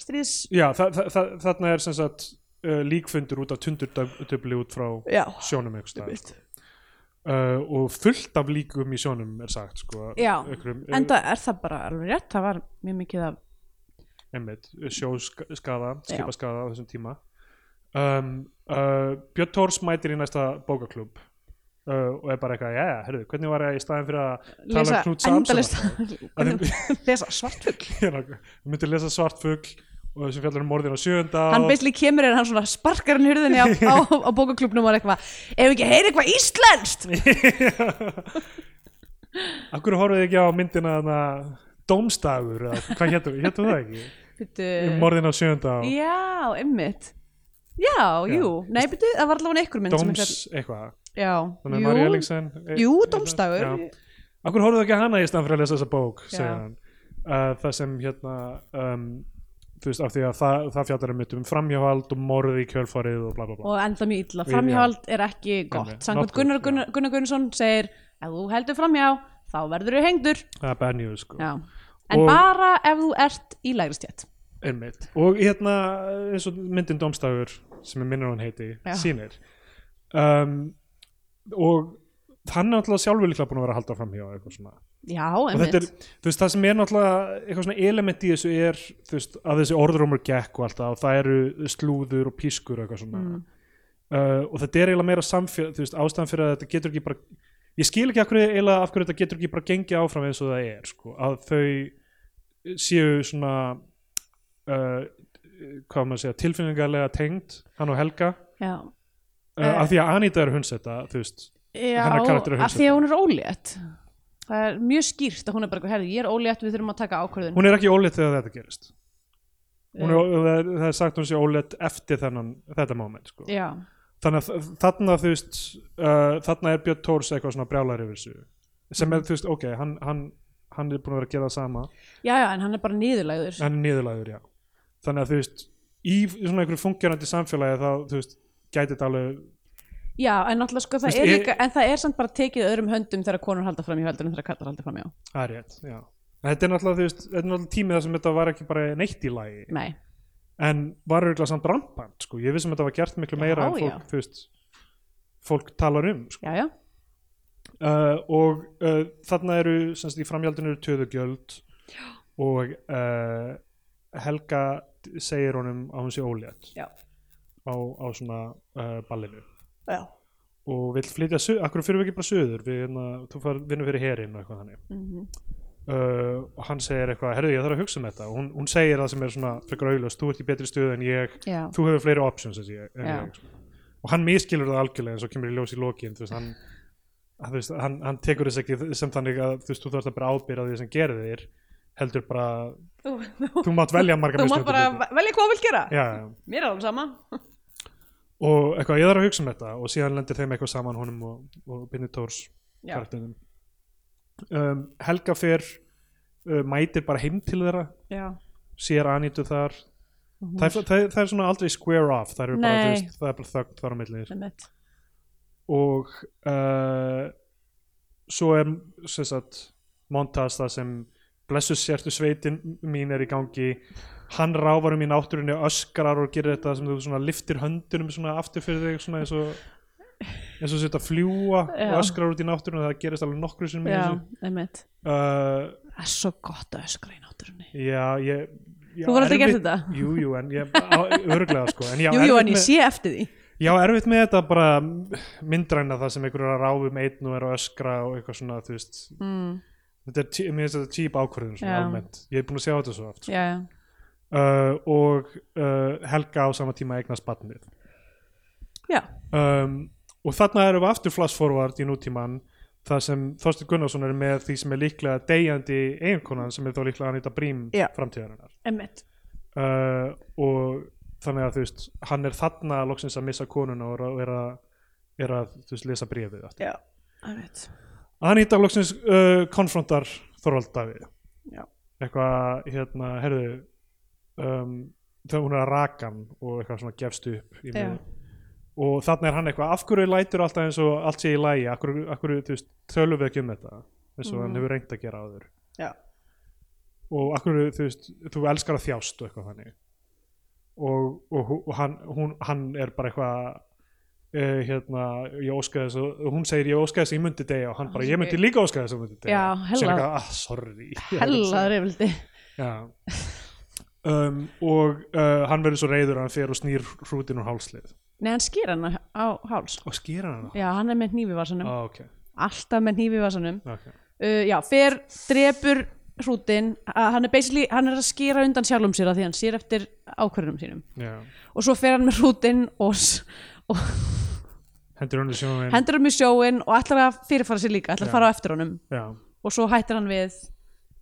S2: Stríðs,
S1: já, þa þa þa þarna er sem sagt uh, líkfundur út af tundurdöfli út frá
S2: já,
S1: sjónum staðar,
S2: einmitt.
S1: uh, og fullt af líkum í sjónum er sagt sko,
S2: Já,
S1: einhverjum,
S2: enda er það bara alveg rétt, það var mjög mikið af
S1: einmitt, sjóskaða, skipaskaða á þessum tíma. Um, uh, Björn Tórs mætir í næsta bókaklub uh, og er bara eitthvað, já, herruðu, hvernig var ég í staðin fyrir að tala
S2: lesa
S1: um Knut Samson?
S2: lesa svartfugl.
S1: Ég myndi lesa svartfugl og þessi fjallar um morðin á sjönda
S2: hann beisli kemur er hann svona sparkar hann hurðinni á, á, á bókaklubnum og er eitthvað ef við ekki heyri eitthvað íslenskt?
S1: Akkur horfið ekki á myndina þarna Dómstagur, eða hvað héttum við, það ekki?
S2: Bittu,
S1: Um morðin á sjönda og
S2: já, ymmit já, jú, nei, byrju, það var allavega einhver mynd
S1: Dóms eitthvað,
S2: fjall- já,
S1: þannig að Mari
S2: jú,
S1: e-
S2: jú, dómstagur
S1: Já. Akkur horfið ekki hana í staðan fyrir að lesa þessa bók,
S2: Já.
S1: uh, Það sem hérna um, þú veist, af því að það, það fjallar um, um framhjáhald og morð í kjölfarið og bla bla bla.
S2: Og enda mjög illa, framhjáhald er ekki gott. Samkvæmt Gunnar, Gunnar, Gunnar Gunnarsson segir ef þú heldur framhjá, þá verður þú hengdur.
S1: Það er news, sko.
S2: Já. en
S1: Og-
S2: bara ef þú ert í lægri stjætt
S1: Einmitt. Og hérna eins og myndin Dómstagur sem er minnur hann heiti,
S2: Já.
S1: sýnir. Um, og hann er náttúrulega sjálfur líklega búin að vera að halda fram hjá eitthvað svona
S2: já,
S1: þetta er,
S2: einmitt
S1: þú veist, það sem er náttúrulega eitthvað svona element í þessu er veist, að þessi orðrómur gekk og alltaf og það eru slúður og pískur og eitthvað svona.
S2: Mm.
S1: uh, og þetta er eiginlega meira samfélag þú veist, ástæðan fyrir að þetta getur ekki bara ég skil ekki af hverju, af hverju þetta getur ekki bara gengið áfram eins og það er sko, að þau séu svona uh, hvað maður að segja, tilfinningarlega tengd hann og Helga. Uh, af því að Anita er hundsetta þú veist,
S2: já
S1: er
S2: af því að hún er ólétt það er mjög skýrt að hún er bara eitthvað, herði, ég er ólétt við þurfum að taka ákvörðun.
S1: Hún er ekki óleitt þegar þetta gerist. Hún er,
S2: Eh,
S1: það, er, það er sagt hún sé óleitt eftir þennan, þetta moment sko. þannig að þarna þú veist uh, þarna er Björn Tórs eitthvað svona brjálar yfir þessu. Sem er þú veist, ok, hann, hann, hann er búin að vera að gera það sama.
S2: Já, já, en hann er bara niðurlæður
S1: hann er niðurlæður, já. Þannig að þú veist, í svona einhverju fungerandi samfélagi þá, þú veist, gæti þetta alveg
S2: já, en náttúrulega sko, það
S1: Þú veist,
S2: er líka en það er samt bara tekið öðrum höndum þegar konur halda fram í heldur en þegar kallar halda fram í
S1: það er rétt, já. En þetta er náttúrulega, þú veist, þetta er náttúrulega tímið þar sem þetta var ekki bara neitt í lagi.
S2: Nei,
S1: en var auðvitað samt rampant, sko. Ég vissum að þetta var gert miklu meira
S2: Já,
S1: en fólk,
S2: já.
S1: þú veist fólk talar um, sko.
S2: Já, já,
S1: uh, og uh, þarna eru semst í framhjaldinu eru töðugjöld og uh, Helga segir honum að hún sé ólétt
S2: já,
S1: á, á svona uh, ballinu
S2: já.
S1: og vill flytja, akkur fyrir við ekki bara söður við hérna, vinnur fyrir herinn og eitthvað þannig.
S2: Mm
S1: uh, og hann segir eitthvað, herðu ég þarf að hugsa um þetta. Og hún, hún segir það sem er svona frekar auðlust, þú ert í betri stöðu en ég.
S2: Já.
S1: þú hefur fleiri options en ég, en ég. Og hann miskilur það algjörlega eins og kemur í ljós í lokin þú veist, hann, veist, hann, hann tekur þess ekki sem þannig að þú veist, þú þarfst að bara ábyrða því sem gerir þér heldur bara,
S2: Þú,
S1: þú mátt velja marga
S2: þú mátt bara velja hvað þú vill gera.
S1: Já, já.
S2: mér er alveg sama
S1: og eitthvað, ég þarf að hugsa um þetta. Og síðan lendir þeim eitthvað saman honum og, og Binni Tórs karakterinn um, Helga fer uh, mætir bara heim til þeirra.
S2: Já,
S1: sér Anitu þar.
S2: Og hún
S1: það, er- það, það er svona aldrei square off. Það er bara, veist, það er bara þögn þar á milli.
S2: Einmitt.
S1: og uh, svo er montas það sem blessu sértu sveitin mín er í gangi. Hann ráfar um í náttúrunni öskrar og gerir þetta sem þú svona liftir höndunum svona aftur fyrir þig svona eins og eins og þetta fljúa og öskrar út í náttúrunni það gerist alveg nokkru sem
S2: einmitt.
S1: Uh,
S2: það er svo gott að öskra í náttúrunni.
S1: Já, ég já,
S2: Þú hefur aldrei gert þetta?
S1: Jú, jú, en ég, örglega sko. En ég á
S2: jú, jú,
S1: erfitt
S2: en ég
S1: með-
S2: sé eftir því.
S1: Já, erfitt með þetta bara myndræna það sem einhver er að ráfa um einn og er að öskra og eitthvað svona, þú veist.
S2: Mm,
S1: þetta er, mér finnst þetta típ ákvörðun svona
S2: Já.
S1: almennt, ég er búin að sjá þetta svo oft sko.
S2: já, já,
S1: uh, og uh, Helga á sama tíma eignast batnið
S2: já,
S1: um, og þarna erum við aftur flash forward í nútíman það sem Þorstin Gunnarsson er með því sem er líklega deyjandi eiginkonan sem er þá líklega Anita Brím
S2: Já.
S1: framtíðarinnar
S2: einmitt
S1: uh, og þannig að þú veist hann er þarna loksins að missa konuna og er að, er að, er að þú veist, lesa bréfið aftur.
S2: já, einmitt
S1: Anita loksins uh, konfrontar Þorvald Davíð. Eitthvað hérna, herðu um, þegar hún er að raka hann og eitthvað svona gefst upp í og þannig er hann eitthvað af hverju lætur alltaf eins og allt sé í lægi af hverju, af hverju þú veist, tölum við ekki um þetta? Eins og
S2: Mhm.
S1: hann hefur reynt að gera áður.
S2: Já,
S1: og af hverju þú veist, þú elskar að þjást og eitthvað þannig. Og, og, og hann, hún, hann er bara eitthvað uh, hérna, ég óskaði þess og hún segir ég óskaði þess að ég myndi degja og hann bara ég myndi líka óskaði þess að ég myndi degja
S2: hella-
S1: Sér eitthvað, ah, sorry.
S2: Hella reyfildi
S1: Já. Um, og uh, hann verður svo reyður að hann fer og snýr hrútin úr hálslið.
S2: Nei, hann skýr hann á háls.
S1: Og skýr hann hana
S2: já, hann er með vasanum.
S1: Ah, okay.
S2: alltaf með vasanum.
S1: Okay.
S2: uh, já, fer, drepur hrútin, að hann er basically hann er að skýra undan sjálfum sér að því hann sér eftir ákvörðunum sínum.
S1: Já.
S2: og svo fer hann með hrútin og, og
S1: hendur hann í sjóðin
S2: hendur hann í sjóin og ætlar að fyrirfara sér líka, ætlar að fara á eftir honum.
S1: Já.
S2: og svo hættir hann við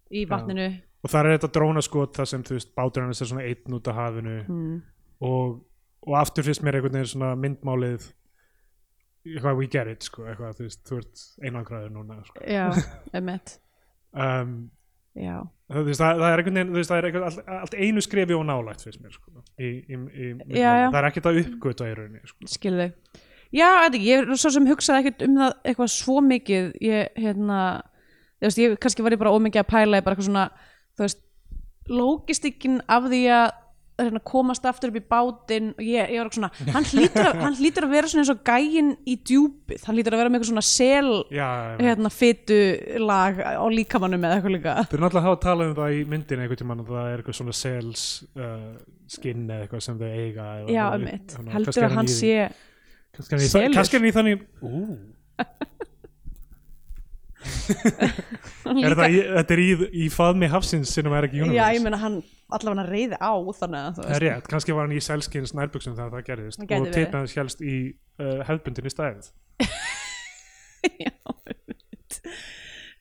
S2: í vatninu.
S1: Og það er þetta drónaskot það sem þú veist bátur hann er svona einn út af hafinu.
S2: Mm.
S1: og, og aftur fyrst mér einhvern veginn svona myndmálið eitthvað we get it sko eitthvað þú veist þú ert einangraður núna sko.
S2: já, emmett
S1: um, veist, það, það er einhvern veginn það er eitthvað, allt, allt einu skrefi og nálægt fyrst mér sko í, í, í,
S2: Já, já.
S1: það er ekkert að uppgöta í rauninni sko.
S2: skilðu já, þetta, ég er svo sem hugsaði ekkert um það eitthvað svo mikið ég, hérna, þú veist, ég kannski var ég bara ómikið að pæla í bara eitthvað svona þú veist, lógistikkin af því að hérna, komast aftur upp í bátinn og ég, ég var eitthvað svona, hann hlýtur, að, hann hlýtur að vera svona eins og gæinn í djúpið. Hann hlýtur að vera með eitthvað svona sel
S1: já,
S2: hérna, fytu lag á líkamannum eða eitthvað líka.
S1: Þeir náttúrulega hafa talað um það í myndin einhvern tímann að það er eitthvað svona sales uh, skinn eða eitthvað sem þau eiga eða,
S2: já,
S1: þannig að
S2: heldur
S1: er
S2: að hann sé
S1: kannski er hann í
S2: selur.
S1: það- kannski er hann í þannig ú, er það, í, þetta er í, í faðmi hafsins sinum er ekki universe
S2: já, ég meina hann allavega reyði á þannig að
S1: rétt, kannski var hann í selskins nærbuxum þegar það gerðist
S2: Það
S1: og hans helst í uh, hefðbundinni stæð
S2: Já, einmitt.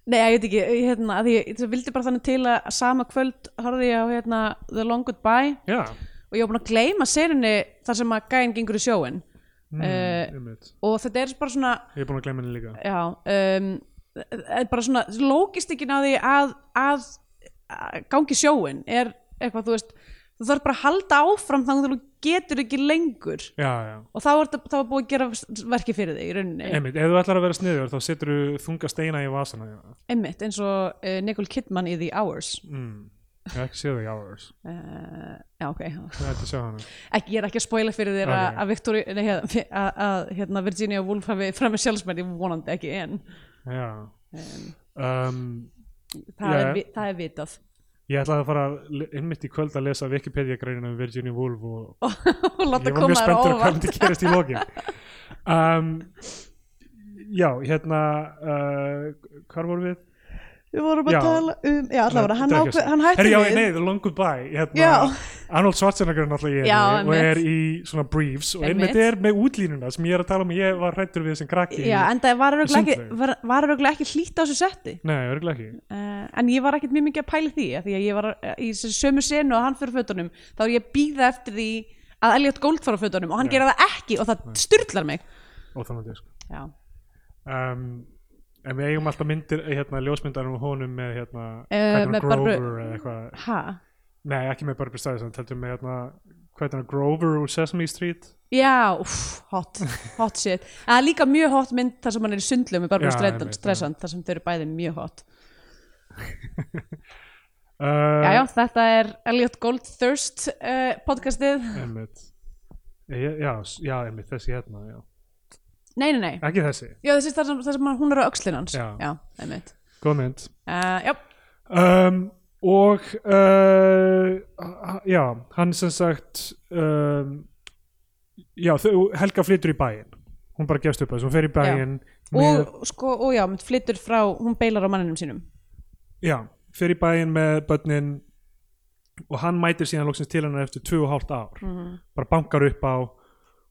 S2: Nei, ég veit ekki, hérna, ég, ég vildi bara þannig til að sama kvöld horfði ég á hérna, The Long Goodbye
S1: já,
S2: og ég var búin að gleyma serinni þar sem að gæinn gengur í sjóin
S1: mm, einmitt.
S2: og þetta er bara svona,
S1: ég er búin að glemja henni líka.
S2: Já, um, bara svona lógistikinn á því að, að, að gangi sjóin er eitthvað, þú veist, þú þarf bara að halda áfram þannig að þú getur ekki lengur
S1: já, já,
S2: og þá er þetta búið að gera verki fyrir þig í rauninni.
S1: einmitt, ef þú ætlar að vera sniður þá setur þú þunga steina í vasana.
S2: Einmitt, eins og uh, Nicole Kidman í The Hours
S1: mm. ég hef ekki séð það í hours
S2: uh, Já, ok
S1: ég
S2: er ekki að spoila fyrir þér
S1: Ok.
S2: að- að að, að hérna, Virginia Woolf hafi framið sjálfsmætti vonandi ekki en
S1: já
S2: um,
S1: um,
S2: það,
S1: Já.
S2: er, það er vitað
S1: Ég ætlaði að fara einmitt í kvöld að lesa Wikipedia greinina um Virginia Woolf og
S2: og
S1: ég var mjög spenntur að hvað myndi gerast í lokin um, Já, hérna uh, hvar vorum við?
S2: Við vorum að
S1: Já.
S2: tala um Já, allavega, hann, ákveð, hann hætti
S1: já,
S2: við
S1: nei, The Long Goodbye hérna,
S2: Já.
S1: Arnold Schwarzenegger er náttúrulega í
S2: Já,
S1: henni og er í svona briefs og einmitt. er með útlínuna sem ég er að tala um að ég var hrættur við sem krakki
S2: Já, en það var örugglega ekki, hlýtt á þessu setti.
S1: Nei, örgulega ekki.
S2: Uh, En ég var ekkert mjög mikið að pæla því af Því að ég var uh, í sömu senu og hann fyrir fötunum Þá er ég að býða eftir því að Elliot Gold fara fötunum og hann
S1: Já.
S2: gera það ekki og það styrlar mig
S1: en við eigum alltaf myndir hérna, ljósmyndar um honum með hérna,
S2: Eh,
S1: hann,
S2: Barbara-
S1: Grover eða eitthvað.
S2: Ha?
S1: nei, ekki með Barbara Streisand, heldur með hérna, hann, Grover úr Sesame Street.
S2: Já, uff, hot, hot shit. Það er líka mjög hot mynd þar sem hann er í sundlu með Barbara
S1: Já,
S2: Streisand, Streisand þar sem þau eru bæði mjög hot.
S1: Uh,
S2: Já, já, þetta er Elliot Goldthirst uh, podcastið.
S1: einmitt. Já, já, já, einmitt, þessi hérna já.
S2: Nei, nei, nei,
S1: ekki þessi,
S2: já, þessi þar sem, þar sem hún er á öxlin hans.
S1: Já.
S2: já einmitt.
S1: Góð mynd.
S2: Uh, Já,
S1: um, og uh, já, hann sem sagt um, já, Helga flytur í bæinn. Hún bara gefst upp þessu, hún fer í bæinn með,
S2: og sko, og já, mynd flyttur frá hún beilar á manninum sínum.
S1: Já, fer í bæinn með börnin og hann mætir síðan loksins til hennar eftir 2,5 ár.
S2: Mhm.
S1: bara bankar upp á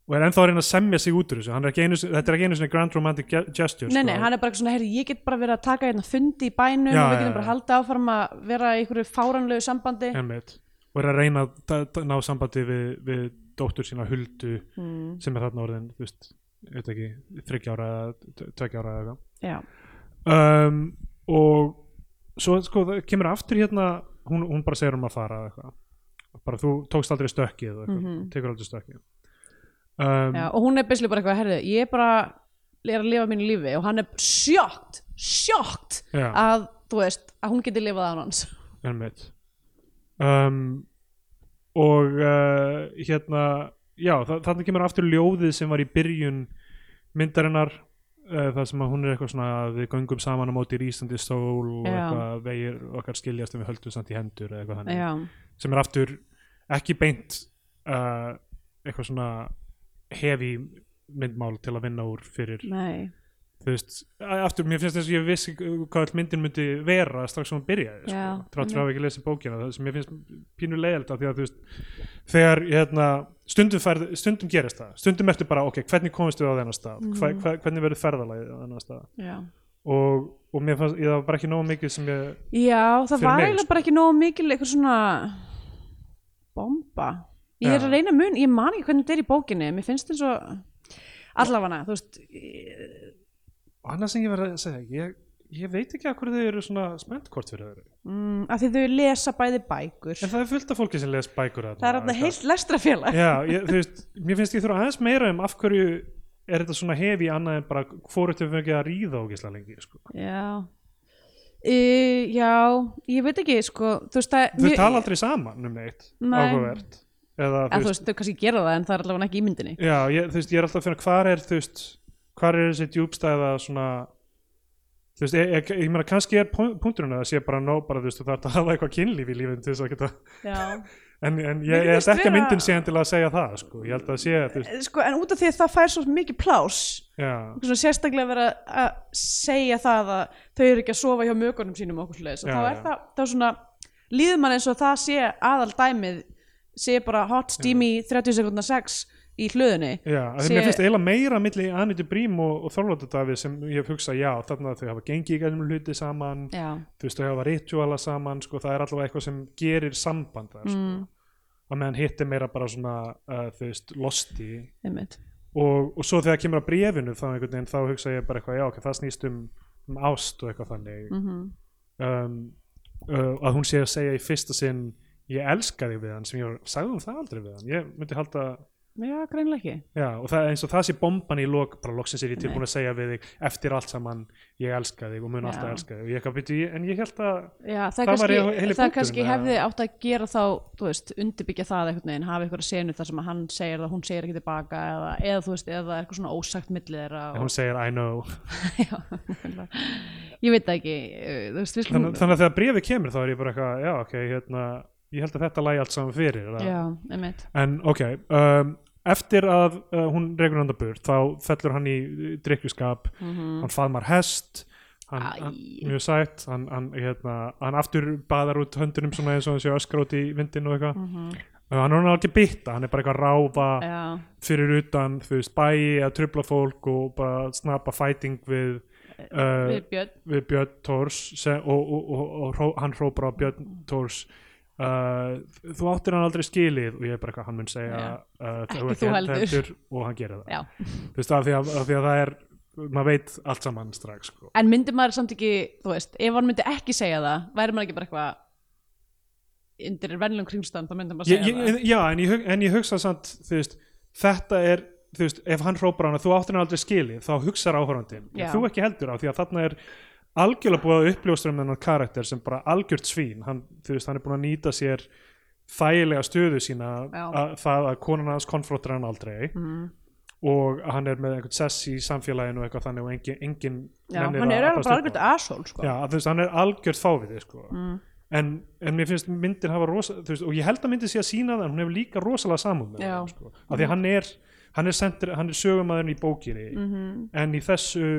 S1: og er ennþá að reyna að semja sig út úr þessu. Er einu, þetta er ekki einu svona grand romantic ge- gesture
S2: Nei, nei,
S1: sko.
S2: hann er bara svona, herri, ég get bara verið að taka hérna fundi í bænum
S1: Já,
S2: og við getum bara haldið áfram að vera í einhverju fáranlegu sambandi.
S1: Einmitt. og er að reyna að ná sambandi við, við dóttur sína Huldu
S2: mm,
S1: sem er þarna orðin, þú veist, veit ekki þryggja ára eða eitthvað. Um, og svo sko kemur aftur hérna hún, hún bara segir um að fara eða eitthvað. Bara þú tókst aldrei stökkið eitthvað,
S2: Mhm.
S1: tekur aldrei stökkið um,
S2: já, og hún er basically bara eitthvað, herri, ég er bara er að lifa mínu lífi. Og hann er sjókt, sjókt
S1: já,
S2: að, þú veist, að hún geti lifað án hans.
S1: Einmitt. Um, og uh, hérna já, þa þannig kemur aftur ljóðið sem var í byrjun myndarinnar uh, það sem að hún er eitthvað svona við göngum saman á móti rísandi sól og
S2: Já.
S1: eitthvað vegir okkar skiljast en við höldum samt í hendur eða eitthvað þannig.
S2: Já,
S1: sem er aftur ekki beint uh, eitthvað svona hefi myndmál til að vinna úr fyrir
S2: nei.
S1: þú veist, aftur, mér finnst þess að ég vissi hvað all myndin myndi vera strax sem hún byrjaði, sko, trátt fyrir að ekki lesið bókina það sem mér finnst pínu leiðild af því að þú veist, þegar hérna, stundum, ferð, stundum gerist það. Stundum ertu bara, ok, hvernig komist við á þennan stað? Mm
S2: Mhm.
S1: hva, hvernig verður ferðalagið á þennan stað?
S2: Já,
S1: og, og mér fannst, ég það var bara ekki nógu mikið sem ég,
S2: já það var eiginlega
S1: sko.
S2: bara ekki nógu mikil eitthvað svona bomba Ég er að reyna mun, ég man ekki hvernig þetta er í bókinni mér finnst þetta svo allavega, þú veist ég-
S1: annað sem ég verði að segja ég, ég veit ekki að hverju þau eru svona spennt hvort fyrir öðru,
S2: mm, að því þau lesa bæði bækur.
S1: En það er fullt af fólki sem les bækur
S2: það er alltaf heilt lestrafélag
S1: mér finnst ég þurfa aðeins meira um af hverju er þetta svona hefi annað en bara hvort við fengið að ríða ógislega lengi sko.
S2: já. Uh, já, ég veit ekki sko, þú veist það
S1: þau tala aldrei saman um neitt
S2: Nei.
S1: áhugavert eða
S2: að þú veist, þau kannski gera það en það er allavega ekki í myndinni.
S1: Já, ég, þú veist, ég er alltaf að finna hvar er þú veist, hvar er þessi djúbstæða svona þú veist, ég, ég, ég meina kannski er pun- punkturinn að það sé bara nóg bara þú veist, þú þarf að hafa eitthvað kynlíf í lífin til þess að geta, en, en ég, held ekki að myndin sé endilega að segja það, sko, ég held að það sé þú veist,
S2: sko, en út af því að það fær svo mikið plás svona sérstaklega vera að segja það að þau eru ekki að sofa hjá mögunum sínum okkur sliðis og þá er það, þá svona líður mann eins og það sé aðal dæmið sé bara hot steamy 30 sekundar sex í hlöðinni
S1: Já, því
S2: sé-
S1: mér finnst eiginlega meira milli Anitu Brím og, og Þorlóta Davíð sem ég hef hugsað, já, þarna þau hafa gengið í gænum hluti saman,
S2: já,
S1: þú veist, þau hafa rituala saman, sko, það er allavega eitthvað sem gerir samband þar, sko,
S2: mm,
S1: að meðan hitt er meira bara svona, uh, þú veist, losti og, og svo þegar kemur að bréfinu þá einhvern veginn, þá hugsa ég bara eitthvað, já, ok, það snýst um, um ást og eitthvað þannig.
S2: Mm
S1: um, uh, að hún sé að segja í fyrsta sinn ég elska þig við hann sem ég sagði hún það aldrei við hann? Ég myndi halda
S2: já, greinlega ekki.
S1: Já, og það, eins og það sé bomban í lok bara loksins er ég tilbúin að segja við þig eftir allt saman, ég elska þig og mun alltaf elska þig. Og ég byrju, en ég held að
S2: Já, það,
S1: Það
S2: kannski,
S1: var í- heili
S2: það kannski hefði átt að gera þá, veist, undirbyggja það einhvern veginn, hafa einhverja senu þar sem að hann segir það, hún segir ekki tilbaka eða, eða þú veist, eða eitthvað svona ósagt millið
S1: en hún segir I know.
S2: Já, ég veit ekki uh, veist,
S1: þannig,
S2: skulum
S1: þannig að þegar bréfi kemur þá er ég bara eitthvað, já ok, hérna ég held að þetta lægi allt saman fyrir.
S2: Já,
S1: en ok um, eftir að uh, hún regur hann að burt þá fellur hann í drikkjuskap
S2: mm
S1: hann faðmar hest hann, hann, mjög sætt hann, hann, hérna, hann aftur baðar út höndunum svona eins og hann sé öskar út í vindin og eitthvað.
S2: -hmm.
S1: Uh, hann er hann ekki bytta, hann er bara eitthvað að ráfa
S2: Já,
S1: fyrir utan, þú veist, bæi að trubla fólk og bara snappa fighting við, uh,
S2: við Björn
S1: Tórs og, og, og, og hann hrópar á Björn Tórs uh, þú áttir hann aldrei skilið og ég er bara eitthvað, hann mun segja
S2: Já.
S1: uh,
S2: Ekki
S1: þú
S2: heldur.
S1: og hann gerir það
S2: Já,
S1: þú veist, af því að, af því að það er maður veit allt saman strax sko.
S2: en myndi maður samt ekki, þú veist ef hann myndi ekki segja það, væri maður ekki bara eitthvað undir venlum kringstand þá myndi maður
S1: ég,
S2: segja
S1: ég, já, en ég, en ég hugsa samt þú veist, þetta er þú veist, ef hann hrópar hana, þú áttir hann aldrei skilið þá hugsar áhörandinn,
S2: Já.
S1: þú ekki heldur á því að þarna er algjörlega búið að uppljóstra með hennar karakter sem bara algjört svín hann, veist, hann er búin að nýta sér þægilega stöðu sína að, það að konan hans konfróttar hann aldrei
S2: mm.
S1: og hann er með einhvern sess í samfélaginu og eitthvað þannig og engin, engin
S2: já, hann er
S1: á
S2: algjört asshole sko.
S1: Já, veist, hann er algjört fáviti sko.
S2: mm.
S1: en, en mér finnst myndin hafa rosa, veist, og ég held að myndin sé að sína það en hún hefur líka rosalega samúð með hann sko. af því að hann er hann er, er sögumæðurinn í bókinni
S2: Mm
S1: en í þessu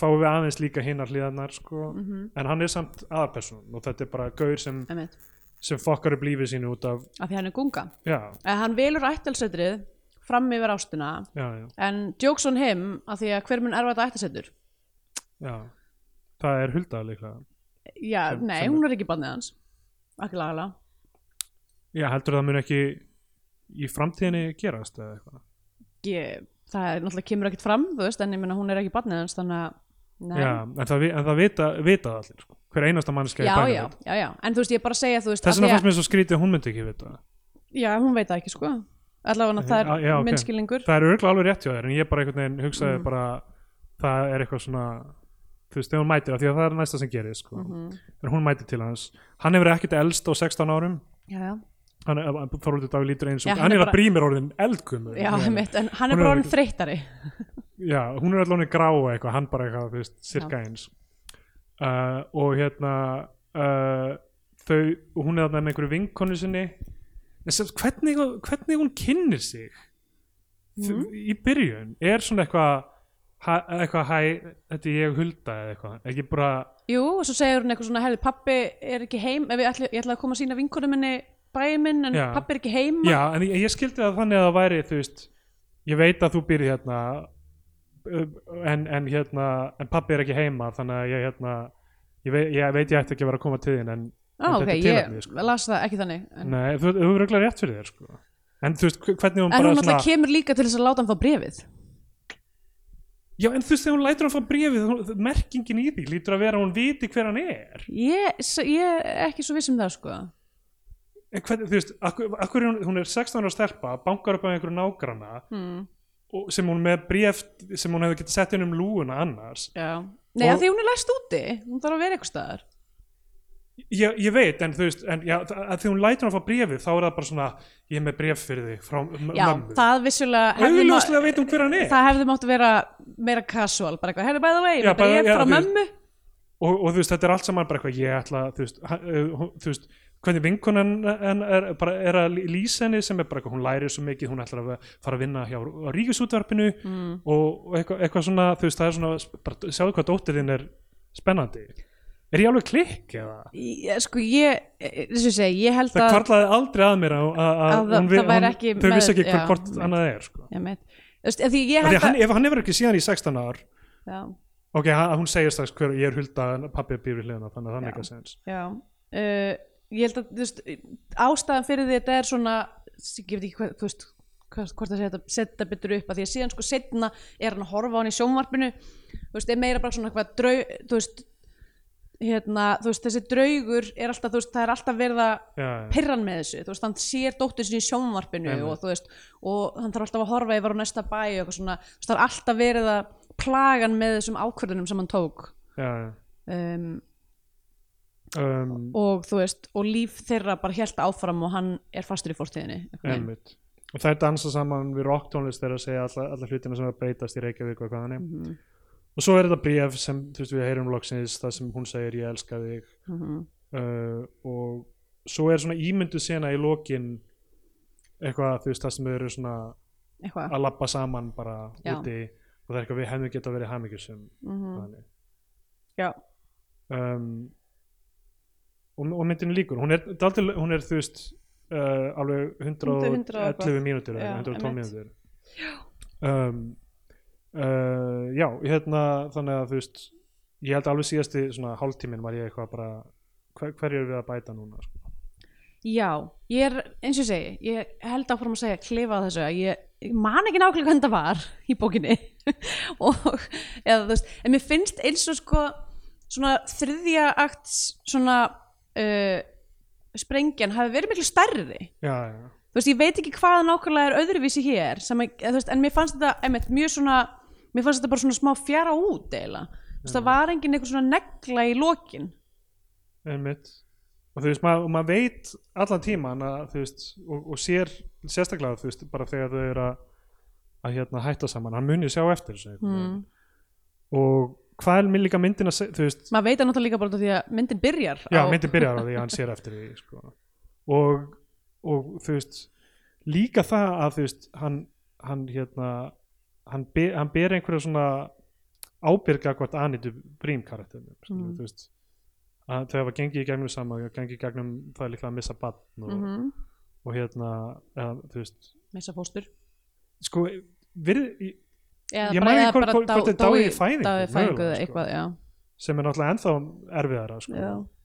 S1: fáum við aðeins líka hinnar hlýðarnar sko.
S2: -hmm.
S1: en hann er samt aðarperson og þetta er bara gaur sem, sem fokkar upp lífið sínu út af
S2: af því hann er gunga. En hann velur ættalsetrið fram yfir ástina.
S1: Já, já,
S2: en jokes on him af því að hver mun erfa þetta ættalsetur
S1: já. Það er huldað líklega.
S2: Já,
S1: Sem-
S2: nei,
S1: sem-
S2: hún er ekki bannið hans. Ekki lagalega
S1: já, heldur það mun ekki í framtíðinni gerast eða eitthvað?
S2: Ég, það er náttúrulega kemur ekkert fram þú veist, en ég meina hún er ekki bannið hans þannig að
S1: já, en það, en það vita, vita allir sko. hver einasta mannskja
S2: já, já, já, já, en þú veist, ég er bara að segja
S1: þess vegna fannst mér svo skrítið hún myndi ekki vita
S2: já, hún veit það ekki sko allavega það er
S1: Já, já, ok.
S2: minnskilningur
S1: það er örgulega alveg rétt hjá þér en ég bara einhvern veginn hugsaði
S2: Mhm.
S1: bara það er eitthvað svona þú veist, þegar hún mætir það, því að það er næsta sem gerir sko.
S2: Mhm.
S1: en hún mætir til hans hann hefur ekkert elst á 16 árum
S2: já, já,
S1: Þorvaldur Daví lítur eins
S2: Já,
S1: og
S2: hann
S1: hann
S2: er bara-
S1: að brímir orðin eldgumur
S2: já einmitt, en hann er bara orðin þreyttari.
S1: Já, hún er allavega grá eitthvað, hann bara eitthvað, þú veist, cirka eins. Uh, og hérna uh, þau, hún er þarna með einhverju vinkonu sinni. En sem, hvernig, hvernig hún kynnir sig
S2: Mhm.
S1: í byrjun? Er svona eitthvað eitthvað hæ, þetta er ég hulda eða eitthvað, ekki bara
S2: jú, og svo segir hún eitthvað svona, herri, pappi er ekki heim ef ég ætla, ég ætla að koma að sína vinkonu minni bæinn minn, en pappi er ekki heima.
S1: Já, en ég, ég skildi það þannig að það væri þú veist, ég veit að þú býrð hérna uh, en, en hérna en pappi er ekki heima þannig að ég hérna ég veit ég, veit ég ætti ekki að vera að koma til þín en,
S2: ah,
S1: en
S2: ok, ég
S1: sko.
S2: las það ekki þannig en,
S1: Nei, þú, er auðvitað rétt fyrir þér sko. en þú veist, hv- hvernig hún
S2: en
S1: bara
S2: hún
S1: svona
S2: alltaf kemur líka til þess að láta hann fá brefið
S1: já, en þú veist, þegar hún lætur hann fá bréfið hún, merkingin í því lítur að vera að hún viti hver hann er.
S2: Ég, ég er ekki svo viss um það sko
S1: en hvernig, þú veist, akkur, akkur er hún, hún er 16 ára stelpa, bankar upp á einhverju nágrana
S2: hmm.
S1: og, sem hún með bréf sem hún hefði getið sett inn um lúuna annars.
S2: Já, nei,
S1: Og-
S2: því hún er læst úti. Hún þarf að vera eitthvað staðar.
S1: Ég, ég veit, en þú veist en, já, að þegar hún lætur hann fá bréfið þá er það bara svona, ég er með bréf fyrir þig frá m-
S2: já,
S1: mömmu.
S2: það vissulega hefði
S1: auðljóslega veit hún hver hann er.
S2: Það hefði mátt vera meira casual bara eitthvað, herri by the way,
S1: Já,
S2: með bref
S1: bara- já,
S2: frá
S1: þú veist,
S2: mömmu.
S1: Og, og þú veist, þetta er allt saman bara eitthvað ég ætla, þú veist, ha- uh, hún- þú veist hvernig vinkonan en er, er að lýsa henni sem er bara eitthvað, hún lærir svo mikið hún ætlar að fara að vinna hjá ríkisútvarpinu
S2: mm.
S1: og, eitthvað, eitthvað svona þú veist, það er svona, bara, sjáðu hvað dóttir þinn er spennandi. Er ég alveg klikk eða?
S2: ég, sko ég, þess að segja, ég held
S1: það
S2: að
S1: kvarlaði aldrei að mér að, að,
S2: Að
S1: að
S2: það-
S1: hún,
S2: það væri ekki
S1: þau vissi ekki hver, hvort annað er sko.
S2: ég meit, þú veist, því ég held
S1: að
S2: að
S1: ef hann hefur ekki síðan í 16 ár
S2: já,
S1: ok, hún segir strax hver ég er hulda pappi býr við hliðina þannig að það meika sens
S2: já. Uh, ég held að, veist, ástæðan fyrir því þetta er svona, ég veit ekki hvað, þú veist hvað- hvort það setja, setja betur upp að því að síðan sko setna er hann að horfa á hann í sjónvarpinu þú veist, er meira bara svona eitthvað draug, þú veist hérna, þú veist, þessi draugur er alltaf, þú veist, það er alltaf verið að pirran með þessu, þú veist, hann sér dóttur sinni í sjónvarpinu
S1: Einmitt.
S2: og þú veist og hann þarf alltaf að horfa yfir á næsta bæ og eitthvað svona, þú veist, það er alltaf verið að plaga hann með þessum ákvörðunum sem hann tók
S1: já, já.
S2: um,
S1: Um,
S2: og þú veist, og líf þeirra bara helt áfram og hann er fastur í fórstíðinni
S1: einmitt. Og þær dansa saman við rocktónlist þegar að segja alla, alla hlutina sem er að breytast í Reykjavík og hvað þannig.
S2: Mhm,
S1: og svo er þetta bréf sem þú veist við heyrum loksins það sem hún segir ég elska þig.
S2: Mhm.
S1: uh, og svo er svona ímyndu sena í lokin eitthvað þú veist það sem eru svona
S2: eitthvað.
S1: að labba saman bara
S2: Já.
S1: úti og það er eitthvað við hefðum geta verið hamingjusum
S2: Mhm.
S1: þannig.
S2: Já,
S1: um, og, og myndinu líkur hún er, daldil, hún er þú veist uh, alveg
S2: 100 og
S1: 111
S2: eitthvað.
S1: mínútur eða 112
S2: einmitt.
S1: mínútur um, uh, já, hérna þannig að þú veist ég held alveg síðasti svona hálftíminn var ég eitthvað bara hver, hverju er við að bæta núna sko?
S2: já ég er, eins og ég segi ég held áfram að segja klifa á þessu að ég ég man ekki nákvæmlega hvernig það var í bókinni og, eða þú veist, en mér finnst eins og sko svona þriðja akt svona uh, sprengjan hafi verið miklu stærri.
S1: Já, já,
S2: þú veist, ég veit ekki hvað nákvæmlega er öðruvísi hér þú veist, en mér fannst þetta einmitt, mjög svona, mér fannst þetta bara svona smá fjara út eiginlega, þú veist, það var engin eitthvað svona negla í lokin.
S1: Einmitt. Og þú veist, maður mað veit allan tíman að, þú veist, og, og sér sérstaklega, þú veist, bara þegar þau eru að, að hérna hætta saman, hann muni sjá eftir þessu veginn. og hvað er líka myndin að segja,
S2: maður veit það náttúrulega líka bara því að myndin byrjar
S1: já,
S2: á,
S1: myndin byrjar á því að hann sér eftir því sko. og, og þú veist líka það að þú veist hann, hann hérna hann, be, hann ber einhverja svona ábyrga hvort Anitu Brím karakterinu mm. þú veist að þau hafa gengið í gegnum saman gengið í gegnum það er líklega að missa bann og,
S2: mm
S1: og hérna eða, þú veist
S2: missa fóstur
S1: sko
S2: eða
S1: Ég
S2: eða
S1: hvort- hvort þeir dáið í fæðingu, sko. sem er náttúrulega ennþá erfiðara sko.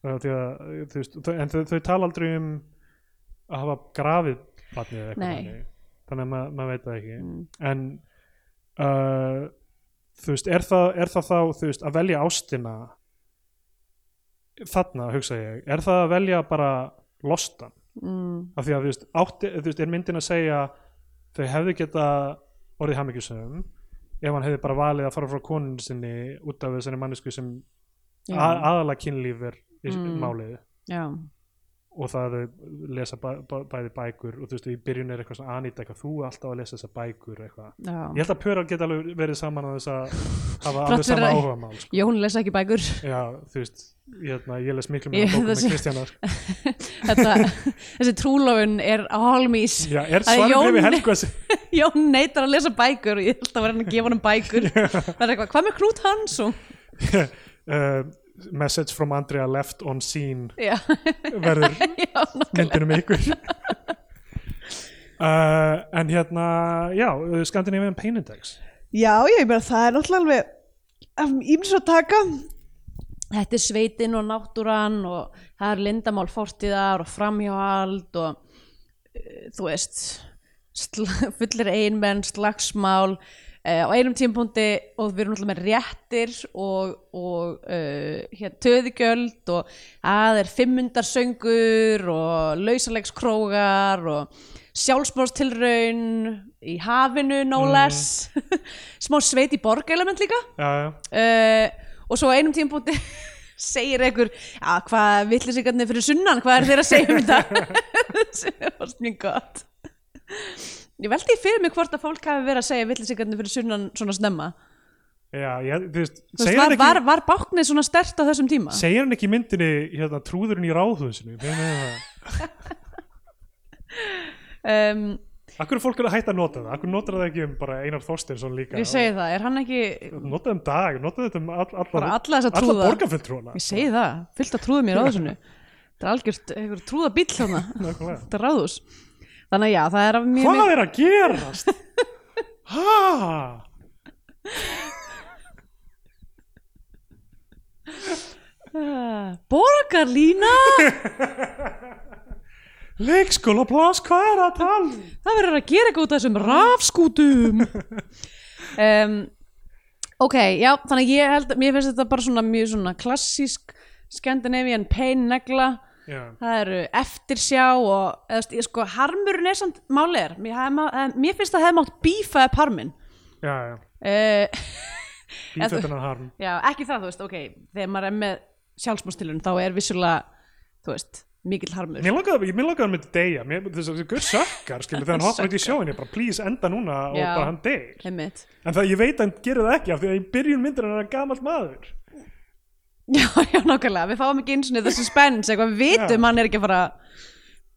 S1: En þau, þau tala aldrei um að hafa grafið barnið eða eitthvað
S2: Nei.
S1: þannig. að ma- maður veit það ekki
S2: Mm.
S1: en uh, þú veist, er það, er það þá veist, að velja ástina þarna hugsa ég er það að velja bara lostan
S2: mm.
S1: af því að þú veist, átti, þú veist er myndin að segja þau hefðu geta orðið hamingjusum ef hann hefði bara valið að fara frá konun sinni út af þessari mannesku sem aðalega kynlíf er í
S2: Mm.
S1: málið.
S2: Já,
S1: og það að lesa bæ, bæ, bæði bækur og þú veist, í byrjun er eitthvað svona Anita, eitthvað, þú alltaf að lesa þessar bækur eitthvað.
S2: já
S1: Ég held að pörar geta alveg verið saman á þess að hafa alveg sama
S2: að-
S1: áhuga mál sko.
S2: Jón lesa ekki bækur
S1: Já, þú veist, ég, hérna, ég les miklu meira bókum með sko.
S2: Þetta, þessi trúlofun er á hálmís
S1: Já, er
S2: Það er
S1: svarið
S2: Jón-
S1: að
S2: neitar að lesa bækur og ég held að vera hann að gefa hann bækur það er eitthvað, hvað með Knút Hansson?
S1: Message from Andrea left on scene
S2: Já,
S1: verður
S2: já, nákvæmlega.
S1: myndinu með ykkur. Uh, en hérna já, Scandinavian Pain Index.
S2: Já, ég meina það er náttúrulega alveg af ímins að taka. Þetta er sveitin og náttúran og það er lindamál fortíðar og framhjáhald og uh, þú veist fullir einmenn, slagsmál á einum tímpúndi og við erum náttúrulega með réttir og, og uh, hér, töðigjöld og það er fimmundarsöngur og lausalegskrógar og sjálfsmórstilraun í hafinu no less. Smá sveit í borgelement líka.
S1: Já, já,
S2: uh, og svo á einum tímpúti segir einhver já, hvað villisingarnir fyrir sunnan hvað er þeir að segja um þetta? Sem var mjög gott ég veldi í fyrir mig hvort að fólk hafi verið að segja villisingarnir fyrir sunnan svona snemma.
S1: Já ég, þú veist,
S2: Þú veist, var,
S1: ekki
S2: var, var báknið svona stert á þessum tíma?
S1: Segir hann ekki í myndinni hérna, trúðurinn í ráðhúsinu?
S2: Um,
S1: Akkur er fólk að hætta að nota það? Akkur notar það ekki um bara Einar Þorsteinsson líka?
S2: ég segi það, er hann ekki
S1: Notaði um dag, notaði þetta um all, all,
S2: alla þessa
S1: alla
S2: trúða.
S1: borgarfulltrúana.
S2: Ég segi það, fyllt að trúða mér á þessunu þetta er algjört einhver trúða bíll þarna.
S1: Nákvæmlega.
S2: þetta er ráðus þannig að já, það er af mjög
S1: Hvað er að gerast? Hæ?
S2: Borgarlína
S1: Leikskólapláss, hvað er að tala? um?
S2: það verður að gera eitthvað út af þessum rafskútum um, ok, já þannig ég held, mér finnst þetta bara svona mjög svona klassísk Scandinavian pain negla
S1: Já,
S2: það eru eftirsjá og eða, ég sko, harmurinn er samt máli er mér, hef, mér finnst það hefði mátt bífa upp harminn. Uh, En þú-
S1: Bífötunan harm.
S2: já, ekki það, þú veist, ok þegar maður er með sjálfsmástilun þá er vissulega, þú veist mikill harmur.
S1: Mér langaði, að myndi deyja Mér, þess að guð sökkar, skilur, þegar hann hoppar út í sjóinni bara please enda núna og
S2: Já.
S1: bara hann deyr. En það ég veit að hann gerir það ekki af því að í byrjun myndir hann er gamall maður
S2: já, já, nákvæmlega, við fáum ekki eins og þessi spens, eitthvað við vitum hann er ekki að fara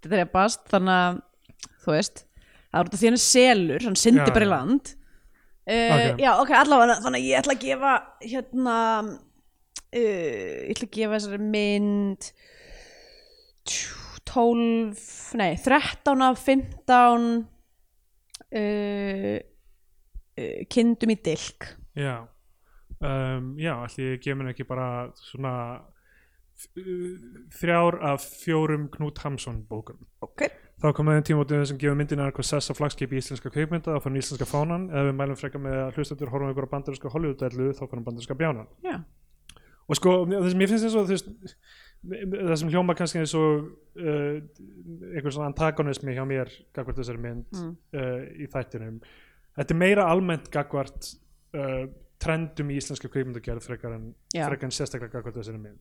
S2: þetta er bast, þannig að þú veist, það er út af því hann er selur hann syndi
S1: Já,
S2: bara í land. Uh,
S1: Ok.
S2: já, ok, allavega þannig að ég ætla að gefa hérna uh, ég ætla að gefa þessari mynd 12 nei, 13 af 15 uh, uh, kindum í dilk.
S1: Já um, Já, allir ég gef mér ekki bara svona þrjár af fjórum Knút Hamsun bókum.
S2: Ok,
S1: þá kom aðeins tímótið sem gefur myndina eitthvað sess á flagskip í íslenska kveikmynda þá fann íslenska fánan. Eða við mælum frekar með að hlustendur horfum ykkur á bandarinska Hollywood-dellu þá fann bandarinska bjánan.
S2: Já,
S1: og sko það sem ég finnst þú veist það sem hljóma kannski eins og uh, einhver svona antagonismi hjá mér gagvart þessari mynd
S2: Mm.
S1: uh, í þættinum. Þetta er meira almennt gagvart uh, trendum í íslenska kveikmyndagerð frekar en, en sérstaklega þessari mynd.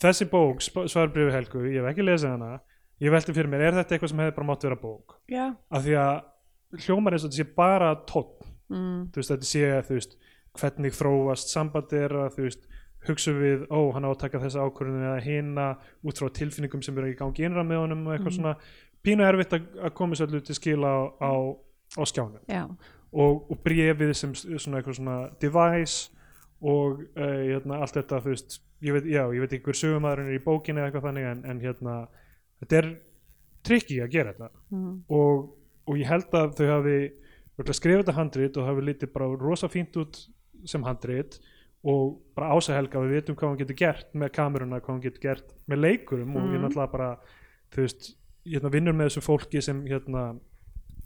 S1: Þessi bók, svarbrifi Helgu ég hef ekki lesið hana. Ég velti fyrir mér, er þetta eitthvað sem hefði bara mátt vera bók?
S2: Já.
S1: Af því að hljómar eins og þetta sé bara tótt
S2: mm,
S1: þú veist, þetta sé þú veist, hvernig þróast sambandi er að þú veist, hugsa við, ó, hann á að taka þessa ákvörðinu eða hina út frá tilfinningum sem eru í gangi innra með honum og eitthvað
S2: Mhm.
S1: svona. Pínu erfitt að, að koma sér til skila á, á, á skjánum.
S2: Já,
S1: og, og brefið sem svona eitthvað svona device og uh, hérna, allt þetta þú veist, ég veit, já, ég veit ekki hver sögumæðurinn er í bókinni eða eitthvað þannig en, en hérna, þetta er trikki að gera þetta
S2: mm,
S1: og, og ég held að þau hafi skrifað þetta handrit og hafi litið bara rosa fínt út sem handrit og bara ásahelga við vitum hvað hún getur gert með kameruna, hvað hún getur gert með leikurum og ég
S2: Mhm.
S1: náttúrulega bara þú veist, hérna vinnur með þessu fólki sem hérna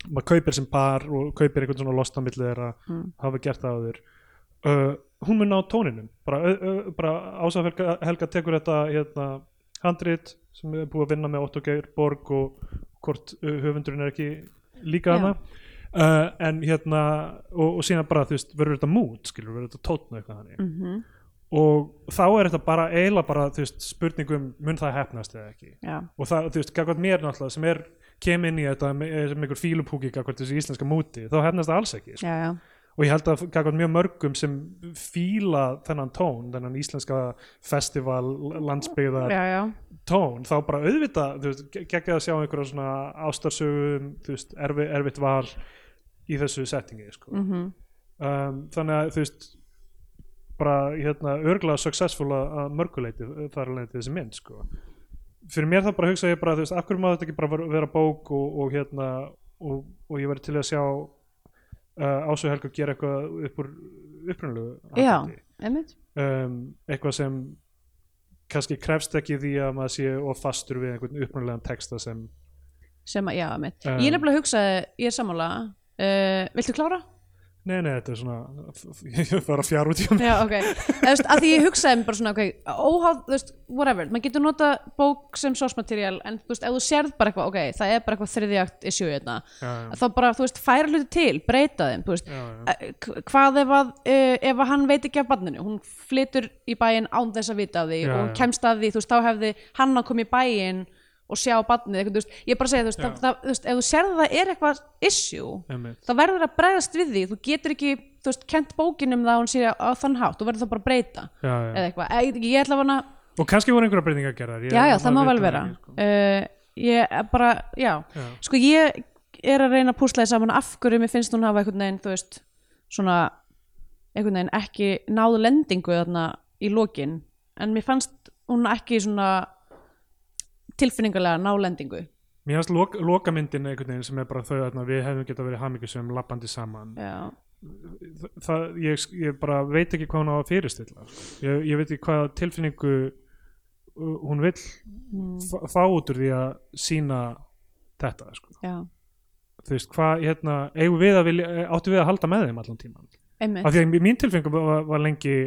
S1: maður kaupir sem par og kaupir einhvern svona lostamilli þeirra
S2: mm,
S1: hafa gert það áður. Uh, hún mun ná tóninum. Bara, uh, bara Ása Helga, tekur þetta hérna, handrit sem er búið að vinna með Otto Geir Borg og hvort höfundurinn er ekki líka hana uh, en hérna og, og síðan bara þú veist verður þetta mút skilur verður þetta tótn eitthvað þannig.
S2: Mhm,
S1: og þá er þetta bara eiginlega bara veist spurningum mun það hefnast eða ekki.
S2: Já,
S1: og það, þú veist, gagvart mér náttúrulega sem er kem inn í þetta með- er einhver fílupúki gagvart þessu íslenska múti, þá hefnast það alls ekki sko.
S2: Já,
S1: og ég held að gagvart mjög mörgum sem fíla þennan tón, þennan íslenska festival, landsbyggðar
S2: já,
S1: tón, þá bara auðvitað þú veist, geggja að sjá einhverja svona ástarsögum, þú veist, erfi, erfitt val í þessu settingi sko.
S2: mhm,
S1: um, þannig að þú veist bara hérna örgulega successful að mörguleiti þar alveg þessi mynd sko. fyrir mér það bara hugsa ég bara þú veist, af hverju má þetta ekki bara vera- bók og, og hérna og, og ég verði til að sjá uh, Ásu Helgu gera eitthvað upp úr upprunalegu
S2: Já. einmitt,
S1: um, eitthvað sem kannski krefst ekki því að maður sé of fastur við einhvern upprunalegan texta sem
S2: sem að, já, einmitt
S1: Um,
S2: ég er nefnilega að hugsa, ég er sammála uh, viltu klára?
S1: Nei, nei, þetta er svona ég var að fjara út í hann
S2: Já, ok, veist, að því ég hugsaði mér bara svona, ok, óháð, þú veist, whatever, maður getur nota bók sem source material, en þú veist, ef þú sérð bara eitthvað, ok, það er bara eitthvað þriðjagt issue hérna,
S1: já, já,
S2: þá bara, þú veist, færa hluti til, breyta þeim, þú veist,
S1: já, já.
S2: Eh, hvað ef að, uh, ef að hann veit ekki af barninu, hún flytur í bæinn án þess að vita af því
S1: Já,
S2: og
S1: já.
S2: kemst að því, þú veist, þá hefði hann að koma í bæinn og sjá barnið, eitthvað, veist, ég er bara að segja, þú veist, það, það, þú veist, ef þú sérð að það er eitthvað issue,
S1: Einmitt.
S2: þá verður að bregðast við því, þú getur ekki, þú veist, kent bókinum það að hún sé á þann hátt, þú verður það bara að breyta
S1: Já, já.
S2: eða eitthvað, ég, ég ætla að vana
S1: og kannski voru einhverja breytingar gerðar ég-
S2: já, já, það má vel vera
S1: ekki, sko.
S2: uh, ég er bara, já
S1: Já.
S2: sko ég er að reyna að púsla því saman af hverju mér finnst hún hafa einhvern veginn þú veist, svona einhvern veginn ekki náðu lendingu þarna í lokin en mér fannst hún ekki svona tilfinningarlega ná lendingu
S1: Mér fannst lok, lokamyndin einhvern veginn sem er bara þau að við hefðum geta verið hamingjusum lappandi saman.
S2: Já,
S1: það, ég, ég bara veit ekki hvað hún á að fyrirstilla sko. ég, ég veit ekki hvað tilfinningu uh, hún vill mm. fá út úr því að sína þetta sko. þú veist hvað hérna við vilja, áttu við að halda með þeim allan tíman
S2: einmitt.
S1: Af því að mín tilfinningu var, var lengi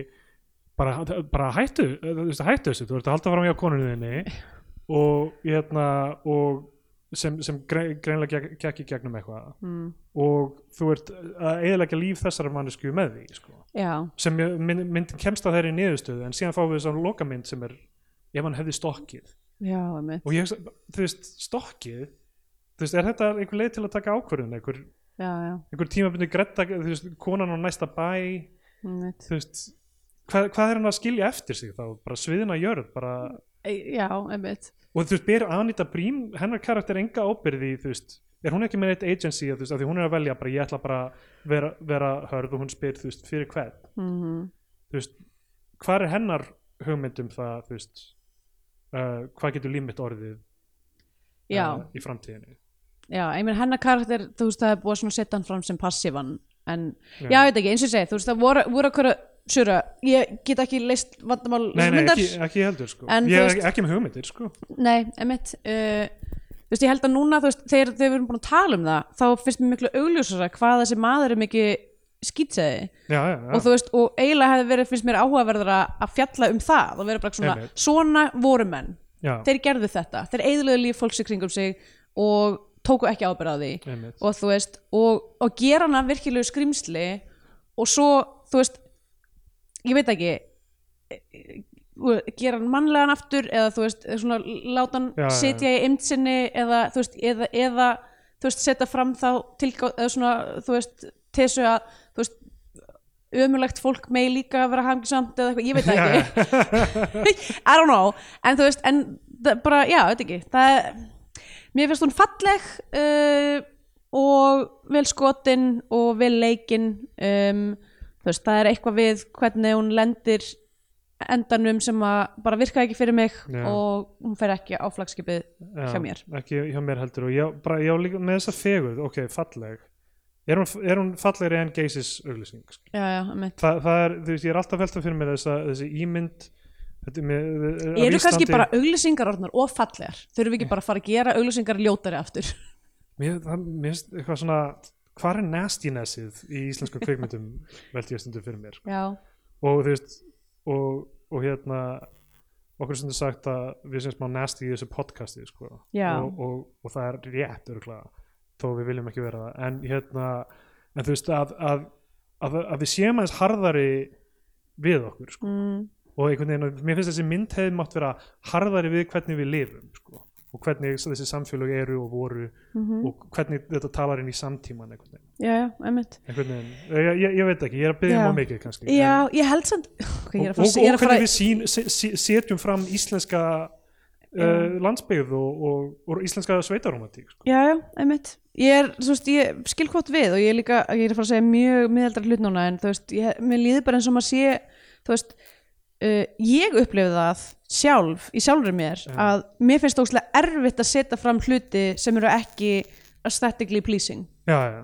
S1: bara, bara hættu veist, hættu þessu, þú ert að halda fram hjá konunni þinni og hérna og sem, sem gre- greinlega gekk, í gegnum eitthvað.
S2: Mm.
S1: og þú ert að eðalega líf þessara mannesku með því sko. sem mynd, myndin kemst að þeirri niðurstöðu en síðan fáum við þess að lokamynd sem er ef hann hefði stokkið.
S2: Já,
S1: og ég, þú veist, stokkið þú veist, er þetta einhver leið til að taka ákvörðun? Einhver,
S2: já, já,
S1: einhver tímabundi gretta, þú veist, konan á næsta bæ?
S2: Einmitt.
S1: Þú veist hvað, hvað er hann að skilja eftir sig þá? Bara sviðina jörð bara,
S2: E- já, einmitt.
S1: Og þú veist, ber Anita Brím hennar karakter enga ábyrði þú veist, er hún ekki með eitt agency þú veist, af því hún er að velja bara, ég ætla bara að vera, vera hörð og hún spyr, þú veist, fyrir hvern?
S2: Mm
S1: þú veist, hvað er hennar hugmynd um það, þú veist uh, hvað getur líf mitt orðið uh, í framtíðinni?
S2: Já, ég meina hennar karakter þú veist það er búið að setja hann fram sem passívan en
S1: Já.
S2: já, ég veit ekki, eins og ég segi þú veist það voru, voru okkur Sjúra, ég get ekki leist vandamál
S1: nei, nei,
S2: myndar.
S1: ekki, ekki heldur sko.
S2: En
S1: ég
S2: þú
S1: er
S2: veist-
S1: ekki með hugmyndir sko.
S2: Nei, emitt uh, Þú veist, ég held að núna þú veist, þegar, þegar við erum búin að tala um það þá finnst mér miklu augljósara hvað þessi maður er mikið skýtsæði
S1: já, já, já.
S2: og þú veist, og eiginlega hefði verið finnst mér áhugaverðara að fjalla um það og vera bara svona,
S1: Einmitt.
S2: svona voru menn
S1: já,
S2: þeir gerðu þetta, þeir eigðlega líf fólks í kringum sig og tóku ekki ábyrgð á því
S1: einmitt.
S2: og þú veist, og, og gera hana virkilegu skrimsli og svo, þú veist ég veit ekki e- e- gera hann mannlegan aftur eða þú veist, svona láta hann
S1: Já, já, já.
S2: sitja í ymdsinni eða þú veist, eða, eða þú veist, setja fram þá tilgá, eða svona, þú veist, tesu að þú veist, ömulegt fólk megi líka vera hamgisamt eða eitthvað, ég veit það ekki. I don't know, en þú veist en það, bara, já, veit ekki. Það, mér finnst hún falleg uh, og vel skotin og vel leikin um, veist, það er eitthvað við hvernig hún lendir endanum sem að bara virka ekki fyrir mig
S1: Já.
S2: og hún fer ekki á flagskipið
S1: Já,
S2: hjá mér.
S1: ekki hjá mér heldur og ég, bara, ég á líka með þessa feguð ok, falleg er hún, er hún fallegri en geisis auglýsing sko?
S2: já, já.
S1: Þa, það er, þú veist, ég er alltaf veltað fyrir mér þessa, þessi ímynd með,
S2: eru kannski
S1: Íslandi-
S2: bara auglýsingar og fallegar þurfum við ekki bara að fara að gera auglýsingar ljótari aftur
S1: mér finnst eitthvað svona hvað er nastinessið í íslensku kveikmyndum veldi ég stundu fyrir mér sko.
S2: já,
S1: og þú veist og, og hérna okkur stundu sagt að við sem smá nasty í þessu podcasti sko. Og, og, og það er rétt örgulega þó við viljum ekki vera það en hérna en þú veist að, að, að, að við séum aðeins harðari við okkur sko.
S2: mm,
S1: og einhvern veginn, mér finnst þessi mynd hefði mátt vera harðari við hvernig við lifum sko. Og hvernig þessi samfélög eru og voru
S2: mhm.
S1: og hvernig þetta talar inn í samtíman einhvern veginn,
S2: já, já, einmitt
S1: veginn. Ég, ég, ég veit ekki, ég er að byggja
S2: Já.
S1: um mikið kannski
S2: já,
S1: en,
S2: ég held samt okay, ég
S1: og, og, og hvernig við sín, se, se, setjum fram íslenska uh, landsbyggð og, og, og íslenska sveitaromantík sko.
S2: já, já, einmitt ég er, þú veist, ég skil hvort við og ég er líka, ég er að fara að segja mjög miðaldra hlut núna en þú veist, ég, mér líður bara eins og maður sé þú veist uh, ég upplifði það sjálf í sjálfri mér
S1: Já.
S2: að mér finnst óslega erfitt að setja fram hluti sem eru ekki aesthetically pleasing.
S1: Já, já,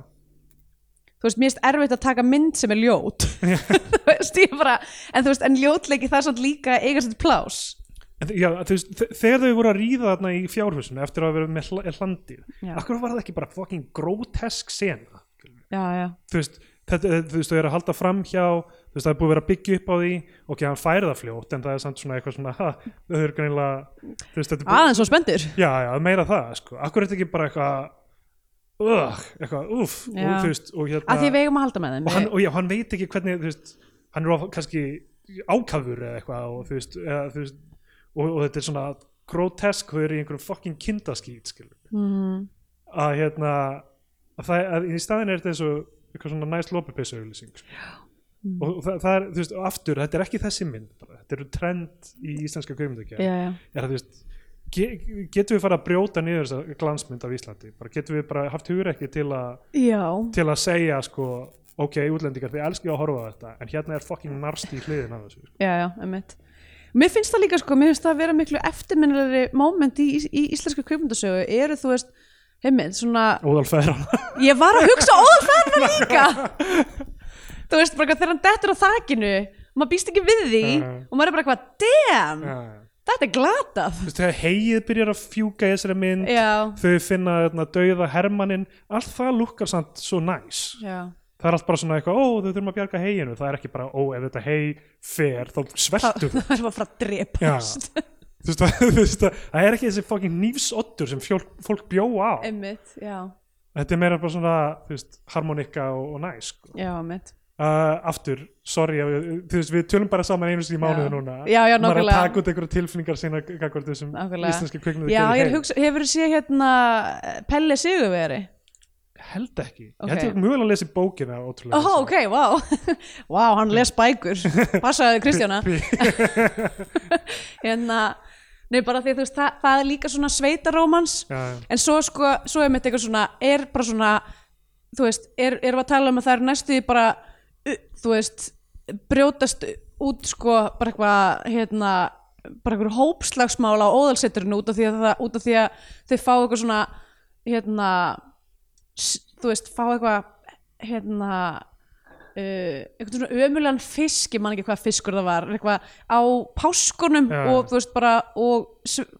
S2: þú veist, mér finnst erfitt að taka mynd sem er ljót. Þú veist, ég bara en þú veist, en ljótleiki það er samt líka eiga sér plás
S1: En já veist, þe- þegar þau voru að ríða þarna í fjárhúsinu eftir að vera með hla- hlandið akkur var það ekki bara fucking grótesk sena?
S2: Já, já,
S1: þú veist, þau eru að halda fram hjá veist, það er búið að vera byggja upp á því. Og hann færi það fljótt, en það er samt svona eitthvað svona, ha, þau eru greinilega þú veist, þetta er búið,
S2: aðeins svo spendur
S1: já, já, meira það, sko, akkur er þetta ekki bara eitthvað ugh, eitthvað, uff og
S2: Já.
S1: þú veist, og hérna
S2: að því við eigum að halda með þeim.
S1: Og hann, og já, hann veit ekki hvernig, þú veist hann er of, kannski ákafur eða eitthvað og þú veist, eða, þú veist og, og þetta er svona grotesk þau eru í einhverjum fucking kindaskít skilur
S2: mm,
S1: að hérna að það, að í staðin er þetta eins og eitthvað svona næst lópupeysu auglýsing sko.
S2: Mm.
S1: og það, það er, þú veist, aftur þetta er ekki þessi mynd, bara, þetta eru trend í íslenska er að þú veist ge, getum við fara að brjóta niður þessa glansmynd af Íslandi, bara getum við bara haft hugur ekki til að, til að segja sko, ok, útlendingar, þið elskið að horfa þetta en hérna er fucking narst í hliðin af þessu sko.
S2: já, já, einmitt. Mér finnst það líka sko, mér finnst það að vera miklu eftirminnilegri moment í, í íslenska kveikmyndasögu eru þú veist, heimið, svona
S1: óðalfæðran
S2: ég var að hugsa óðalfæðina líka þú veist, bara þegar hann dettur á þakinu maður býst ekki við því
S1: Já.
S2: og maður er bara eitthvað, damn,
S1: Já.
S2: þetta er glatað.
S1: Þú veist, þegar hegið byrjar að fjúka í þessari mynd
S2: já,
S1: þau finna þarna, dauða hermannin allt það lukkar samt svo næs.
S2: Já,
S1: það er allt bara svona eitthvað, ó þau þurfum að bjarga heginu það er ekki bara, ó ef þetta hei fer þá sveltur
S2: það er bara að drepast.
S1: Þú veist, það, það er ekki þessi fucking nýfsoddur sem fólk, fólk bjó á.
S2: Einmitt,
S1: þetta er meira bara svona veist, harmonika og, og næs sko.
S2: já, einmitt
S1: uh, aftur, sorry veist, við tölum bara saman einu sinni í mánuðu núna.
S2: Já, já,
S1: maður að taka út einhverja tilfinningar sína gagvart þessum
S2: Nákvæmlega.
S1: íslenski kvikmyndu
S2: já, hugsa, hefur þú séð hérna Pelle Sigurveri
S1: held ekki,
S2: Ok.
S1: ég held ég mjögulega að lesa bókina ótrúlega
S2: Ó, ok, wow Wow, hann les bækur. Passaði Kristjana. Hérna Nei, bara því þú veist, það, það er líka svona sveitarómans.
S1: Já, já.
S2: En svo sko, svo er mitt eitthvað svona Er bara svona Þú veist, er, erum við að tala um að það er næstu því bara Þú veist Brjótast út sko Bara eitthvað, hérna Bara eitthvað hópslagsmál á óðalsetturinn út af því að, það, út af því að þau fá eitthvað svona Hérna Þú veist, fá eitthvað Hérna einhvern svona ömulegan fisk ég man ekki hvað fiskur það var eitthvað á páskunum
S1: Já.
S2: og þú veist bara og,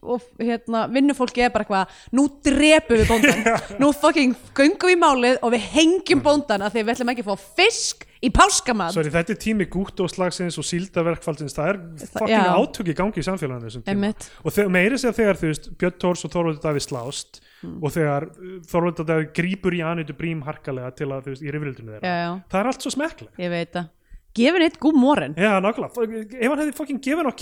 S2: og hérna vinnufólki er bara eitthvað nú drepum við bóndan nú fucking göngum við málið og við hengjum bóndan að því við ætlum ekki að fá fisk í páskamat
S1: Sorry, þetta er tími gútt og slagsins og síldaverkfaldsins, það er fucking átök í gangi í samfélaginu.
S2: Einmitt.
S1: Og meiri segja þegar þú veist, Björn Tórs og Þorvaldur Davíð slást
S2: Hmm.
S1: og þegar uh, Þorvaldur Davíð grípur í Anitu Brím harkalega til að, þú veist, í rifrildinu þeirra.
S2: já, já,
S1: Það er allt svo smekklega.
S2: ég veit það gefin eitt gúm morin
S1: Já, nákvæmlega. Ef hann hefði fucking gefið hann á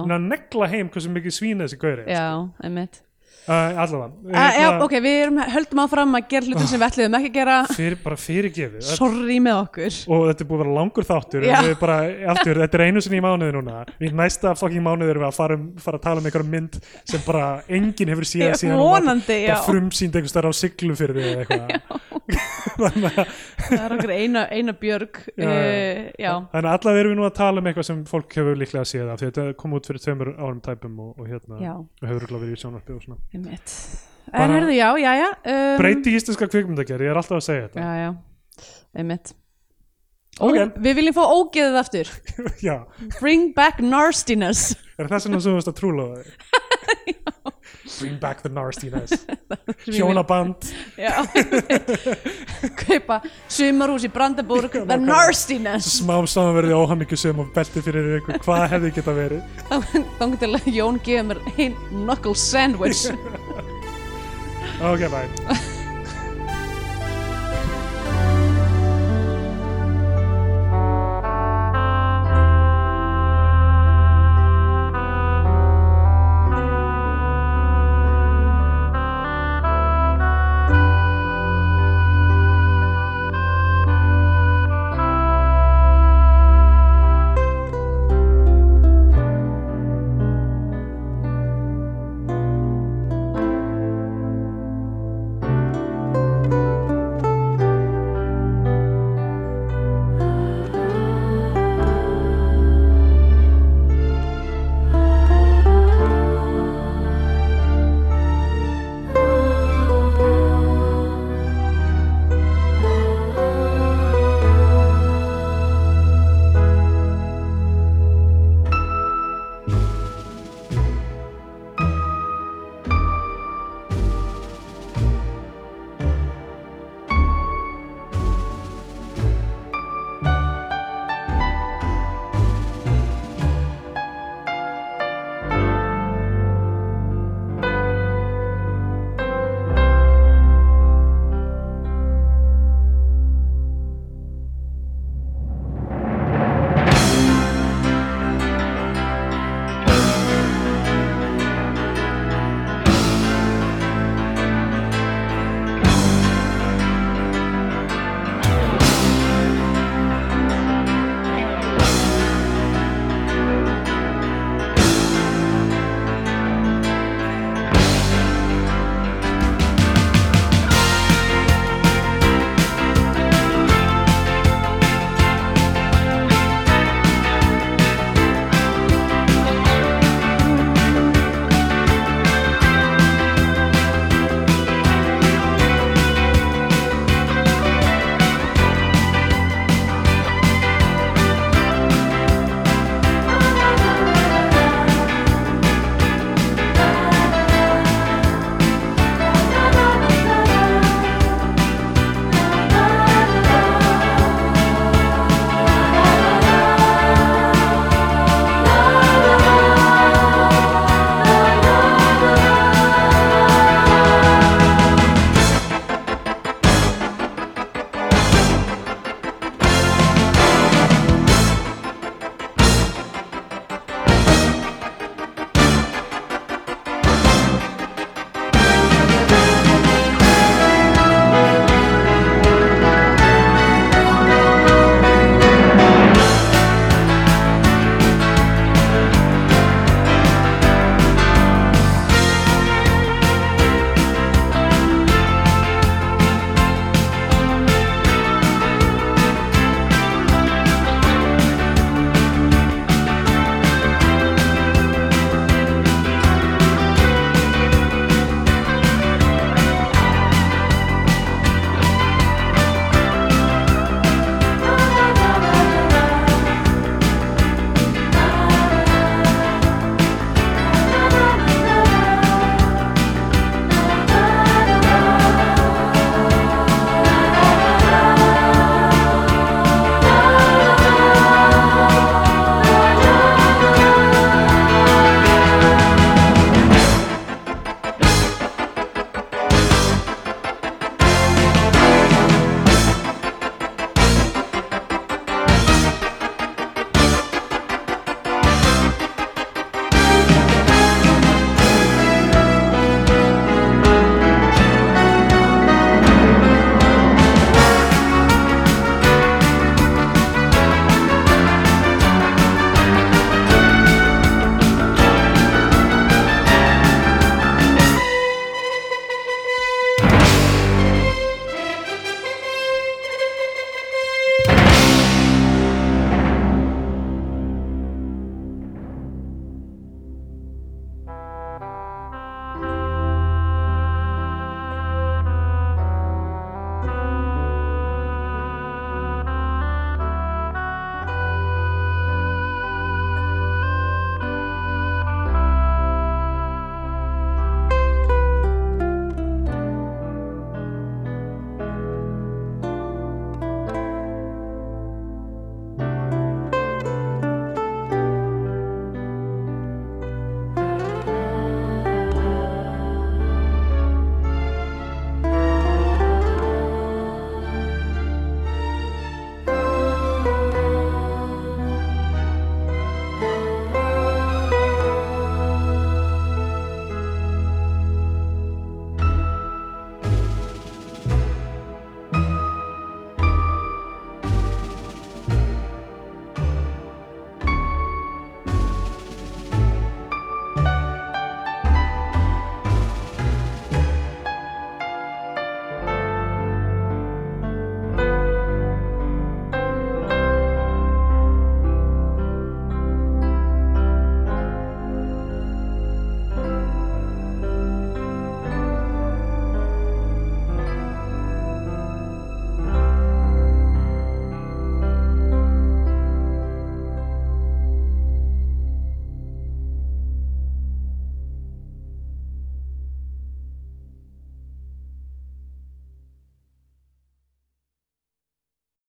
S1: hann að negla heim hversu mikið svína þessi gauri.
S2: já, einmitt
S1: Uh, allavega.
S2: já,
S1: Hérna,
S2: ok, við erum, höldum áfram að gera hlutin sem við ætluðum ekki að gera
S1: Fyrir, bara fyrirgefið.
S2: sorry með okkur
S1: og þetta er búið að vera langur þáttur bara, aftur, þetta er einu sinni í mánuði núna í næsta fucking mánuði erum við að fara, um, fara að tala um einhverjum mynd sem bara enginn hefur síðan
S2: já.
S1: bara frumsýnd einhvers þar á siglu fyrir því eða eitthvað
S2: það er okkur eina, eina björg.
S1: Já,
S2: uh, já,
S1: þannig að allavega erum við nú að tala um eitthvað sem fólk hefur líklega séð af því þetta kom út fyrir tveimur árum tæpum og, og hérna
S2: Já.
S1: og hefur örugglega verið í sjónvarpi og svona.
S2: Einmitt.
S1: Bara-
S2: en herðu, já, já, já um,
S1: breyti íslenska kvikmyndagerð, ég er alltaf að segja þetta.
S2: Já, já, einmitt.
S1: Ok.
S2: Ó, við viljum fá ógeðið aftur. Bring back nastiness.
S1: Er það sem þú veist að trúla bring back the nastiness hjónaband.
S2: Kaupa sumarhús í Brandenburg the nastiness
S1: smám saman verði óhamingjusum og belti fyrir ykkur hvað hefði geta verið?
S2: Þá til að Jón gefur mér ein knuckle sandwich.
S1: Ok bye